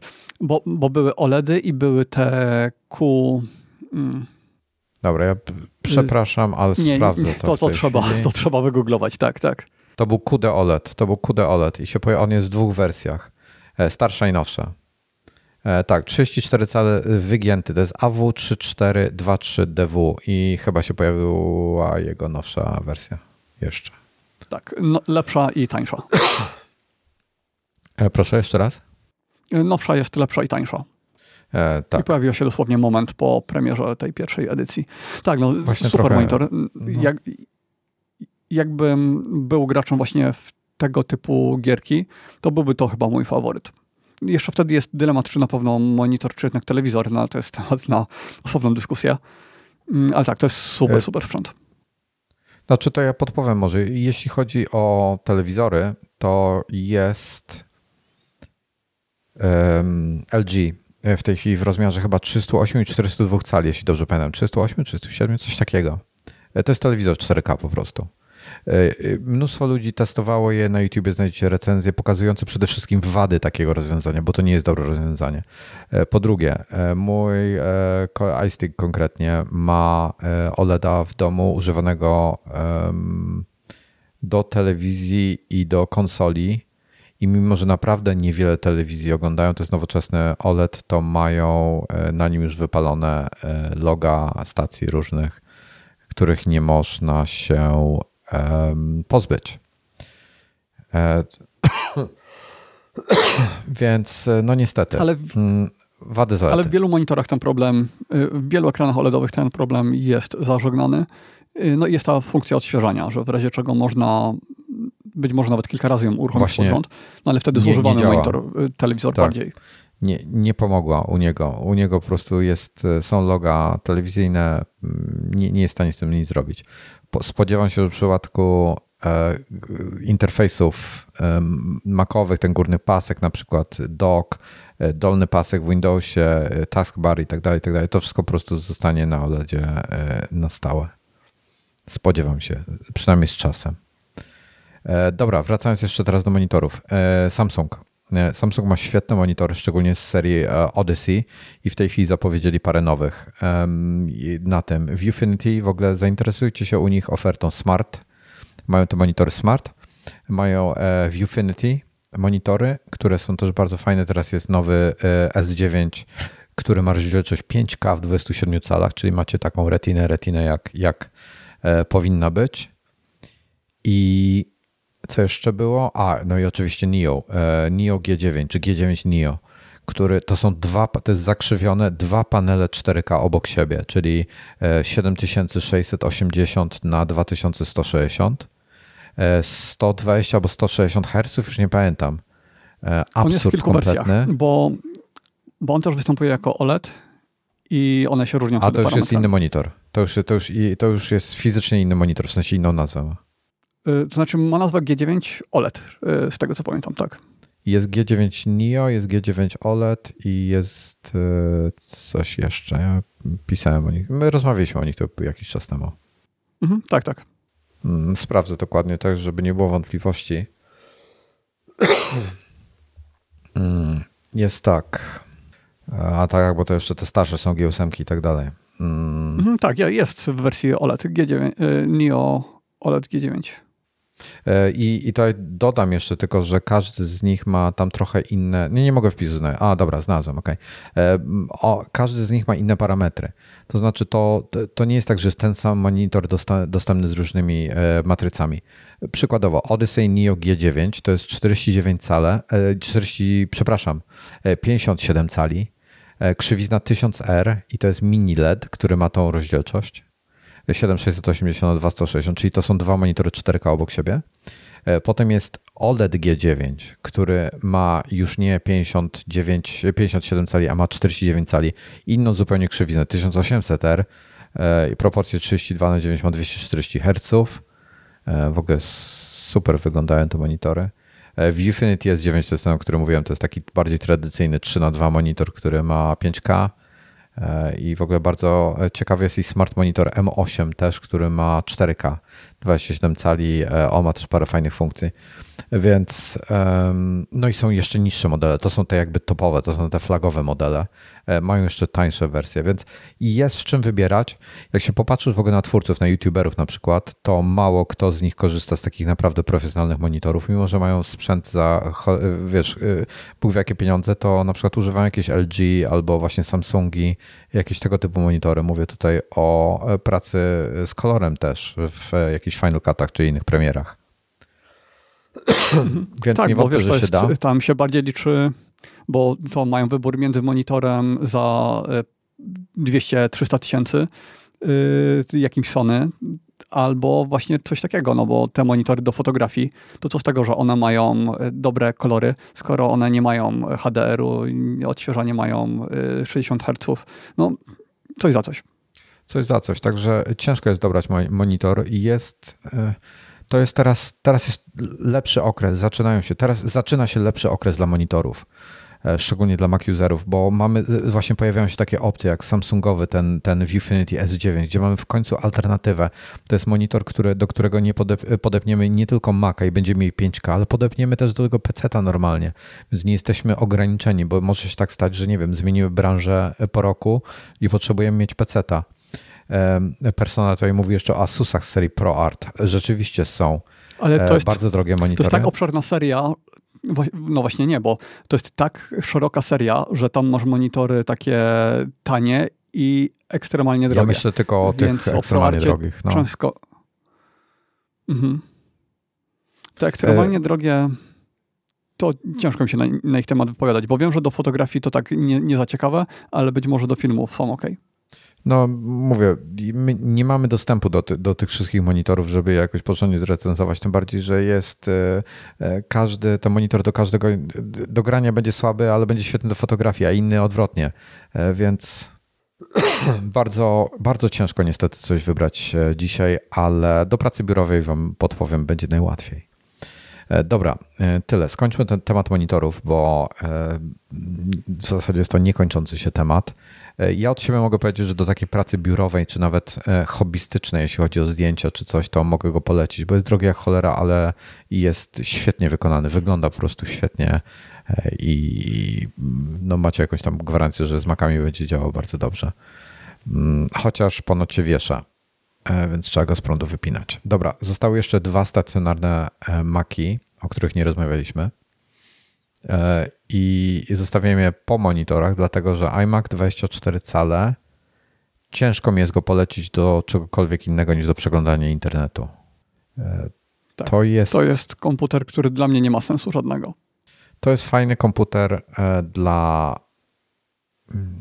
bo, bo były OLEDy i były te Q... Mm. Dobra, ja przepraszam, ale nie, sprawdzę nie, to. To, to trzeba, to trzeba wygooglować, tak, tak. To był QD OLED, to był QD OLED i się pojawił, on jest w dwóch wersjach. E, starsza i nowsza. E, tak, 34 cale wygięty, to jest AW3423DW i chyba się pojawiła jego nowsza wersja jeszcze. Tak, no, lepsza i tańsza. E, proszę jeszcze raz. Nowsza jest lepsza i tańsza. E, tak. I pojawił się dosłownie moment po premierze tej pierwszej edycji. Tak, no właśnie super trochę, monitor. No. Jak, jakbym był graczem właśnie w tego typu gierki, to byłby to chyba mój faworyt. Jeszcze wtedy jest dylemat, czy na pewno monitor, czy jednak telewizor, no to jest temat na osobną dyskusję. Mm, ale tak, to jest super, e, super sprzęt. Znaczy to ja podpowiem może. Jeśli chodzi o telewizory, to jest um, LG w tej chwili w rozmiarze chyba 308 i 402 cali, jeśli dobrze pamiętam. 308, 307, coś takiego. E, to jest telewizor 4K po prostu. E, e, mnóstwo ludzi testowało je, na YouTubie znajdziecie recenzje pokazujące przede wszystkim wady takiego rozwiązania, bo to nie jest dobre rozwiązanie. E, po drugie, mój iStick konkretnie ma OLEDa w domu używanego do telewizji i do konsoli i mimo, że naprawdę niewiele telewizji oglądają, to jest nowoczesny OLED, to mają na nim już wypalone loga stacji różnych, których nie można się pozbyć. E, (coughs) więc e, no niestety. Ale, mm, wady zalety. Ale w wielu monitorach ten problem, y, w wielu ekranach OLEDowych ten problem jest zażegnany. Y, no i jest ta funkcja odświeżania, że w razie czego można być może nawet kilka razy ją uruchomić Właśnie pod rząd, no ale wtedy zużywany monitor, y, telewizor tak. bardziej. Nie, nie pomogła u niego. U niego po prostu jest, są loga telewizyjne, mm, nie, nie jest w stanie z tym nic zrobić spodziewam się, że w przypadku e, interfejsów makowych, ten górny pasek, na przykład dock, e, dolny pasek w Windowsie, e, taskbar i tak dalej, tak dalej, to wszystko po prostu zostanie na OLEDzie na stałe. Spodziewam się, przynajmniej z czasem. Dobra, wracając jeszcze teraz do monitorów. Samsung. Samsung ma świetne monitory, szczególnie z serii e, Odyssey i w tej chwili zapowiedzieli parę nowych na tym. Viewfinity, w ogóle zainteresujcie się u nich ofertą Smart. Mają te monitory Smart, mają e, Viewfinity monitory, które są też bardzo fajne. Teraz jest nowy e, S9, który ma rozdzielczość 5K w 27 calach, czyli macie taką retinę, retinę jak, jak powinna być. I co jeszcze było? A, no i oczywiście NIO, NIO G9 czy G9 NIO który to są dwa, to jest zakrzywione dwa panele 4K obok siebie, czyli 7680 e, na 2160, 120 e, albo 160 Hz, już nie pamiętam. E, absurd on jest w kilku kompletny. wersjach, bo, bo on też występuje jako OLED i one się różnią. A to już jest inny monitor. To już, to, już, to już jest fizycznie inny monitor, w sensie inną nazwę. To znaczy ma nazwę G9 OLED, z tego co pamiętam, tak. Jest G9 Nio, jest G9 OLED i jest e, coś jeszcze. Ja pisałem o nich. My rozmawialiśmy o nich to jakiś czas temu. Mhm, tak, tak. Mm, sprawdzę dokładnie tak, żeby nie było wątpliwości. (coughs) Mm, jest tak. A tak, bo to jeszcze te starsze są G8 i tak dalej. Mm. Mhm, tak, jest w wersji OLED G9, e, Nio OLED G9. E, I, I to dodam jeszcze tylko, że każdy z nich ma tam trochę inne. Nie, nie mogę wpisu znaleźć. A, dobra, znalazłem, ok. E, każdy z nich ma inne parametry. To znaczy, to, to nie jest tak, że jest ten sam monitor dostępny z różnymi e, matrycami. Przykładowo, Odyssey Neo G9 to jest 49 cale, 40, przepraszam, 57 cali, krzywizna 1000R i to jest mini LED, który ma tą rozdzielczość. 7680 na 2160, czyli to są dwa monitory 4K obok siebie. E, potem jest OLED G9, który ma już nie 59, 57 cali, a ma 49 cali. Inną zupełnie krzywiznę, 1800R e, proporcje 32 na 9 ma 240 Hz. W ogóle super wyglądają te monitory. Viewfinity S9 to jest ten, o którym mówiłem, to jest taki bardziej tradycyjny 3 na 2 monitor, który ma 5K. E, I w ogóle bardzo ciekawy jest i Smart Monitor M8 też, który ma 4K, 27 cali. E, on ma też parę fajnych funkcji. Więc no i są jeszcze niższe modele. To są te jakby topowe, to są te flagowe modele. E, mają jeszcze tańsze wersje, więc jest w czym wybierać. Jak się popatrzysz w ogóle na twórców, na youtuberów na przykład, to mało kto z nich korzysta z takich naprawdę profesjonalnych monitorów, mimo że mają sprzęt za, wiesz, y, Bóg wie jakie pieniądze, to na przykład używają jakieś LG albo właśnie Samsungi, jakieś tego typu monitory. Mówię tutaj o e, pracy z kolorem też w jakichś Final Cutach czy innych premierach. (coughs) Więc tak, nie wątpię, że się da. Tam się bardziej liczy, bo to mają wybór między monitorem za 200-300 e, tysięcy, yy, jakimś Sony, albo właśnie coś takiego, no bo te monitory do fotografii, to co z tego, że one mają e, dobre kolory, skoro one nie mają HDR-u, odświeżanie mają 60 Hz, no coś za coś. Coś za coś, także ciężko jest dobrać monitor i jest... to jest teraz, teraz jest lepszy okres, zaczynają się, teraz zaczyna się lepszy okres dla monitorów, e, szczególnie dla Mac userów, bo mamy, właśnie pojawiają się takie opcje jak Samsungowy, ten, ten Viewfinity S9, gdzie mamy w końcu alternatywę. To jest monitor, który, do którego nie podep podepniemy nie tylko Maca i będziemy mieli 5K, ale podepniemy też do tego PC-ta normalnie, więc nie jesteśmy ograniczeni, bo może się tak stać, że nie wiem, zmienimy branżę po roku i potrzebujemy mieć PC-ta Persona tutaj mówi jeszcze o Asusach z serii ProArt. Rzeczywiście są Ale to jest, bardzo drogie monitory. To jest tak obszerna seria, no właśnie nie, bo to jest tak szeroka seria, że tam masz monitory takie tanie i ekstremalnie drogie. Ja myślę tylko o Więc tych ekstremalnie drogich. No. Często... Mhm. Te ekstremalnie e... drogie to ciężko mi się na, na, ich temat wypowiadać, bo wiem, że do fotografii to tak nie, nie za ciekawe, ale być może do filmów są ok. No, mówię, nie mamy dostępu do, ty, do tych wszystkich monitorów, żeby jakoś porządnie zrecenzować, tym bardziej, że jest e, e, każdy, ten monitor do każdego, do grania będzie słaby, ale będzie świetny do fotografii, a inny odwrotnie, e, więc (clears throat) bardzo, bardzo ciężko niestety coś wybrać dzisiaj, ale do pracy biurowej wam podpowiem, będzie najłatwiej. Dobra, tyle. Skończmy ten temat monitorów, bo w zasadzie jest to niekończący się temat. E, ja od siebie mogę powiedzieć, że do takiej pracy biurowej, czy nawet e, hobbystycznej, jeśli chodzi o zdjęcia czy coś, to mogę go polecić, bo jest drogi jak cholera, ale jest świetnie wykonany, wygląda po prostu świetnie e, i no macie jakąś tam gwarancję, że z makami będzie działał bardzo dobrze. Mm, chociaż ponoć się wiesza, więc trzeba go z prądu wypinać. Dobra, zostały jeszcze dwa stacjonarne maki, o których nie rozmawialiśmy. i zostawiłem je po monitorach, dlatego że iMac 24 cale ciężko mi jest go polecić do czegokolwiek innego niż do przeglądania internetu. Tak. To, jest, to jest komputer, który dla mnie nie ma sensu żadnego. To jest fajny komputer dla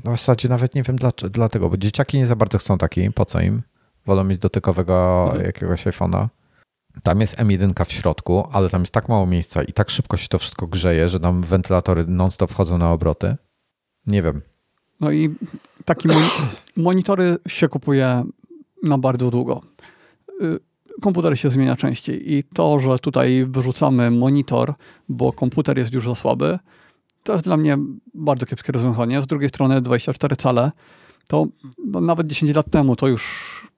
no w zasadzie nawet nie wiem dlaczego, bo dzieciaki nie za bardzo chcą taki, po co im? Wolą mieć dotykowego mhm. jakiegoś iPhone'a. Tam jest M1 w środku, ale tam jest tak mało miejsca i tak szybko się to wszystko grzeje, że tam wentylatory non-stop wchodzą na obroty. Nie wiem. No i takie monitory się kupuje na bardzo długo. Y, komputer się zmienia częściej i to, że tutaj wyrzucamy monitor, bo komputer jest już za słaby, to jest dla mnie bardzo kiepskie rozwiązanie. Z drugiej strony 24 cale, to no, nawet 10 lat temu to już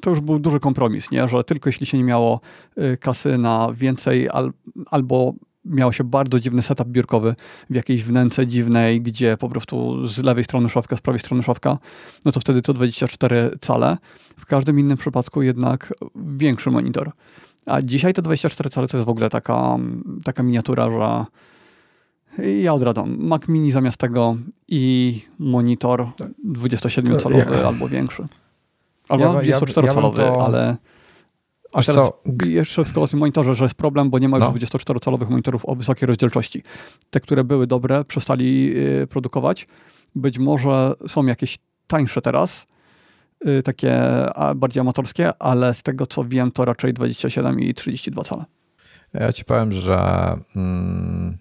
to już był duży kompromis, nie? że tylko jeśli się nie miało y, kasy na więcej al, albo miało się bardzo dziwny setup biurkowy w jakiejś wnęce dziwnej, gdzie po prostu z lewej strony szafka, z prawej strony szafka, no to wtedy to 24 cale. W każdym innym przypadku jednak większy monitor. A dzisiaj te 24 cale to jest w ogóle taka, taka miniatura, że ja odradzam. Mac Mini zamiast tego i monitor 27-calowy ja. albo większy. Albo ja, 24-calowy, ja, to... ale... A teraz co? jeszcze tylko o tym monitorze, że jest problem, bo nie ma już no. 24-calowych monitorów o wysokiej rozdzielczości. Te, które były dobre, przestali y, produkować. Być może są jakieś tańsze teraz, y, takie bardziej amatorskie, ale z tego co wiem, to raczej 27 i 32 cale. Ja ci powiem, że mm,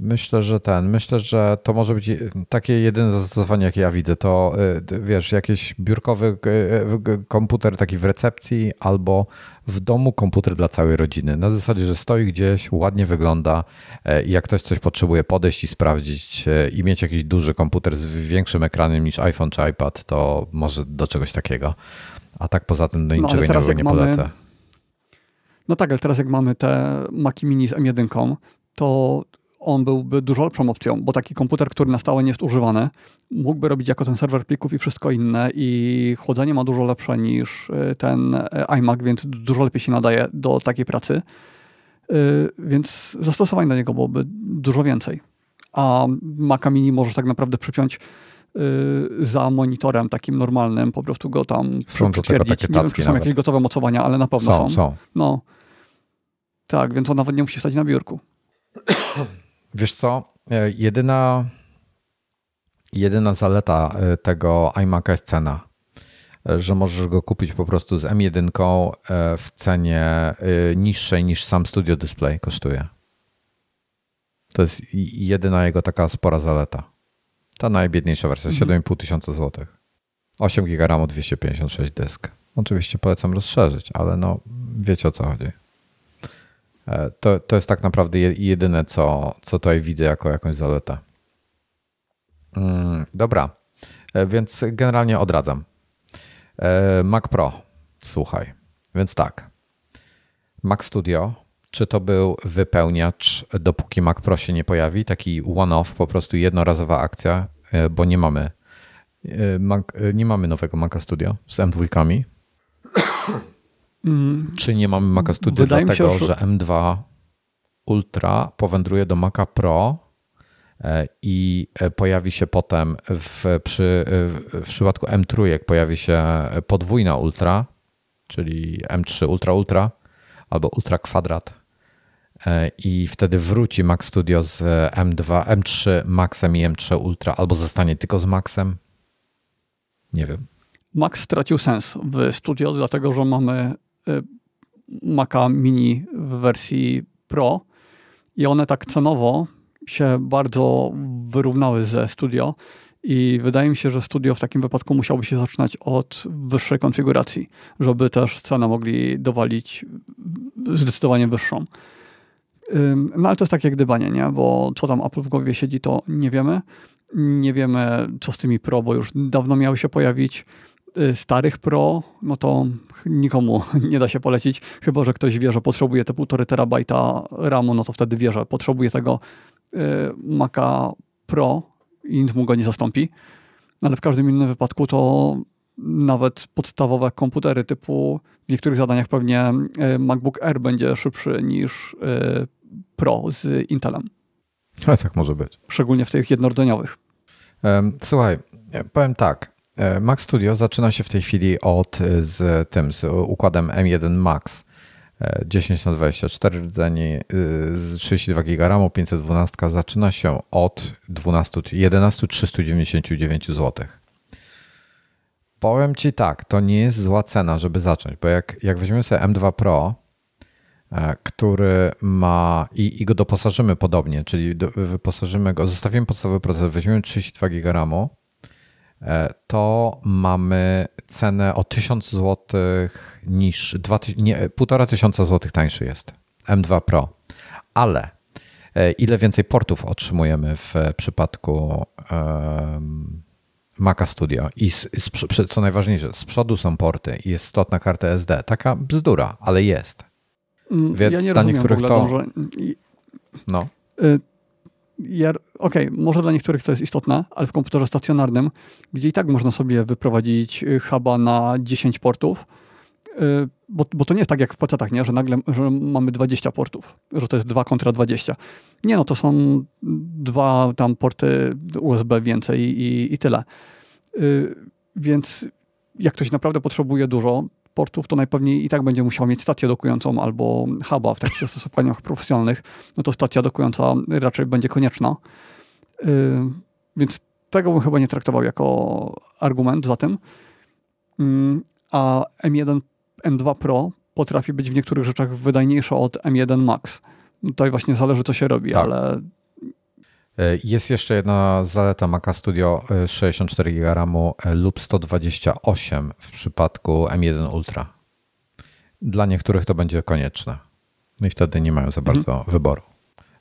Myślę, że ten, myślę, że to może być takie jedyne zastosowanie, jakie ja widzę. To y, wiesz, jakiś biurkowy y, y, komputer taki w recepcji albo w domu komputer dla całej rodziny. Na zasadzie, że stoi gdzieś, ładnie wygląda i jak ktoś coś potrzebuje podejść i sprawdzić i mieć jakiś duży komputer z większym ekranem niż iPhone czy iPad, to może do czegoś takiego. A tak poza tym do no, niczego innego nie mamy... polecę. No tak, ale teraz jak mamy te Maci Mini z M1, to on byłby dużo lepszą opcją, bo taki komputer, który na stałe nie jest używany, mógłby robić jako ten serwer plików i wszystko inne i chłodzenie ma dużo lepsze niż y, ten y, iMac, więc dużo lepiej się nadaje do takiej pracy. Y, więc zastosowań do niego byłoby dużo więcej. A Maca Mini możesz tak naprawdę przypiąć za monitorem takim normalnym, po prostu go tam są przytwierdzić. Nie wiem, czy są nawet. jakieś gotowe mocowania, ale na pewno są. Są, są. No. Tak, więc on nawet nie musi stać na biurku. (coughs) Wiesz co, e, jedyna, jedyna zaleta e, tego iMac'a jest cena. E, że możesz go kupić po prostu z M1 w cenie niższej niż sam Studio Display kosztuje. To jest jedyna jego taka spora zaleta. Ta najbiedniejsza wersja, mhm. 7,5 tysiąca złotych. 8 GB RAM, 256 dysk. Oczywiście polecam rozszerzyć, ale no wiecie o co chodzi. E, to, to jest tak naprawdę jedyne, co, co tutaj widzę jako jakąś zaletę. Mm, dobra, e, więc generalnie odradzam. E, Mac Pro, słuchaj. Więc tak. Mac Studio, czy to był wypełniacz, dopóki Mac Pro się nie pojawi? Taki one-off, po prostu jednorazowa akcja, bo nie mamy, nie mamy nowego Maca Studio z M2. Mm. Czy nie mamy Maca Studio Wydaje dlatego, się, że... że M2 Ultra powędruje do Maca Pro e, i e, pojawi się potem w, przy, w przypadku M3 pojawi się podwójna Ultra, czyli M3 Ultra Ultra albo Ultra Kwadrat e, i wtedy wróci Mac Studio z M2, M3 Maxem i M3 Ultra albo zostanie tylko z Maxem. Nie wiem. Max stracił sens w studio, dlatego że mamy Maca Mini w wersji Pro i one tak cenowo się bardzo wyrównały ze Studio i wydaje mi się, że Studio w takim wypadku musiałoby się zaczynać od wyższej konfiguracji, żeby też cenę mogli dowalić zdecydowanie wyższą. No ale to jest takie gdybanie, nie? Bo co tam Apple w głowie siedzi, to nie wiemy. Nie wiemy, co z tymi Pro, bo już dawno miały się pojawić. Y, starych Pro, no to nikomu (laughs) nie da się polecić, chyba że ktoś wie, że potrzebuje te 1,5 terabajta RAMu, no to wtedy wie, że potrzebuje tego y, Maca Pro i nic mu go nie zastąpi. Ale w każdym innym wypadku to nawet podstawowe komputery typu w niektórych zadaniach pewnie MacBook Air będzie szybszy niż Pro z Intelem. A tak może być. Szczególnie w tych jednorodzeniowych. Słuchaj, powiem tak. E, Mac Studio zaczyna się w tej chwili od e, z tym, z układem M1 Max. 10 na 24 rdzeni, 32 GB RAM, 512 zaczyna się od 12, 11 399 zł. Powiem Ci tak, to nie jest zła cena, żeby zacząć, bo jak, jak weźmiemy sobie M2 Pro, e, który ma i, i go doposażymy podobnie, czyli do, wyposażymy go, zostawimy podstawowy procesor, weźmiemy 32 GB RAMu, E, to mamy cenę o 1000 zł niż 1,5 tysiąca złotych tańszy jest M2 Pro. Ale e, ile więcej portów otrzymujemy w przypadku um, Maca Studio i z, z, co najważniejsze, z przodu są porty i jest slot na kartę SD. Taka bzdura, ale jest. Mm, Więc ja nie dla niektórych to... No. Ja, okej, okay, może dla niektórych to jest istotne, ale w komputerze stacjonarnym, gdzie i tak można sobie wyprowadzić y, huba na 10 portów, y, bo, bo to nie jest tak jak w PC-tach, nie? Że nagle że mamy 20 portów, że to jest 2 kontra 20. Nie, no to są dwa tam porty USB więcej i, i tyle. Y, więc jak ktoś naprawdę potrzebuje dużo, portów, to najpewniej i tak będzie musiał mieć stację dokującą albo huba w takich zastosowaniach profesjonalnych, no to stacja dokująca raczej będzie konieczna. Yy, więc tego bym chyba nie traktował jako argument za tym. Yy, a M1, M2 Pro potrafi być w niektórych rzeczach wydajniejsze od M1 Max. Tutaj właśnie zależy, co się robi, tak. ale jest jeszcze jedna zaleta Maca Studio 64 GB RAMu e, lub 128 w przypadku M1 Ultra. Dla niektórych to będzie konieczne. No i wtedy nie mają za mhm. bardzo mhm. wyboru.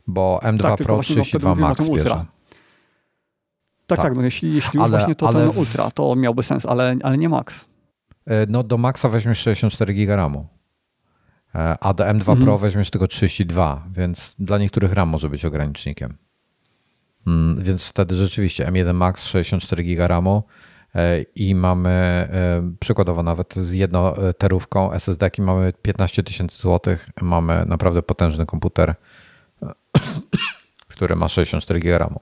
Bo M2 tak, Pro 32 Max bierze. Tak, tak, tak, no jeśli, jeśli ale, właśnie to ten Ultra, to miałby sens, ale, ale nie Max. E, no do Maxa weźmiesz 64 GB RAMu. A do M2 mhm. Pro weźmiesz tylko 32, więc dla niektórych RAM może być ogranicznikiem. Mm, więc wtedy rzeczywiście M1 Max 64 GB RAMu e, i mamy e, przykładowo nawet z jednoterówką SSD mamy 15 tysięcy złotych, mamy naprawdę potężny komputer, (coughs) który ma 64 GB RAMu.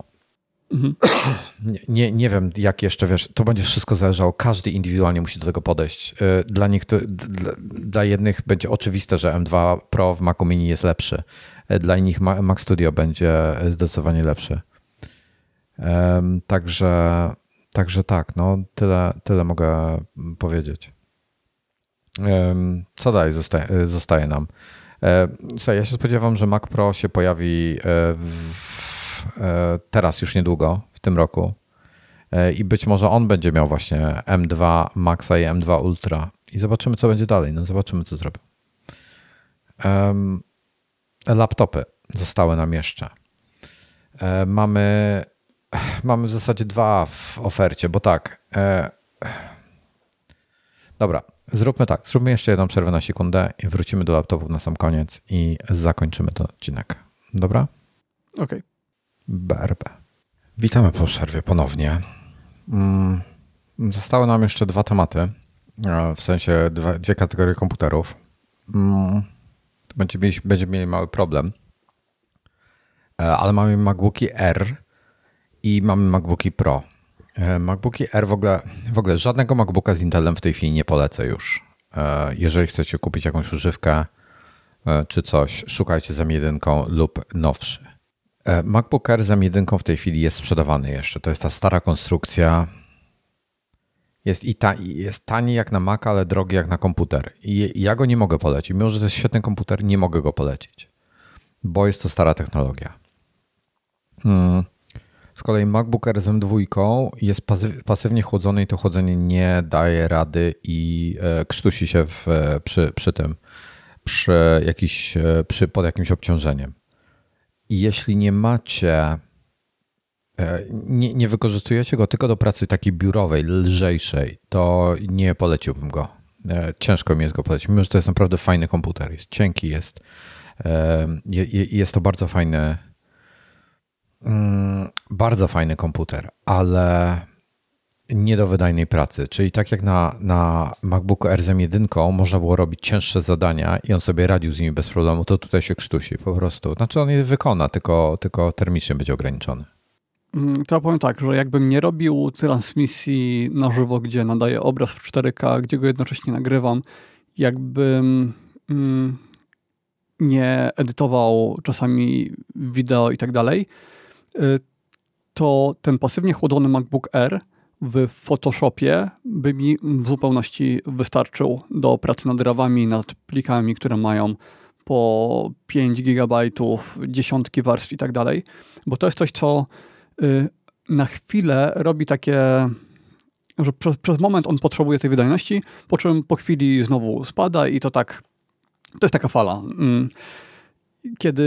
Mhm. (coughs) Nie, nie, nie, wiem, jak jeszcze wiesz, to będzie wszystko zależało. Każdy indywidualnie musi do tego podejść. E, dla, niektórych, dla, dla jednych będzie oczywiste, że M2 Pro w Macu Mini jest lepszy. Dla innych Mac Studio będzie zdecydowanie lepszy. Także, także tak, no tyle, tyle mogę powiedzieć. Co dalej zostaje, zostaje nam? Słuchaj, ja się spodziewam, że Mac Pro się pojawi e, w, e, teraz już niedługo, w tym roku. E, I być może on będzie miał właśnie M2 Maxa i M2 Ultra. I zobaczymy, co będzie dalej. No zobaczymy, co zrobią. Laptopy zostały nam jeszcze. Mamy mamy w zasadzie dwa w ofercie, bo tak. E, dobra, zróbmy tak. Zróbmy jeszcze jedną przerwę na sekundę i wrócimy do laptopów na sam koniec i zakończymy ten odcinek. Dobra? Okej. Okay. BRB. Witamy po przerwie ponownie. Mm, zostały nam jeszcze dwa tematy, e, w sensie dwa, dwie kategorie komputerów. Mm, będziemy mieli, będziemy mieli mały problem, e, ale mamy MacBooki R i mamy MacBooki Pro. E, MacBooki R w ogóle, w ogóle żadnego MacBooka z Intelem w tej chwili nie polecę już. E, jeżeli chcecie kupić jakąś używkę e, czy coś, szukajcie za jedynką lub nowszy. MacBook Air za jedynką w tej chwili jest sprzedawany jeszcze. To jest ta stara konstrukcja. Jest, i ta, jest tani jak na Mac, ale drogi jak na komputer. I ja go nie mogę polecić. Mimo, że to jest świetny komputer, nie mogę go polecić, bo jest to stara technologia. Hmm. Z kolei MacBook Air z M2 jest pasywnie chłodzony i to chłodzenie nie daje rady i e, krztusi się w, e, przy, przy tym, przy jakiś, e, przy, pod jakimś obciążeniem. I jeśli nie macie, nie, nie wykorzystujecie go tylko do pracy takiej biurowej, lżejszej, to nie poleciłbym go. Ciężko mi jest go polecić, mimo że to jest naprawdę fajny komputer. Jest cienki, jest, jest to bardzo fajny Mm, bardzo fajny komputer, ale nie do wydajnej pracy. Czyli tak jak na, na MacBooku Air z M1 można było robić cięższe zadania i on sobie radził z nimi bez problemu, to tutaj się krztusi po prostu. Znaczy on je wykona, tylko, tylko termicznie będzie ograniczony. Mm, to ja powiem tak, że jakbym nie robił transmisji na żywo, gdzie nadaję obraz w 4K, gdzie go jednocześnie nagrywam, jakbym mm, nie edytował czasami wideo i tak dalej, to ten pasywnie chłodzony MacBook Air w Photoshopie by mi w zupełności wystarczył do pracy nad rawami, nad plikami, które mają po 5 GB, dziesiątki warstw i tak dalej, bo to jest coś, co y, na chwilę robi takie, że przez, przez moment on potrzebuje tej wydajności, po czym po chwili znowu spada i to tak, to jest taka fala. Kiedy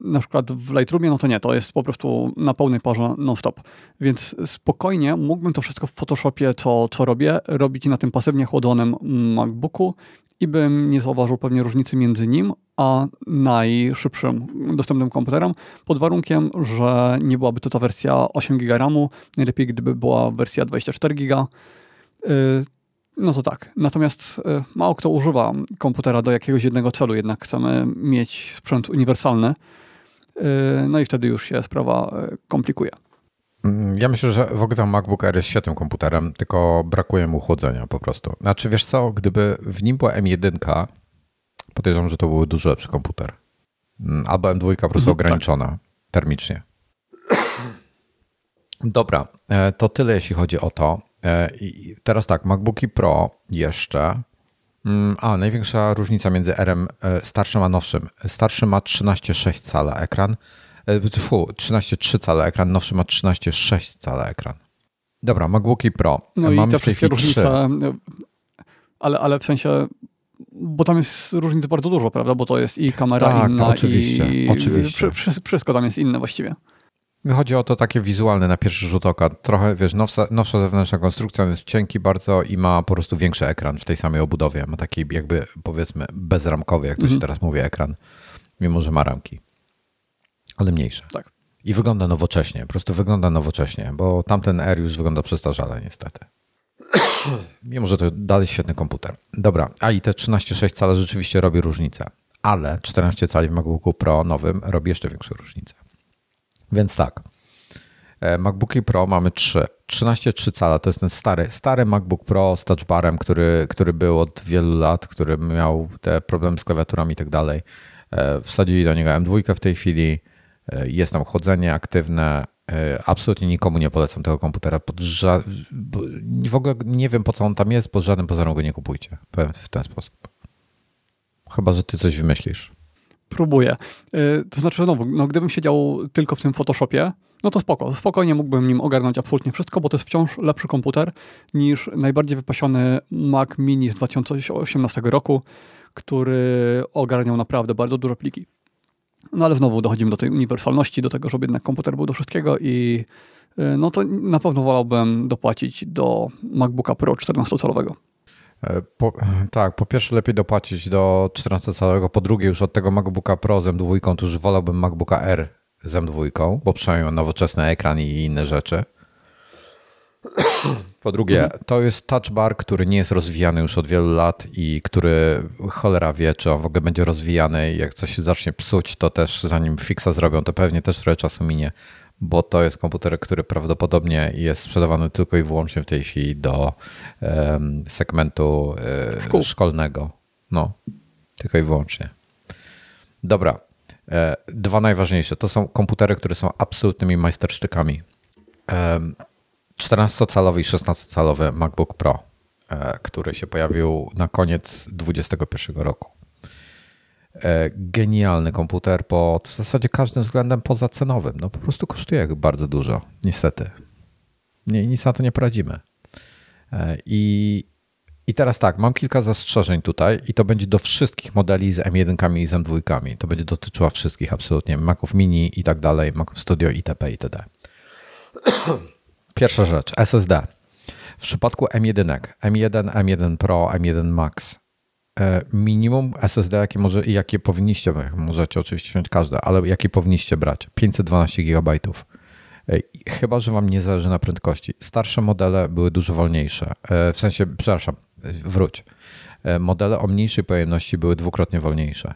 na przykład w Lightroomie, no to nie, to jest po prostu na pełnej parze non-stop. Więc spokojnie mógłbym to wszystko w Photoshopie, co, co robię, robić na tym pasywnie chłodzonym MacBooku i bym nie zauważył pewnie różnicy między nim a najszybszym dostępnym komputerem, pod warunkiem, że nie byłaby to ta wersja 8 GB RAMu, najlepiej gdyby była wersja 24 GB. No to tak. Natomiast e, mało kto używa komputera do jakiegoś jednego celu, jednak chcemy mieć sprzęt uniwersalny. E, no i wtedy już się sprawa e, komplikuje. Mm, ja myślę, że w ogóle ten MacBook Air jest świetnym komputerem, tylko brakuje mu chłodzenia po prostu. Znaczy, wiesz co, gdyby w nim była M1, podejrzewam, że to byłby dużo lepszy komputer. Mm, albo M2 po prostu mhm, ograniczona tak. termicznie. Dobra, to tyle jeśli chodzi o to. E, I teraz tak, MacBooki Pro jeszcze. Mm, a, największa różnica między RM e, starszym a nowszym. Starszy ma 13,6 cala ekran. E, fu, 13,3 cala ekran, nowszy ma 13,6 cala ekran. Dobra, MacBooki Pro. No Mamy i te wszystkie różnice, ale, ale w sensie, bo tam jest różnic bardzo dużo, prawda? Bo to jest i kamera tak, inna, oczywiście, i oczywiście. wszystko tam jest inne właściwie. Chodzi o to takie wizualne na pierwszy rzut oka. Trochę, wiesz, nowsza, nowsza zewnętrzna konstrukcja jest cienki bardzo i ma po prostu większy ekran w tej samej obudowie. Ma taki jakby, powiedzmy, bezramkowy, jak to mhm. się teraz mówi, ekran. Mimo, że ma ramki. Ale mniejsze. Tak. I wygląda nowocześnie. Po prostu wygląda nowocześnie, bo tamten Air już wygląda przestarzale niestety. (clears throat) Mimo, że to dalej świetny komputer. Dobra, a i te 13,6 cala rzeczywiście robi różnicę. Ale 14 cali w MacBooku Pro nowym robi jeszcze większą różnicę. Więc tak. E, MacBooki Pro mamy trzy. 13,3 cala to jest ten stary, stary MacBook Pro z touchbarem, który, który był od wielu lat, który miał te problemy z klawiaturami i tak dalej. E, wsadzili do niego M2 w tej chwili. E, jest tam chodzenie aktywne. Absolutnie nikomu nie polecam tego komputera. Ża- w ogóle nie wiem po co on tam jest, pod żadnym pozorem go nie kupujcie. Powiem w ten sposób. Chyba, że ty coś wymyślisz. Próbuję. Y, to znaczy, znowu, no, gdybym siedział tylko w tym Photoshopie, no to spoko. Spokojnie mógłbym nim ogarnąć absolutnie wszystko, bo to jest wciąż lepszy komputer niż najbardziej wypasiony Mac Mini z 2018 roku, który ogarniał naprawdę bardzo dużo pliki. No ale znowu dochodzimy do tej uniwersalności, do tego, żeby jednak komputer był do wszystkiego i y, no to na pewno wolałbym dopłacić do MacBooka Pro 14-calowego. E, po, tak, po pierwsze lepiej dopłacić do 14-calowego, po drugie już od tego MacBooka Pro z M2, to już wolałbym MacBooka R z M2, bo przynajmniej nowoczesny ekran i inne rzeczy. Po drugie, to jest touch bar, który nie jest rozwijany już od wielu lat i który cholera wie, czy on w ogóle będzie rozwijany. Jak coś się zacznie psuć, to też zanim fixa zrobią, to pewnie też trochę czasu minie bo to jest komputer, który prawdopodobnie jest sprzedawany tylko i wyłącznie w tej chwili do um, segmentu um, szkolnego. No, tylko i wyłącznie. Dobra. E, dwa najważniejsze to są komputery, które są absolutnymi majstersztykami. 14-calowy i 16-calowy MacBook Pro, e, który się pojawił na koniec 2021 roku. E, genialny komputer pod w zasadzie każdym względem pozacenowym. No po prostu kosztuje bardzo dużo, niestety. Nie, nic na to nie poradzimy. E, I, I teraz tak, mam kilka zastrzeżeń tutaj i to będzie do wszystkich modeli z M1 i z M2. To będzie dotyczyła wszystkich absolutnie. Maców Mini i tak dalej, Maców Studio itp. itd. (clears throat) Pierwsza rzecz, SSD. W przypadku M1, M1, M1 Pro, M1 Max minimum SSD, jakie, może, jakie powinniście, możecie oczywiście wziąć każde, ale jakie powinniście brać? 512 GB. Chyba, że wam nie zależy na prędkości. Starsze modele były dużo wolniejsze. W sensie, przepraszam, wróć. Modele o mniejszej pojemności były dwukrotnie wolniejsze.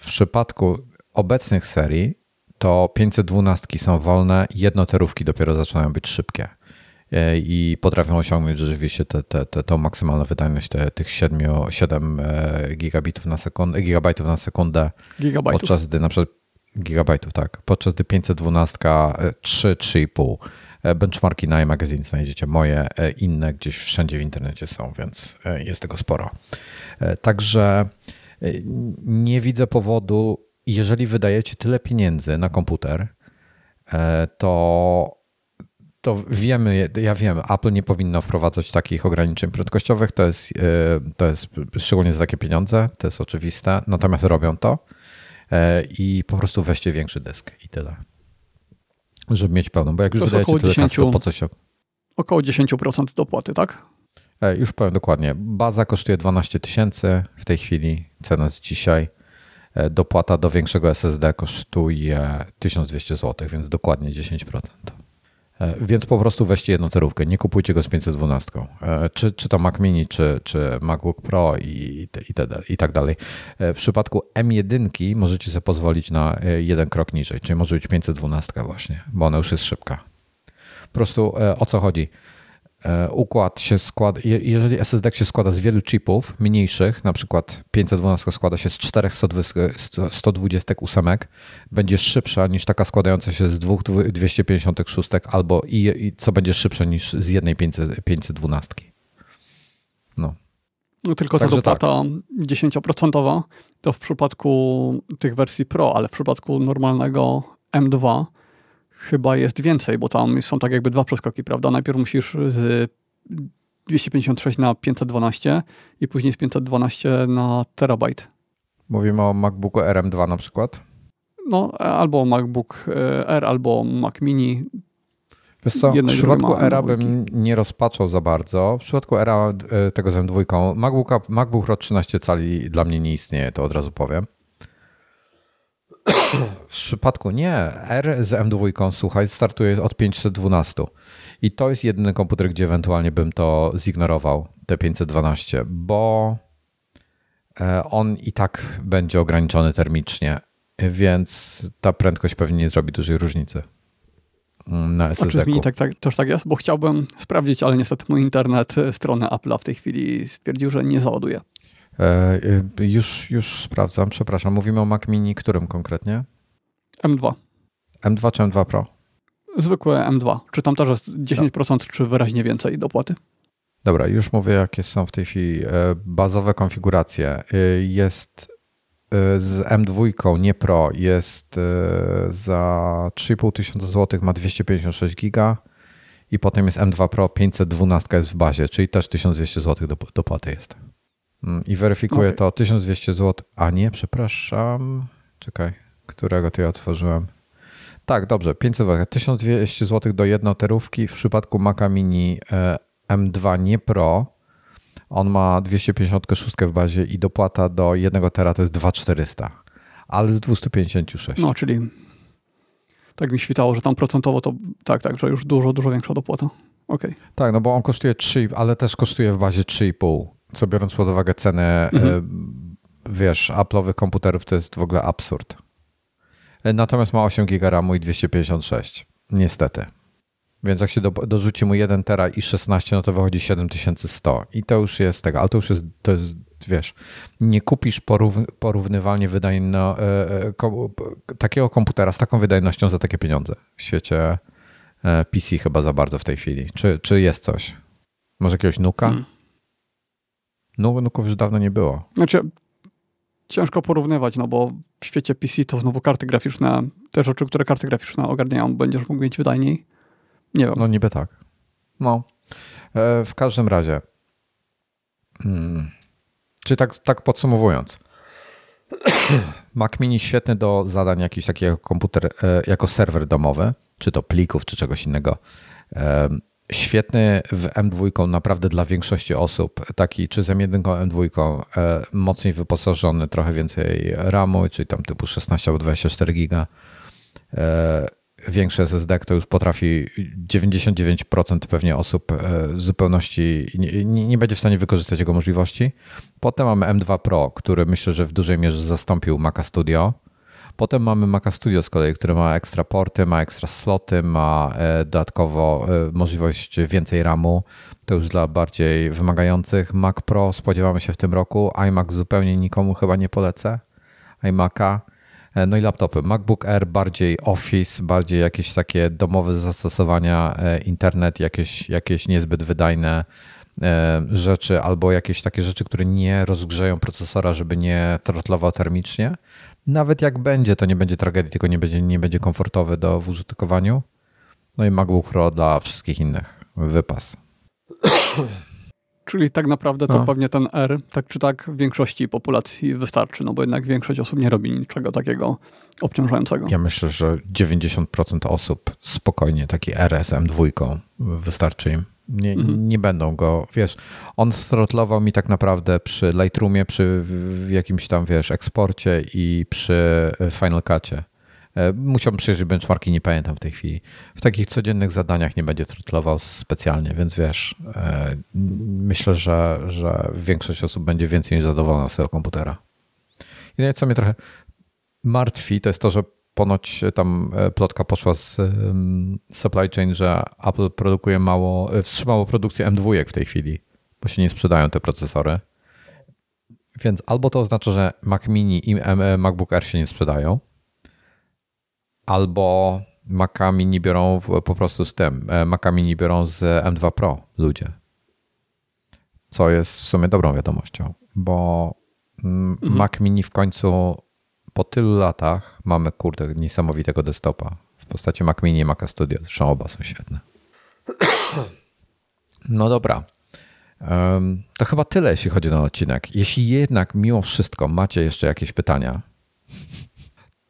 W przypadku obecnych serii to 512 są wolne, jednoterówki dopiero zaczynają być szybkie e, i potrafią osiągnąć rzeczywiście te, te, te, tą maksymalną wydajność te, tych 7, 7 e, gigabitów na sekundę, gigabajtów na sekundę, gigabajtów. podczas gdy na przykład gigabajtów, tak, podczas gdy 512 3, 3,5 benchmarki na iMagazine znajdziecie moje, e, inne gdzieś wszędzie w internecie są, więc jest tego sporo. Także nie widzę powodu, jeżeli wydajecie tyle pieniędzy na komputer, e, to, to wiemy, ja wiem, Apple nie powinno wprowadzać takich ograniczeń prędkościowych, to jest, e, to jest szczególnie za takie pieniądze, to jest oczywiste, natomiast robią to e, i po prostu weźcie większy dysk i tyle. Żeby mieć pełną, bo jak już wydajecie tyle 10, kasy, to po co się... Około 10% dopłaty, tak? Już powiem dokładnie. Baza kosztuje 12 tysięcy w tej chwili, cena z dzisiaj. E, dopłata do większego SSD kosztuje 1200 zł, więc dokładnie 10%. E, więc po prostu weźcie jedną terówkę, nie kupujcie go z 512. E, czy, czy to Mac Mini, czy, czy MacBook Pro i, i, te, i tak dalej. W przypadku M1 możecie sobie pozwolić na jeden krok niżej, czyli może być 512 właśnie, bo ona już jest szybka. Po prostu o co chodzi? E, układ się składa, jeżeli SSD się składa z wielu chipów mniejszych, na przykład 512 składa się z 4 128, będzie szybsza niż taka składająca się z dwóch 256 albo i, i co będzie szybsze niż z jednej 512. No. No tylko ta dopłata tak. 10% to w przypadku tych wersji Pro, ale w przypadku normalnego M2 chyba jest więcej, bo tam są tak jakby dwa przeskoki, prawda? Najpierw musisz z 256 na 512 i później z 512 na terabajt. Mówimy o MacBooku RM2 na przykład? No, albo MacBook e, R, albo Mac Mini. Wiesz co, w przypadku Era bym nie rozpaczał za bardzo. W przypadku Era e, tego z M2, MacBook, MacBook Pro 13 cali dla mnie nie istnieje, to od razu powiem. W przypadku nie, R z M2, słuchaj, startuje od 512. I to jest jedyny komputer, gdzie ewentualnie bym to zignorował, te 512, bo e, on i tak będzie ograniczony termicznie, więc ta prędkość pewnie nie zrobi dużej różnicy mm, na SSD. Czy tak, tak, też tak jest? Bo chciałbym sprawdzić, ale niestety mój internet, e, strony Apple'a w tej chwili stwierdził, że nie załaduje. E, już, już sprawdzam, przepraszam. Mówimy o Mac Mini, którym konkretnie? M2. M2 czy M2 Pro? Zwykłe M2. Czy tam też jest 10% no. czy wyraźnie więcej dopłaty? Dobra, już mówię, jakie są w tej chwili e, bazowe konfiguracje. E, jest z M2, nie Pro, jest za 3,5 tysiąca złotych, ma 256 giga i potem jest M2 Pro 512 jest w bazie, czyli też 1200 zł dopłaty jest. Mm, I weryfikuje okay. to 1200 zł. A nie, przepraszam. Czekaj, którego ty otworzyłem? Tak, dobrze, 500 zł. 1200 zł do jednoterówki. W przypadku Maca Mini e, M2 nie Pro, on ma 256 w bazie i dopłata do 1 tera to jest 2400, ale z 256. No, czyli tak mi świtało, że tam procentowo to tak, tak, że już dużo, dużo większa dopłata. Okay. Tak, no bo on kosztuje 3, ale też kosztuje w bazie 3,5 co biorąc pod uwagę cenę, mhm. E, wiesz, Apple'owych komputerów, to jest w ogóle absurd. E, natomiast ma 8 GB RAMu i 256. Niestety. Więc jak się do, dorzuci mu 1 tera i 16, no to wychodzi 7100. I to już jest tego, ale to już jest, to jest wiesz, nie kupisz porów, porównywalnie wydajno, e, ko, takiego komputera z taką wydajnością za takie pieniądze w świecie e, PC chyba za bardzo w tej chwili. Czy, czy jest coś? Może jakiegoś nuka? Hmm. No, nuków już dawno nie było. Znaczy, ciężko porównywać, no bo w świecie PC to znowu karty graficzne, te rzeczy, które karty graficzne ogarniają, będziesz mógł mieć wydajniej. Nie wiem. No niby tak. No. E, w każdym razie. Hmm. Czy tak, tak podsumowując. (clears throat) Mac Mini świetny do zadań jakiś taki jako komputer, e, jako serwer domowy, czy to plików, czy czegoś innego. E, świetny w M2 naprawdę dla większości osób, taki czy z M1, M2 e, mocniej wyposażony, trochę więcej RAMu, czyli tam typu 16 albo 24 giga. E, większy SSD, to już potrafi 99% pewnie osób w zupełności nie, nie, będzie w stanie wykorzystać jego możliwości. Potem mamy M2 Pro, który myślę, że w dużej mierze zastąpił Maca Studio. Potem mamy Maca Studio z kolei, który ma ekstra porty, ma ekstra sloty, ma e, dodatkowo e, możliwość więcej RAMu. To już dla bardziej wymagających. Mac Pro spodziewamy się w tym roku. iMac zupełnie nikomu chyba nie polecę. iMac'a. E, no i laptopy. MacBook Air bardziej Office, bardziej jakieś takie domowe zastosowania, internet, jakieś, jakieś niezbyt wydajne rzeczy albo jakieś takie rzeczy, które nie rozgrzeją procesora, żeby nie trotlował termicznie. Nawet jak będzie, to nie będzie tragedii, tylko nie będzie, nie będzie komfortowy do w użytkowaniu. No i MacBook Pro dla wszystkich innych. Wypas. (coughs) Czyli tak naprawdę to no. pewnie ten R, tak czy tak, w większości populacji wystarczy, no bo jednak większość osób nie robi niczego takiego obciążającego. Ja myślę, że 90% osób spokojnie taki RSM dwójką wystarczy im. Nie, mhm. nie będą go, wiesz, on throtlował mi tak naprawdę przy Lightroomie, przy jakimś tam, wiesz, eksporcie i przy e, Final Cutie. E, musiałbym przejrzeć benchmarki, nie pamiętam w tej chwili. W takich codziennych zadaniach nie będzie throtlował specjalnie, więc wiesz, e, myślę, że, że większość osób będzie więcej niż zadowolona z tego komputera. I co mnie trochę martwi, to jest to, że ponoć tam e, plotka poszła z supply chain, że Apple produkuje mało, e, wstrzymało produkcję M2 w tej chwili, bo się nie sprzedają te procesory. Więc albo to oznacza, że Mac Mini i e, MacBook Air się nie sprzedają, albo Maca Mini biorą po prostu z tym. Maca Mini biorą z M2 Pro ludzie. Co jest w sumie dobrą wiadomością, bo mm, mhm. Mac Mini w końcu po tylu latach mamy, kurde, niesamowitego desktopa w postaci Mac Mini i Mac Studio. Zresztą oba są świetne. No dobra. To chyba tyle, jeśli chodzi o ten odcinek. Jeśli jednak mimo wszystko macie jeszcze jakieś pytania,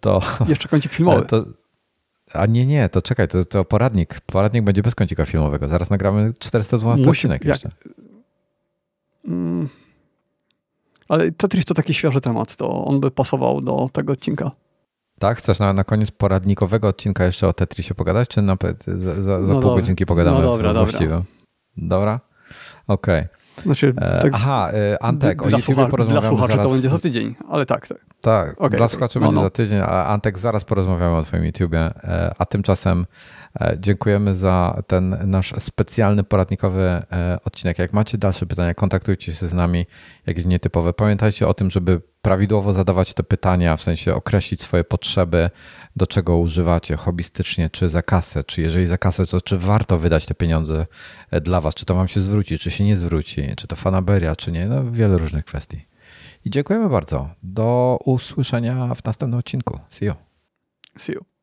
to. Jeszcze kącik filmowy. To, a nie, nie, to czekaj, to, to poradnik. Poradnik będzie bez kącika filmowego. Zaraz nagramy 412 Musi, odcinek jak, jeszcze. Mm, ale Tetris to taki świeży temat, to on by pasował do tego odcinka. Tak? Chcesz na, na koniec poradnikowego odcinka jeszcze o Tetrisie pogadać, czy na, za, za, za no pół dobra. godzinki pogadamy? No dobra, dobra. Dobra? Okej. Okay. Znaczy, e, tak Aha, e, Antek, dla, o YouTubie porozmawiamy Dla słuchaczy zaraz. to będzie za tydzień, ale tak. Tak, tak okay, dla słuchaczy no, będzie no. za tydzień, a Antek zaraz porozmawiamy o twoim YouTubie, e, a tymczasem dziękujemy za ten nasz specjalny poradnikowy odcinek. Jak macie dalsze pytania, kontaktujcie się z nami, jakieś nietypowe. Pamiętajcie o tym, żeby prawidłowo zadawać te pytania, w sensie określić swoje potrzeby, do czego używacie hobbystycznie, czy za kasę, czy jeżeli za kasę, to czy warto wydać te pieniądze e, dla was, czy to wam się zwróci, czy się nie zwróci, czy to fanaberia, czy nie, no wiele różnych kwestii. I dziękujemy bardzo. Do usłyszenia w następnym odcinku. See you. See you.